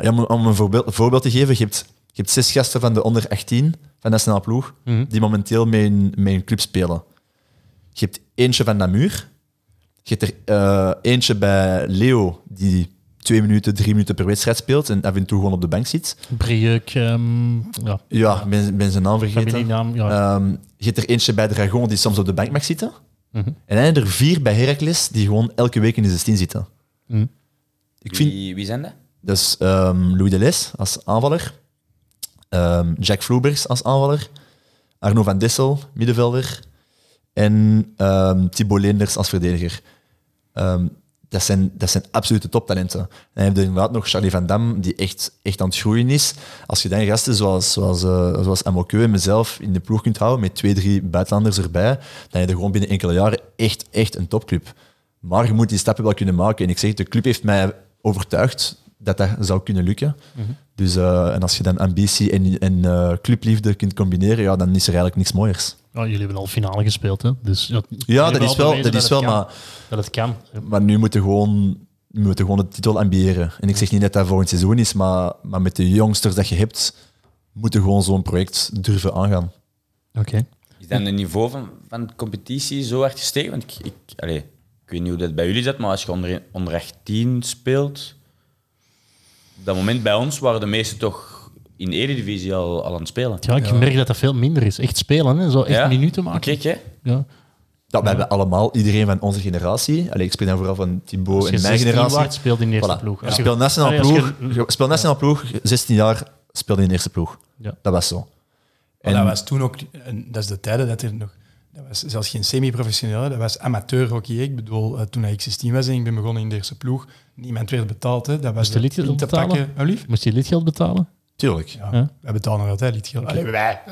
Ja, om, om een voorbeeld, voorbeeld te geven, je hebt, je hebt zes gasten van de onder 18 van de nationale ploeg, Mhm. die momenteel met een, met een club spelen. Je hebt eentje van Namur. Je hebt er eh, eentje bij Leo, die twee minuten, drie minuten per wedstrijd speelt en af en toe gewoon op de bank zit. Brieuk, ehm ja, ben, ben zijn naam vergeten. Ja. Ehm, je hebt er eentje bij Dragon die soms op de bank mag zitten. Mhm. En dan heb je er vier bij Heracles die gewoon elke week in de 16 zitten. Mhm. Ik vind, Wie, wie zijn dat? dus ehm, Louis Deles als aanvaller, ehm, Jack Vloebergs als aanvaller, Arno van Dessel, middenvelder, en ehm Thibaut Leenders als verdediger. Ehm, dat, zijn, dat zijn absolute toptalenten. En dan heb je inderdaad nog Charlie van Dam, die echt, echt aan het groeien is. Als je dan gasten zoals, zoals, eh zoals Amokeu en mezelf in de ploeg kunt houden, met twee, drie buitenlanders erbij, dan heb je gewoon binnen enkele jaren echt, echt een topclub. Maar je moet die stappen wel kunnen maken. En ik zeg, de club heeft mij overtuigd dat dat zou kunnen lukken. Dus, eh, en als je dan ambitie en, en eh, clubliefde kunt combineren, ja, dan is er eigenlijk niks mooiers. Ja, jullie hebben al finale gespeeld, hè? Dus, ja, dat is wel, dat is wel kan. maar, Dat het kan. maar nu moeten we gewoon, we moeten gewoon de titel ambiëren. En ik zeg niet dat dat volgend seizoen is, maar, maar met de jongsters dat je hebt, moeten we gewoon zo'n project durven aangaan. Oké. Is dan het niveau van, van competitie zo hard gestegen? Want ik, ik, allee, ik weet niet hoe dat bij jullie zit, maar als je onder, onder 18 speelt, dat moment bij ons waren de meesten toch in de Eredivisie al, al aan het spelen. Ja, ik merk dat dat veel minder is. Echt spelen, hè? Zo echt Ja? minuten maken. Kijk, hè? Ja. Dat we hebben allemaal, iedereen van onze generatie, allee, ik spreek dan vooral van Thibaut en mijn 16 generatie. waard speelt in de eerste Voilà. ploeg. Je- speelt nationaal Allee, ploeg, je speelt nationaal ploeg, 16 jaar speelde in de eerste ploeg. Ja. Dat was zo. Maar dat was toen ook, en dat is de tijden dat er nog, dat was zelfs geen semi-professioneel, dat was amateur hockey. Ik bedoel, eh, toen ik 16 was en ik ben begonnen in de eerste ploeg, niemand werd betaald. Hè. Dat was Moest je de lidgeld betalen? Oh, lief? Moest je lidgeld betalen? Tuurlijk. Ja, Ja. wij betalen nog altijd lidgeld. Allee, wij.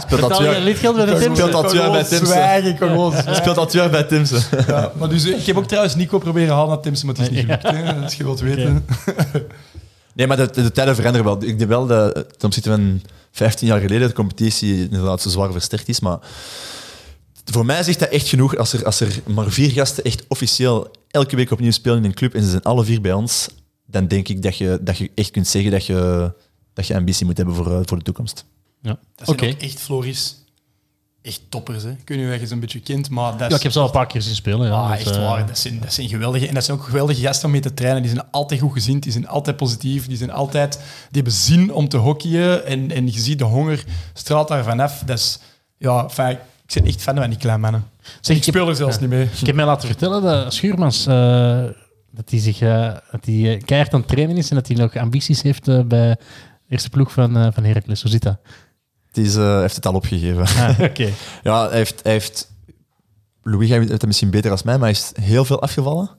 Speelt lidgeld bij de Speelt Timsen? twee jaar bij Timsen. zwijgen, Speelt jaar bij Timsen. Ja, maar dus, eh, ik heb ook trouwens Nico proberen halen naar Timsen, maar het is niet gelukt. Hè, als je wilt weten. Nee, maar de, de, de tijden veranderen wel. Ik denk wel dat ten opzichte van 15 jaar geleden de competitie inderdaad zo zwaar versterkt is. Maar voor mij zegt dat echt genoeg als er, als er maar vier gasten echt officieel elke week opnieuw spelen in een club en ze zijn alle vier bij ons. Dan denk ik dat je, dat je echt kunt zeggen dat je, dat je ambitie moet hebben voor, eh, voor de toekomst. Ja. Dat Oké. zijn ook echt Floris. Echt toppers. Hè. Ik weet niet of je ze een beetje kent, maar dat is... Ja, ik heb ze al een paar keer zien spelen. Ja. Ah, Dus, echt eh, waar. Dat zijn, dat zijn geweldige. En dat zijn ook geweldige gasten om mee te trainen. Die zijn altijd goed gezind, die zijn altijd positief, die zijn altijd... Die hebben zin om te hockeyen en, en je ziet de honger straalt daar vanaf. Dat is... Ja, ik ben echt fan van die kleine mannen. Zeg, ik speel er zelfs niet mee. Ik heb mij laten vertellen dat Schuurmans eh, dat hij zich eh, dat hij eh, keihard aan het trainen is en dat hij nog ambities heeft bij de eerste ploeg van, van Heracles. Hoe zit dat? Het is, eh, hij heeft het al opgegeven. Ah, Oké. ja, hij heeft, hij heeft... Louis weet het misschien beter als mij, maar hij is heel veel afgevallen.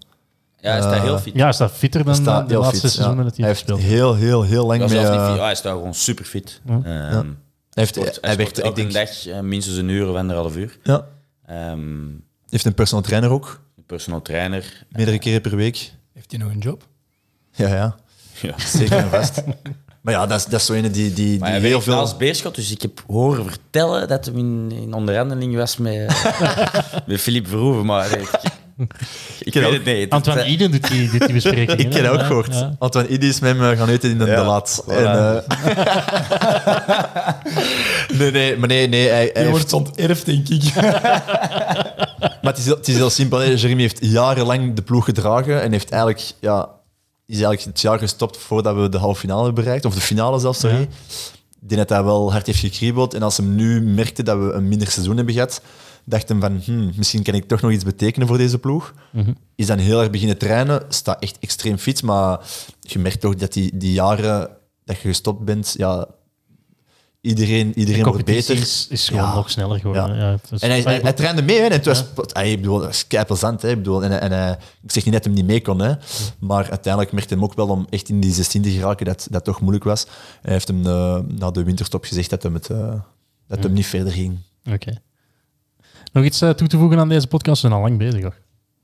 Ja, hij staat heel fit. Ja, is dat fitter dan Hij staat de laatste fit, seizoenen ja. dat hij Hij heeft heeft gespeeld? heel, heel, heel lang mee... is niet eh. Ja, hij staat gewoon super fit. Ja. Ehm, Hij, heeft, sport- hij hij werkt, ik denk... dag eh, minstens een uur of anderhalf uur. Ja. Ehm, Heeft een personal trainer ook, een personal trainer. meerdere keren per week. Heeft hij nog een job? Ja, ja. Ja. Zeker en vast. Maar ja, dat is, dat is zo een die, die, die heel veel... als Beerschot, dus ik heb horen vertellen dat hij in, in onderhandeling was met, met Philippe Verhoeven. Maar nee, ik, ik ken weet ook het niet. Antoine Iden doet die, doet die bespreking. Ik ken hè? ook gehoord. ja. Antoine Idi is met hem eh, gaan eten in de, Ja, de laat. voilà. En, eh, nee, nee, maar nee, nee. Hij, hij Je heeft- wordt onterfd, denk ik. maar het is, heel- het is heel simpel. Jeremy heeft jarenlang de ploeg gedragen en heeft eigenlijk, ja, is eigenlijk het jaar gestopt voordat we de halve finale hebben bereikt. Of de finale zelfs, sorry. Ja. Denk dat hij wel hard heeft gekriebeld. En als hem nu merkte dat we een minder seizoen hebben gehad, dacht hem van, hmm, misschien kan ik toch nog iets betekenen voor deze ploeg. Is dan heel erg beginnen trainen, staat echt extreem fit, maar je merkt toch dat die, die jaren dat je gestopt bent, ja, iedereen, De iedereen wordt beter. is, is gewoon Ja. nog sneller geworden. Ja. Ja. het is- En hij, hij, trainde mee, hè, en het was, hij, ik bedoel, dat is kei plezant. Hè, ik, bedoel, en, en, ik zeg niet dat hij hem niet mee kon, hè, maar uiteindelijk merkte hij hem ook wel om echt in die 16 te geraken dat dat toch moeilijk was. Hij heeft hem eh, na de winterstop gezegd dat hem, het, eh, dat hem niet verder ging. Oké. Nog iets eh, toe te voegen aan deze podcast? We zijn al lang bezig, hoor.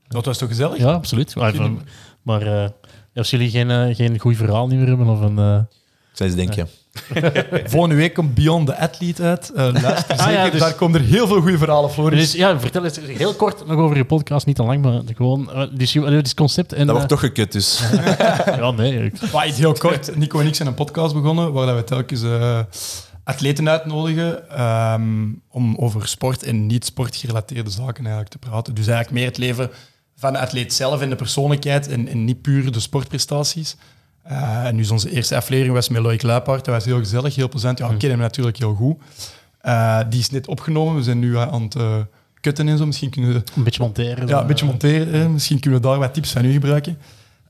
Dat was toch gezellig? Ja, absoluut. Maar, even- maar eh, als jullie geen, geen goed verhaal niet meer hebben, of een... Ik zou eens denken. Volgende week komt Beyond the Athlete uit. Eh luister Ah, ja, zeker, dus- daar komen er heel veel goede verhalen, Floris. Dus ja, vertel eens heel kort nog over je podcast. Niet te lang, maar gewoon... dus, je- eh, dus concept en... Dat wordt eh, toch gekut, dus. Ja, nee. ik- Maar iets heel kort. Nico en ik zijn een podcast begonnen waar dat we telkens eh, atleten uitnodigen ehm, om over sport en niet-sport gerelateerde zaken eigenlijk te praten. Dus eigenlijk meer het leven van de atleet zelf en de persoonlijkheid en, en niet puur de sportprestaties. Eh, en dus onze eerste aflevering was met Loïc Luipaard. Dat was heel gezellig, heel plezant. Ja, ik ken hem natuurlijk heel goed. Eh, die is net opgenomen. We zijn nu aan het eh, kutten en zo. Misschien kunnen we Een beetje monteren. ja, een beetje monteren. Misschien kunnen we daar wat tips van u gebruiken.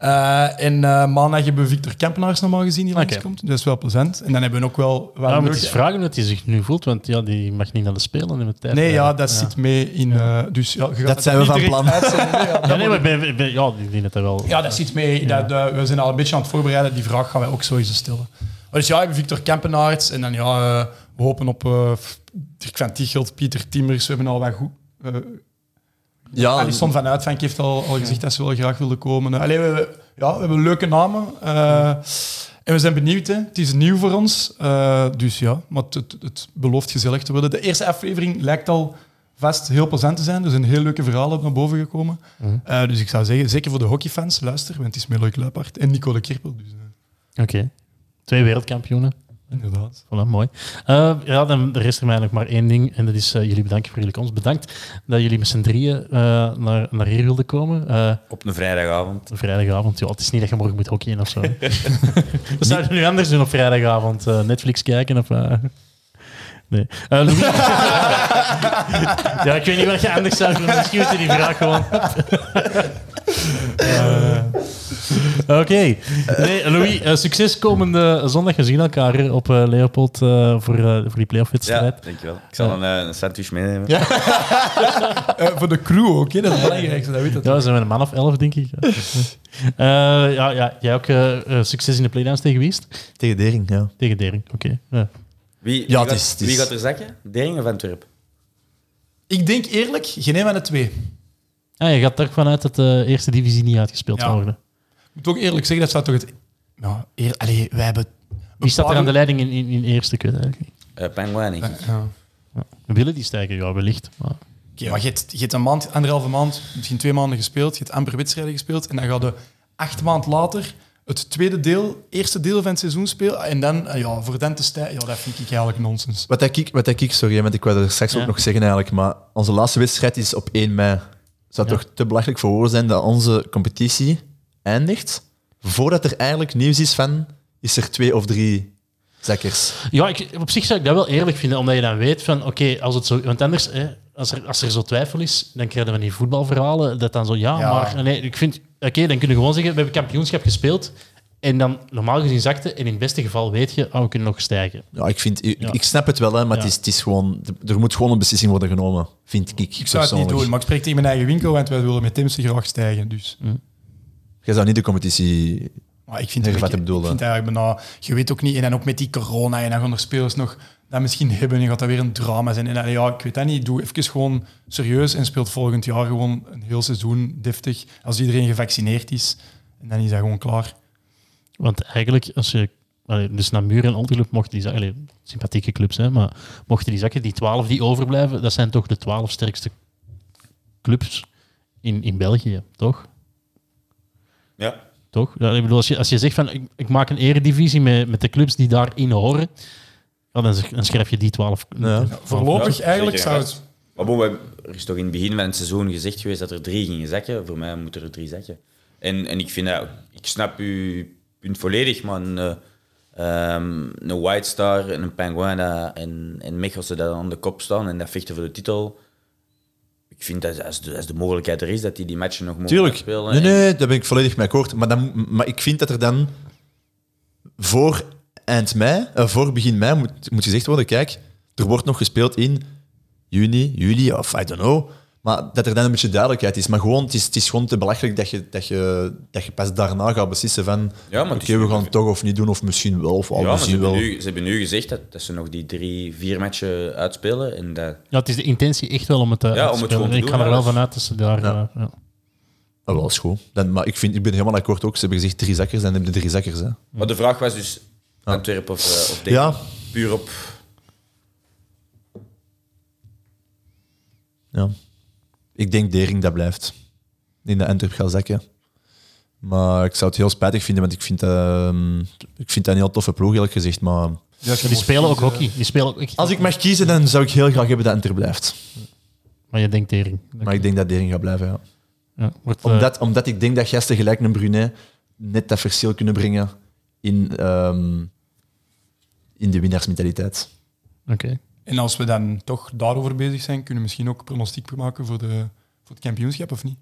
Eh, en eh, maandag hebben we Victor Kempenaars normaal gezien die langskomt. Dat is wel plezant. En dan hebben we ook wel... wel Ja, is vragen hoe hij zich nu voelt, want ja, die mag niet naar de Spelen in de tijd. Nee, ja, dat zit mee in... eh, dus, ja, het zijn we van plan. ja, dat nee, maar ik ben, ben- ja, dat dat wel... ja, dat zit mee. Dat, dat- we zijn al een beetje aan het voorbereiden. Die vraag gaan wij ook sowieso stellen. Maar dus ja, we hebben Victor Kempenaerts. En dan ja, we hopen op eh, Dirk van Tichelt, Pieter Timmers. We hebben al wat goed... Ja, Alison van Uitvank heeft al, al gezegd dat ze wel graag wilde komen. Allee, we, ja, we hebben leuke namen. eh, en we zijn benieuwd. Hè. Het is nieuw voor ons. eh, dus ja, maar het, het, het belooft gezellig te worden. De eerste aflevering lijkt al vast heel plezant te zijn. Er zijn heel leuke verhalen naar boven gekomen. Eh, dus ik zou zeggen, zeker voor de hockeyfans, luister. Want het is met Loïc Luipaard en Nico de Kirpel. Dus, Oké. Twee wereldkampioenen. Inderdaad. Voilà, mooi. Eh, ja, dan rest er mij nog maar één ding. En dat is eh, jullie bedanken voor jullie komst. Bedankt dat jullie met z'n drieën eh, naar, naar hier wilden komen. Op een vrijdagavond. vrijdagavond. Ja, het is niet dat je morgen moet hockeyen of zo. Wat zouden jullie anders doen op vrijdagavond? Netflix kijken of... Nee. Eh, Louis? ja, ik weet niet wat je anders zou doen. Misschien moet je die vraag gewoon... Eh, Oké. Nee, Louis, eh, succes komende zondag. We zien elkaar op eh, Leopold eh, voor, eh, voor die playoff-wedstrijd. Ja, dankjewel. Ik zal een, eh, een sandwich meenemen. Eh, voor de crew ook, hè. dat is het belangrijkste. Dat weet dat Ja, we zijn met een man of elf, denk ik. Ja, Eh, ja, ja jij ook succes in de playdowns tegen wie tegen Dering, ja. Tegen Dering, oké. Ja. Wie, wie, Ja, het gaat, is- wie gaat er zakken? Dering of Antwerp? Ik denk eerlijk, geen een van de twee. Ah, je gaat er vanuit dat de eerste divisie niet uitgespeeld Ja. zal worden. Ik moet ook eerlijk zeggen, dat zou toch het... Ja, eer, allee, wij hebben... Wie staat er aan de leiding in, in, in eerste kut eigenlijk? Uh, Penguin, denk ik. Ja. Willen die stijgen? Ja, wellicht. Maar... Oké, maar je hebt, je hebt een maand, anderhalve maand, misschien twee maanden gespeeld. Je hebt amper wedstrijden gespeeld. En dan ga je acht maand later het tweede deel, eerste deel van het seizoen spelen. En dan, eh, ja, voor dan te stijgen, ja, dat vind ik eigenlijk nonsens. Wat ik, wat ik, sorry, want ik wou er straks Ja. ook nog zeggen eigenlijk, maar onze laatste wedstrijd is op 1 mei. Het zou Ja. toch te belachelijk voor woorden zijn dat onze competitie eindigt voordat er eigenlijk nieuws is van, is er twee of drie zakkers. Ja, ik, op zich zou ik dat wel eerlijk vinden, omdat je dan weet van, oké, als het zo... Want anders, hè, als, er, als er zo twijfel is, dan krijgen we die voetbalverhalen, dat dan zo, ja, Ja. maar... Nee, ik vind... Oké, dan kun je gewoon zeggen, we hebben kampioenschap gespeeld, en dan normaal gezien zakte, en in het beste geval weet je, oh, we kunnen nog stijgen. Ja, ik, vind, ik, Ja. ik snap het wel, hè, maar Ja. het, is, het is gewoon, er moet gewoon een beslissing worden genomen, vind ik. Ik zou het niet doen, maar ik spreek tegen mijn eigen winkel, want wij willen met Timsen graag stijgen. Dus. Jij zou niet de competitie Maar ik vind, het, ik, vind eigenlijk bijna... Je weet ook niet, en dan ook met die corona, en dan gaan er spelers nog dat misschien hebben, en gaat dat weer een drama zijn. En dan, ja, ik weet dat niet. Doe even gewoon serieus en speelt volgend jaar gewoon een heel seizoen deftig. Als iedereen gevaccineerd is, en dan is dat gewoon klaar. Want eigenlijk, als je... allee, dus Namur en Olderclub mochten die zakken... allee, sympathieke clubs, hè, maar mochten die zakken, die twaalf die overblijven, dat zijn toch de twaalf sterkste clubs in, in België, toch? Ja. Toch? Ja, ik bedoel, als je, als je zegt van ik, ik maak een eredivisie met, met de clubs die daarin horen, ja, dan, schrijf je die twaalf. Ja. Voorlopig Ja, eigenlijk zou het... Maar bon, we- er is toch in het begin van het seizoen gezegd geweest dat er drie gingen zakken. Voor mij moeten er drie zakken. En, en ik vind dat, ik snap uw punt volledig, maar een, eh, ehm, een White Star en een Penguin en, en Mechelse dat aan de kop staan en dat vechten voor de titel. Ik vind dat als de, als de mogelijkheid er is dat die die matchen nog mogen Tuurlijk. spelen. Nee, nee, daar ben ik volledig mee akkoord. Maar, dan, maar ik vind dat er dan voor eind mei, eh, voor begin mei, moet, moet gezegd worden: kijk, er wordt nog gespeeld in juni, juli of I don't know. Maar dat er dan een beetje duidelijkheid is. Maar gewoon, het is, het is gewoon te belachelijk dat je, dat, je, dat je pas daarna gaat beslissen van Ja, maar oké, we gaan het toch of niet doen, of misschien wel, of al maar ze misschien hebben, wel. nu, ze hebben nu gezegd dat, dat ze nog die drie, vier matchen uitspelen. En dat, Ja, het is de intentie echt wel om het, eh, Ja, om het spelen. gewoon te Ik doen, ga er wel vanuit dat ze daar... Ja. eh, ja. Ah, wel, is goed. Dan, maar ik, vind, ik ben helemaal akkoord ook. Ze hebben gezegd drie zakkers, dan hebben de drie zakkers. Hè. Maar de vraag was dus Antwerpen of, eh, of. Ja. Puur op... Ja. Ik denk Dering dat blijft. In de Antwerp gaat zakken. Maar ik zou het heel spijtig vinden, want ik vind, ehm, ik vind dat een heel toffe ploeg, eerlijk gezegd. Maar Ja, die spelen ook hockey. Die spelen ook echt als ik mag kiezen, dan zou ik heel graag hebben dat Antwerp blijft. Maar je denkt tering. Maar ik denk dat Dering gaat blijven, ja. Ja, wordt, eh, Omdat, omdat ik denk dat gasten gelijk een Brunet net dat verschil kunnen brengen in, ehm, in de winnaarsmentaliteit. Oké. En als we dan toch daarover bezig zijn, kunnen we misschien ook pronostiek maken voor, de, voor het kampioenschap, of niet?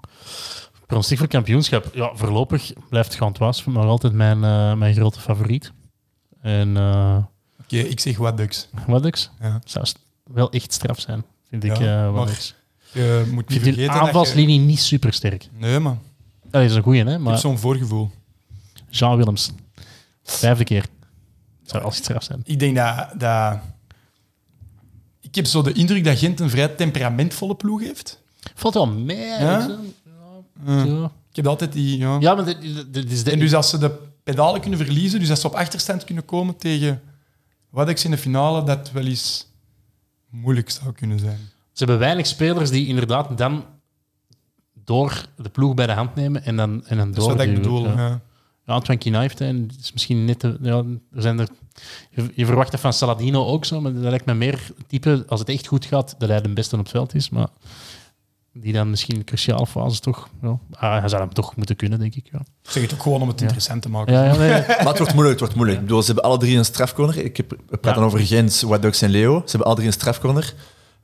Pronostiek voor kampioenschap. Ja, voorlopig blijft Gantois nog altijd mijn, eh, mijn grote favoriet. En eh Oké, ik zeg wat Ducks. Waddux Ja. zou wel echt straf zijn, vind ik. Ja, eh maar Waddux. Je moet niet vergeten dat je... aanvalslinie niet super sterk. Nee, man. Dat is een goeie, hè? Ik heb Maar zo'n voorgevoel. Jean Willems, vijfde keer. Zou als straf zijn. Ik denk dat, dat... Ik heb zo de indruk dat Gent een vrij temperamentvolle ploeg heeft. Valt wel mee. eigenlijk. Ja. Ja. Ik heb altijd die... Ja. Ja, maar dit, is de, En dus als ze de pedalen kunnen verliezen, dus als ze op achterstand kunnen komen tegen wat ik in de finale, dat wel eens moeilijk zou kunnen zijn. Ze hebben weinig spelers die inderdaad dan door de ploeg bij de hand nemen en dan, en dan Dat is door. wat ik bedoel. Ja, Ja. Antoine en het is misschien net... te- ja, er zijn er, je, je verwacht dat van Saladino ook zo, maar dat lijkt me meer type, als het echt goed gaat, dat hij de beste op het veld is, maar die dan misschien in cruciale fases toch... Ja, ah, hij zou hem toch moeten kunnen, denk ik. Ja, Ik zeg het ook gewoon om het interessant te maken. ja, ja nee, Maar het wordt moeilijk, het wordt moeilijk. Ik bedoel, ze hebben alle drie een strafcorner. Ik heb, praten Ja. over Gent, Wadux en Leo. Ze hebben alle drie een strafcorner.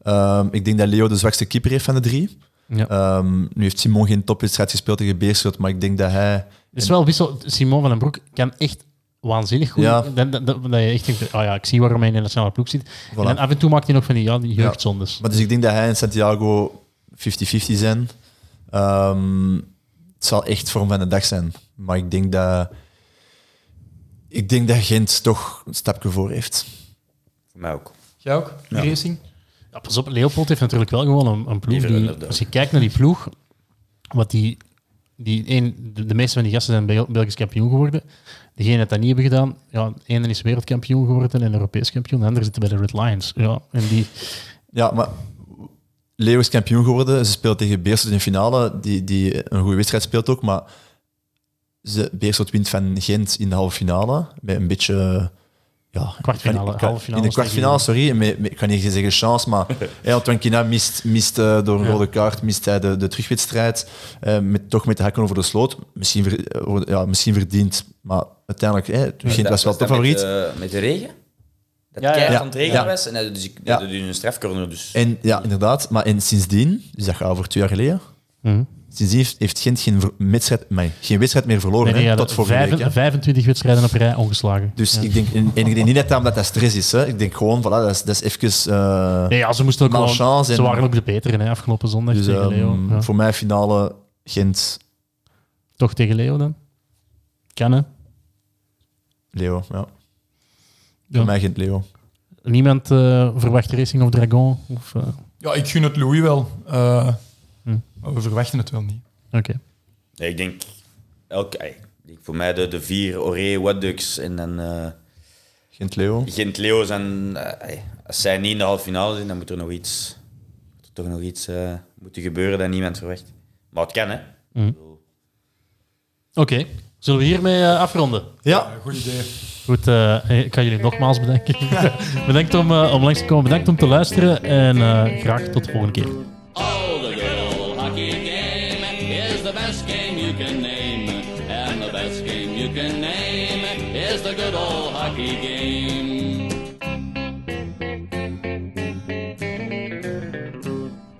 Ehm, ik denk dat Leo de zwakste keeper heeft van de drie. Ja. Ehm, nu heeft Simon geen topwedstrijd gespeeld tegen Beerschot, maar ik denk dat hij... Het is wel wissel. Simon van den Broek kan echt waanzinnig goed. Ja. Dat, dat, dat, dat je echt denkt, oh ja, ik zie waarom hij in de nationale ploeg zit. En dan af en toe maakt hij nog van die, ja, die jeugdzondes. Maar dus ik denk dat hij en Santiago 50-50 zijn. Ehm, het zal echt vorm van de dag zijn. Maar ik denk dat... Ik denk dat Gent toch een stapje voor heeft. Voor mij ook. Jij ook? Ja. Racing? Ja, pas op, Leopold heeft natuurlijk wel gewoon een, een ploeg. Die, als je kijkt naar die ploeg, wat die, die een, de, de meeste van die gasten zijn Bel- Belgisch kampioen geworden. Degene dat dat niet hebben gedaan, ja, de ene is wereldkampioen geworden en Europees kampioen, de andere zitten bij de Red Lions. Ja, en die, Ja, maar Leo is kampioen geworden. Ze speelt tegen Beerschot in de finale, die, die een goede wedstrijd speelt ook. Maar ze, Beerschot wint van Gent in de halve finale. Met een beetje... Ja, Kwartfinale, ik halve finale In de kwartfinale, sorry. Met, met- ik kan niet zeggen chance, maar hey, Antoine Kina mist, mist eh, door een Ja. rode kaart mist hij de, de terugwedstrijd. eh, met, toch met de hakken over de sloot. Misschien, ver- eh, ja, misschien verdiend, maar uiteindelijk... Hey, Gent was wel de favoriet. Met, eh, met de regen? Dat Ja, ja. aan het regen Ja. was. En dat, dus ik, Ja. een strafcorner. Dus. En ja, inderdaad. Maar en sindsdien, dus dat gaat over twee jaar geleden, sindsdien heeft, heeft Gent geen, wedstrijd, geen wedstrijd meer verloren. Nee, nee, hè, tot vorige vijf- week. hè. 25 wedstrijden op rij ongeslagen. Dus Ja. ik denk, en, en ik denk niet net aan dat dat stress is. Hè. Ik denk gewoon, voilà, dat is, dat is even... eh, Nee, ja, ze moesten ook gewoon. Ze en- waren ook de betere hè, afgelopen zondag dus tegen ehm, Leo. Ja. voor mij finale Gent. Toch tegen Leo dan? Kan hè? Leo, ja. Ja. Voor mij Gent Leo. Niemand eh, verwacht Racing of Dragon? Of, eh, Ja, ik gun het Louis wel. Maar we verwachten het wel niet. Oké. Nee, ik denk, elke, denk voor mij de, de vier Oré, Wadducks en dan eh Gent Leo. Gent Leo zijn, eh, als zij niet in de halve finale zijn, dan moet er nog iets, moet er toch nog iets eh, moeten gebeuren dat niemand verwacht. Maar het kan, hè? Mhm. Oké. Zullen we hiermee afronden? Ja, Goed idee. Goed, eh, ik ga jullie nogmaals bedanken. Bedankt om, om langs te komen, bedankt om te luisteren en eh, graag tot de volgende keer.